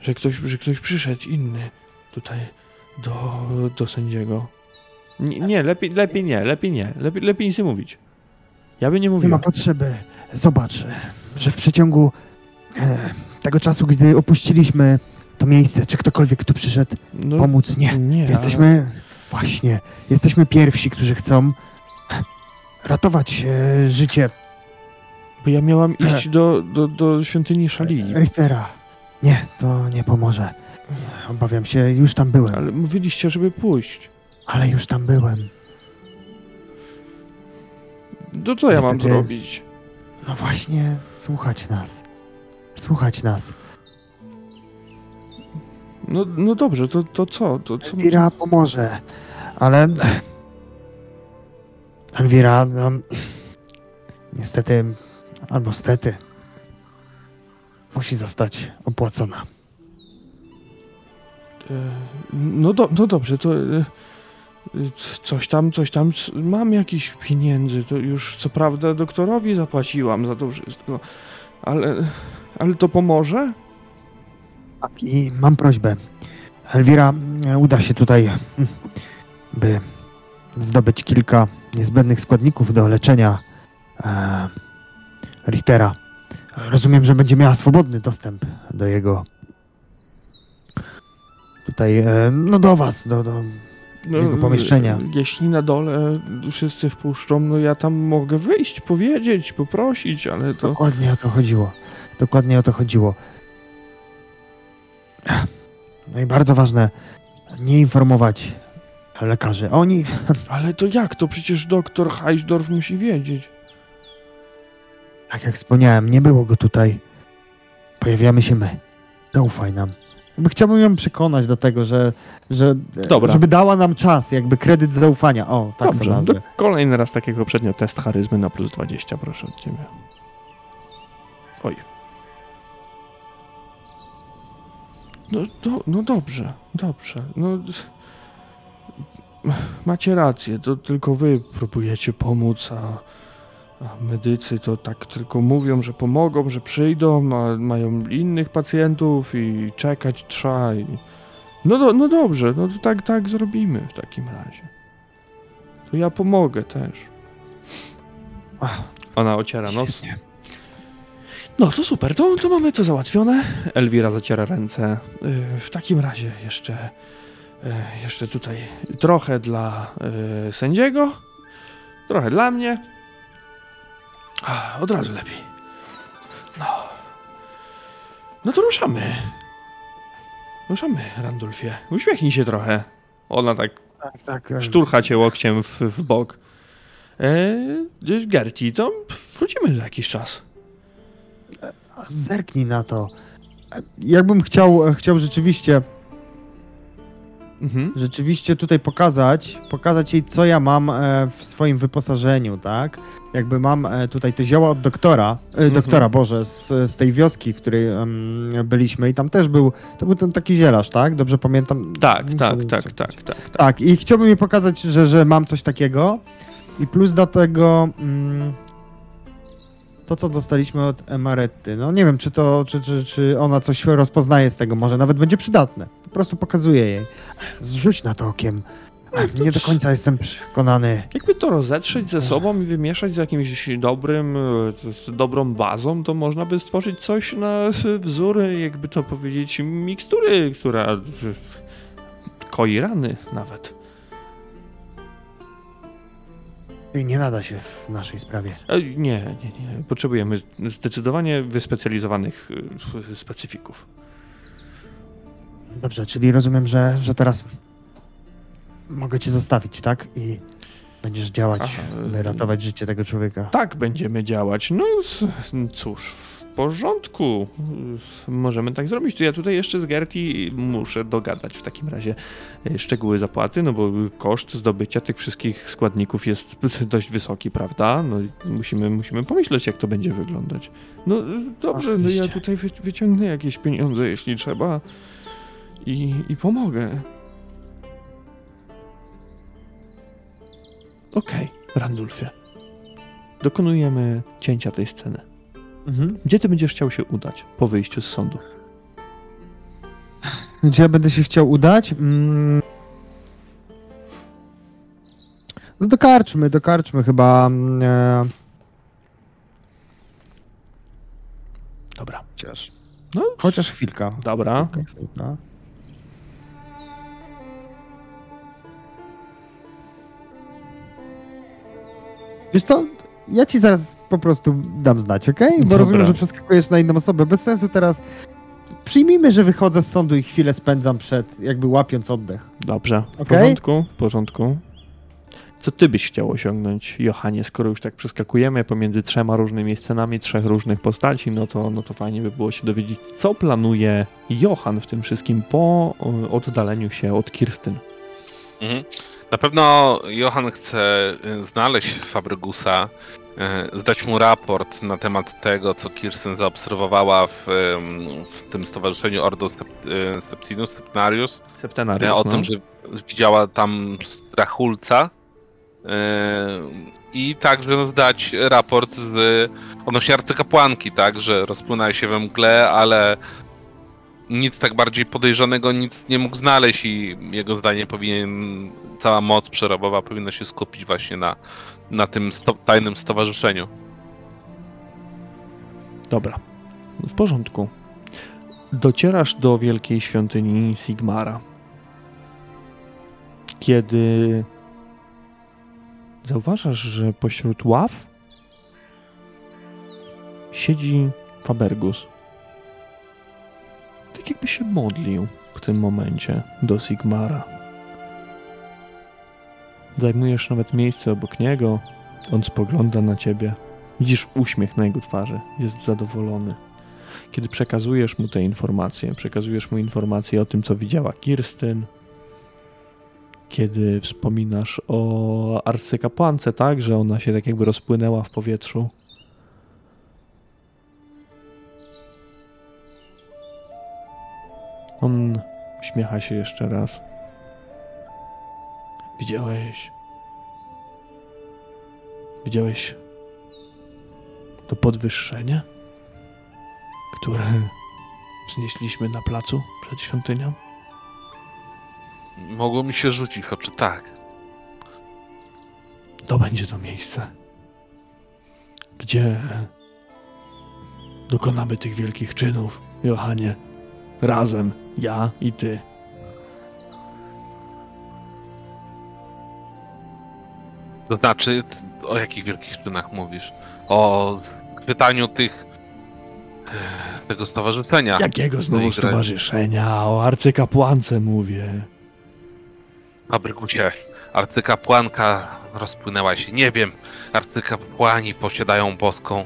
że, ktoś, że ktoś przyszedł inny tutaj do, do sędziego. Nie, nie lepiej, lepiej nie, lepiej nie. Lepiej, lepiej nic nie mówić. Ja by nie Nie ma potrzeby. Zobacz, że w przeciągu e, tego czasu, gdy opuściliśmy to miejsce, czy ktokolwiek tu przyszedł No, pomóc? Nie. nie Jesteśmy, właśnie, jesteśmy pierwsi, którzy chcą ratować e, życie Bo ja miałam iść do, do, do świątyni Szalii, Richtera. Nie, to nie pomoże. Obawiam się, już tam byłem, ale mówiliście, żeby pójść. ale już tam byłem. To co ja mam zrobić? No właśnie, słuchać nas. Słuchać nas. No, no dobrze, to, to co? To co? Elwira pomoże, ale... Elwira, no, niestety Albo stety. Musi zostać opłacona. E, No, do, no dobrze, to e, e, coś tam, coś tam, mam jakieś pieniędzy, to już co prawda doktorowi zapłaciłam za to wszystko, ale, ale to pomoże? Tak, i mam prośbę. Elwira, e, uda się tutaj, mm, by zdobyć kilka niezbędnych składników do leczenia e, Richtera. Rozumiem, że będzie miała swobodny dostęp do jego. Tutaj, e, no do was, do, do, Jego pomieszczenia. Jeśli na dole wszyscy wpuszczą, no ja tam mogę wyjść, powiedzieć, poprosić, ale to... Dokładnie o to chodziło. Dokładnie o to chodziło. No i bardzo ważne, nie informować lekarzy. Oni, Ale to jak? To przecież doktor Heisdorf musi wiedzieć. tak jak wspomniałem, nie było go tutaj. Pojawiamy się my. Zaufaj nam. Jakby chciałbym ją przekonać do tego, że, że Dobra. żeby dała nam czas, jakby kredyt zaufania. O, tak Dobrze, to nazwę. kolejny raz takiego poprzednio test charyzmy na plus 20, proszę od ciebie. Oj. No, do, no dobrze, dobrze. No, macie rację, to tylko wy próbujecie pomóc, a, a medycy to tak tylko mówią, że pomogą, że przyjdą, a mają innych pacjentów i czekać trzeba. I... No, do, no dobrze, no to tak, tak zrobimy w takim razie. To ja pomogę też. Ach, Ona ociera nos. świetnie. No to super, to, to mamy to załatwione. Elwira zaciera ręce. Yy, W takim razie jeszcze, yy, jeszcze tutaj trochę dla yy, sędziego, trochę dla mnie. Od razu lepiej. No. No to ruszamy. Ruszamy, Randulfie. Uśmiechnij się trochę. Ona tak Tak, tak. e, szturcha cię łokciem w, w bok. Eee, Gerti, to wrócimy za jakiś czas. Zerknij na to. Jakbym chciał, chciał rzeczywiście Mhm. rzeczywiście tutaj pokazać, pokazać jej, co ja mam e, w swoim wyposażeniu, tak? Jakby mam e, tutaj te zioła od doktora, e, doktora, Boże, z, z tej wioski, w której byliśmy i tam też był, to był ten taki zielarz, tak? Dobrze pamiętam? Tak, tak, tak, tak, tak, tak. Tak, i chciałbym jej pokazać, że, że mam coś takiego i plus do tego mm, to, co dostaliśmy od Emaretty. No nie wiem, czy to, czy, czy, czy ona coś rozpoznaje z tego, może nawet będzie przydatne. Po prostu pokazuję jej. Zrzuć na to okiem. To Nie do końca jestem przekonany. Jakby to rozetrzeć ze sobą i wymieszać z jakimś dobrym, e, z dobrą bazą, to można by stworzyć coś na wzór, jakby to powiedzieć, mikstury, która e, koi rany nawet. Nie nada się w naszej sprawie. E, Nie, nie, nie. Potrzebujemy zdecydowanie wyspecjalizowanych e, specyfików. Dobrze, czyli rozumiem, że, że teraz mogę cię zostawić, tak? I będziesz działać, Aha, by y- ratować życie tego człowieka. Tak będziemy działać. No cóż, porządku. Możemy tak zrobić. To ja tutaj jeszcze z Gerti muszę dogadać w takim razie e, szczegóły zapłaty, no bo koszt zdobycia tych wszystkich składników jest dość wysoki, prawda? No i musimy, musimy pomyśleć, jak to będzie wyglądać. No dobrze, no ja tutaj wy, wyciągnę jakieś pieniądze, jeśli trzeba i, i pomogę. Okej, Randulfie. Dokonujemy cięcia tej sceny. Mhm. Gdzie ty będziesz chciał się udać po wyjściu z sądu? Gdzie ja będę się chciał udać? Mm. No dokarczmy, dokarczmy chyba. mm, E... Dobra. Chociaż, No, chociaż chwilka. dobra. Chwilka. Wiesz co? Ja ci zaraz po prostu dam znać, okej? Bo Dobra. rozumiem, że przeskakujesz na inną osobę. Bez sensu teraz. Przyjmijmy, że wychodzę z sądu i chwilę spędzam przed, jakby łapiąc oddech. Dobrze. W Okej? porządku, w porządku. Co ty byś chciał osiągnąć, Johanie, skoro już tak przeskakujemy pomiędzy trzema różnymi scenami, trzech różnych postaci, no to, no to fajnie by było się dowiedzieć, co planuje Johan w tym wszystkim po oddaleniu się od Kirstyn. Mhm. Na pewno Johan chce y, znaleźć Fabrygusa, y, zdać mu raport na temat tego, co Kirsten zaobserwowała w, w tym stowarzyszeniu Ordo y, Septinus, Septenarius, Septenariusz, y, o no. tym, że widziała tam strachulca i także zdać raport z, odnośnie arcykapłanki, tak, że rozpłynęła się we mgle, ale nic tak bardziej podejrzanego nic nie mógł znaleźć i jego zdaniem powinien, cała moc przerobowa powinna się skupić właśnie na, na tym sto, tajnym stowarzyszeniu. Dobra, w porządku. Docierasz do wielkiej świątyni Sigmara. Kiedy zauważasz, że pośród ław siedzi Fabergus. Jakby się modlił w tym momencie do Sigmara. Zajmujesz nawet miejsce obok niego. On spogląda na ciebie. Widzisz uśmiech na jego twarzy, jest zadowolony. Kiedy przekazujesz mu te informacje, przekazujesz mu informacje o tym, co widziała Kirstyn, kiedy wspominasz o arcykapłance, tak, że ona się tak jakby rozpłynęła w powietrzu. On uśmiecha się jeszcze raz. Widziałeś. Widziałeś to podwyższenie, które wznieśliśmy na placu przed świątynią? Mogło mi się rzucić oczy, tak. To będzie to miejsce, gdzie dokonamy tych wielkich czynów, Johanie. Razem, ja i ty. To znaczy, o jakich wielkich czynach mówisz? O chwytaniu tych e, tego stowarzyszenia. Jakiego znowu No stowarzyszenia? O arcykapłance mówię. Fabrykucie, arcykapłanka rozpłynęła się. Nie wiem, arcykapłani posiadają boską,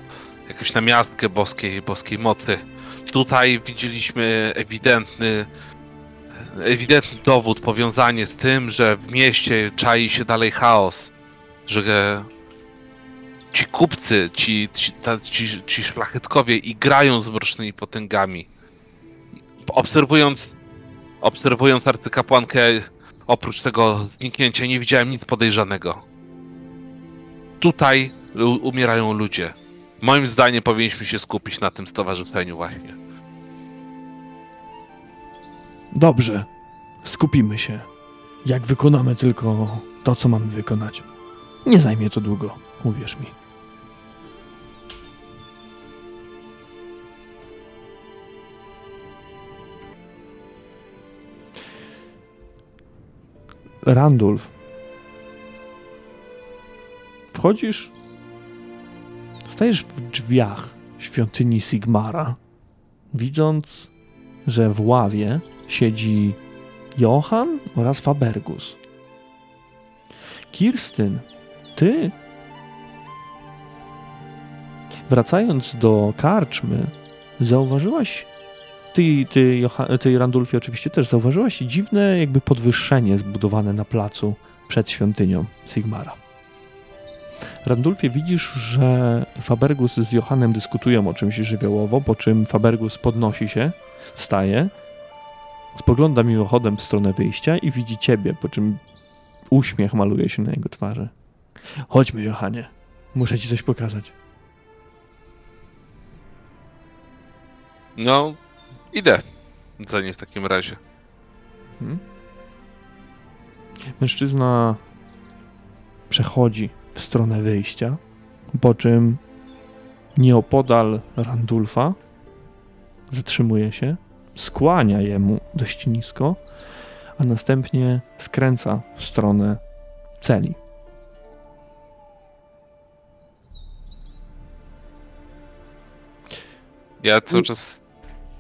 jakąś namiastkę boskiej, boskiej mocy. Tutaj widzieliśmy ewidentny, ewidentny dowód, powiązanie z tym, że w mieście czai się dalej chaos, że ci kupcy, ci, ci, ci, ci szlachetkowie igrają z mrocznymi potęgami. Obserwując, obserwując arcykapłankę, Oprócz tego zniknięcia nie widziałem nic podejrzanego. Tutaj umierają ludzie. Moim zdaniem powinniśmy się skupić na tym stowarzyszeniu właśnie. Dobrze, skupimy się. Jak wykonamy tylko to, co mamy wykonać. Nie zajmie to długo, uwierz mi. Randulf. Wchodzisz, stajesz w drzwiach świątyni Sigmara, widząc, że w ławie siedzi Johan oraz Fabergus. Kirstyn, ty, wracając do karczmy, zauważyłaś, ty, ty, ty Randulfie oczywiście też, zauważyłaś dziwne jakby podwyższenie zbudowane na placu przed świątynią Sigmara. Randulfie widzisz, że Fabergus z Johanem dyskutują o czymś żywiołowo, po czym Fabergus podnosi się, wstaje, spogląda mimochodem w stronę wyjścia i widzi ciebie, po czym uśmiech maluje się na jego twarzy. Chodźmy, Johanie. Muszę ci coś pokazać. No, idę za nim w takim razie. Hmm? Mężczyzna przechodzi w stronę wyjścia, po czym nieopodal Randulfa zatrzymuje się, skłania jemu dość nisko, a następnie skręca w stronę celi. Ja cały czas.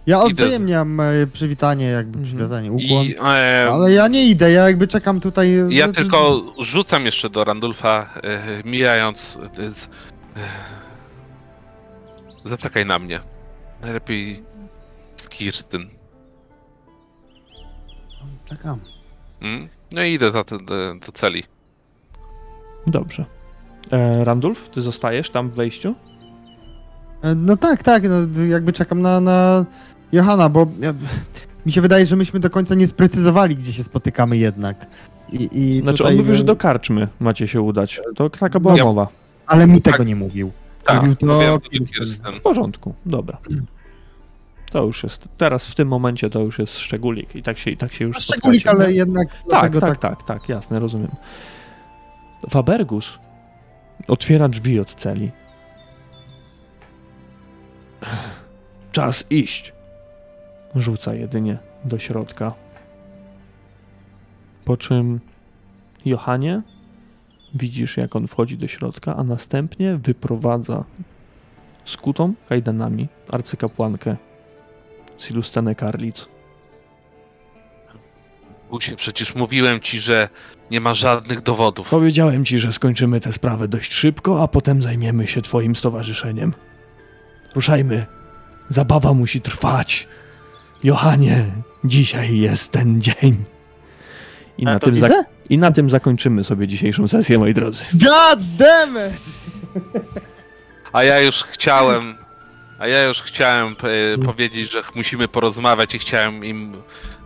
Ja Idę z- odwzajemniam e, przywitanie, jakby Mhm. przywitanie, ukłon. I, e, Ale ja nie idę, ja jakby czekam tutaj. Ja no, tylko rzucam jeszcze do Randulfa, e, mijając. e, Z, e, zaczekaj na mnie. Najlepiej z Kirstyn. Czekam. Mm? No i idę za to, do, do celi. Dobrze. E, Randulf, ty zostajesz tam w wejściu? E, No tak, tak, no, jakby czekam na, na Johana, bo e, mi się wydaje, że myśmy do końca nie sprecyzowali, gdzie się spotykamy jednak. I, i Znaczy tutaj, on mówił, że e, do karczmy macie się udać. To taka była Ja- mowa. Ale mi tego Tak. nie mówił. Tak, Mówił to mówiłem, Kirsten. W porządku, dobra. To już jest, teraz w tym momencie to już jest szczególik i tak się, i tak się już No, Szczególnik, spotkacie, ale nie? jednak Tak, tak, tak, tak, tak, jasne, rozumiem. Fabergus otwiera drzwi od celi. Czas iść. Rzuca jedynie do środka. Po czym Johanie widzisz, jak on wchodzi do środka, a następnie wyprowadza skutą kajdanami arcykapłankę Silustenę Karlic. Gusie, przecież mówiłem ci, że nie ma żadnych dowodów. Powiedziałem ci, że skończymy tę sprawę dość szybko, a potem zajmiemy się twoim stowarzyszeniem. Ruszajmy. Zabawa musi trwać. Johanie, dzisiaj jest ten dzień. I A na, tym widzę? I na tym zakończymy sobie dzisiejszą sesję, moi drodzy. God damn it! A ja już chciałem. A ja już chciałem e, powiedzieć, że musimy porozmawiać i chciałem im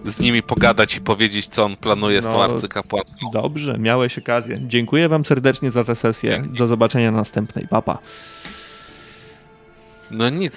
z nimi pogadać i powiedzieć, co on planuje z tą No, arcykapłanką. Dobrze, miałeś okazję. Dziękuję wam serdecznie za tę sesję. Dzięki. Do zobaczenia na następnej. Papa. No nic,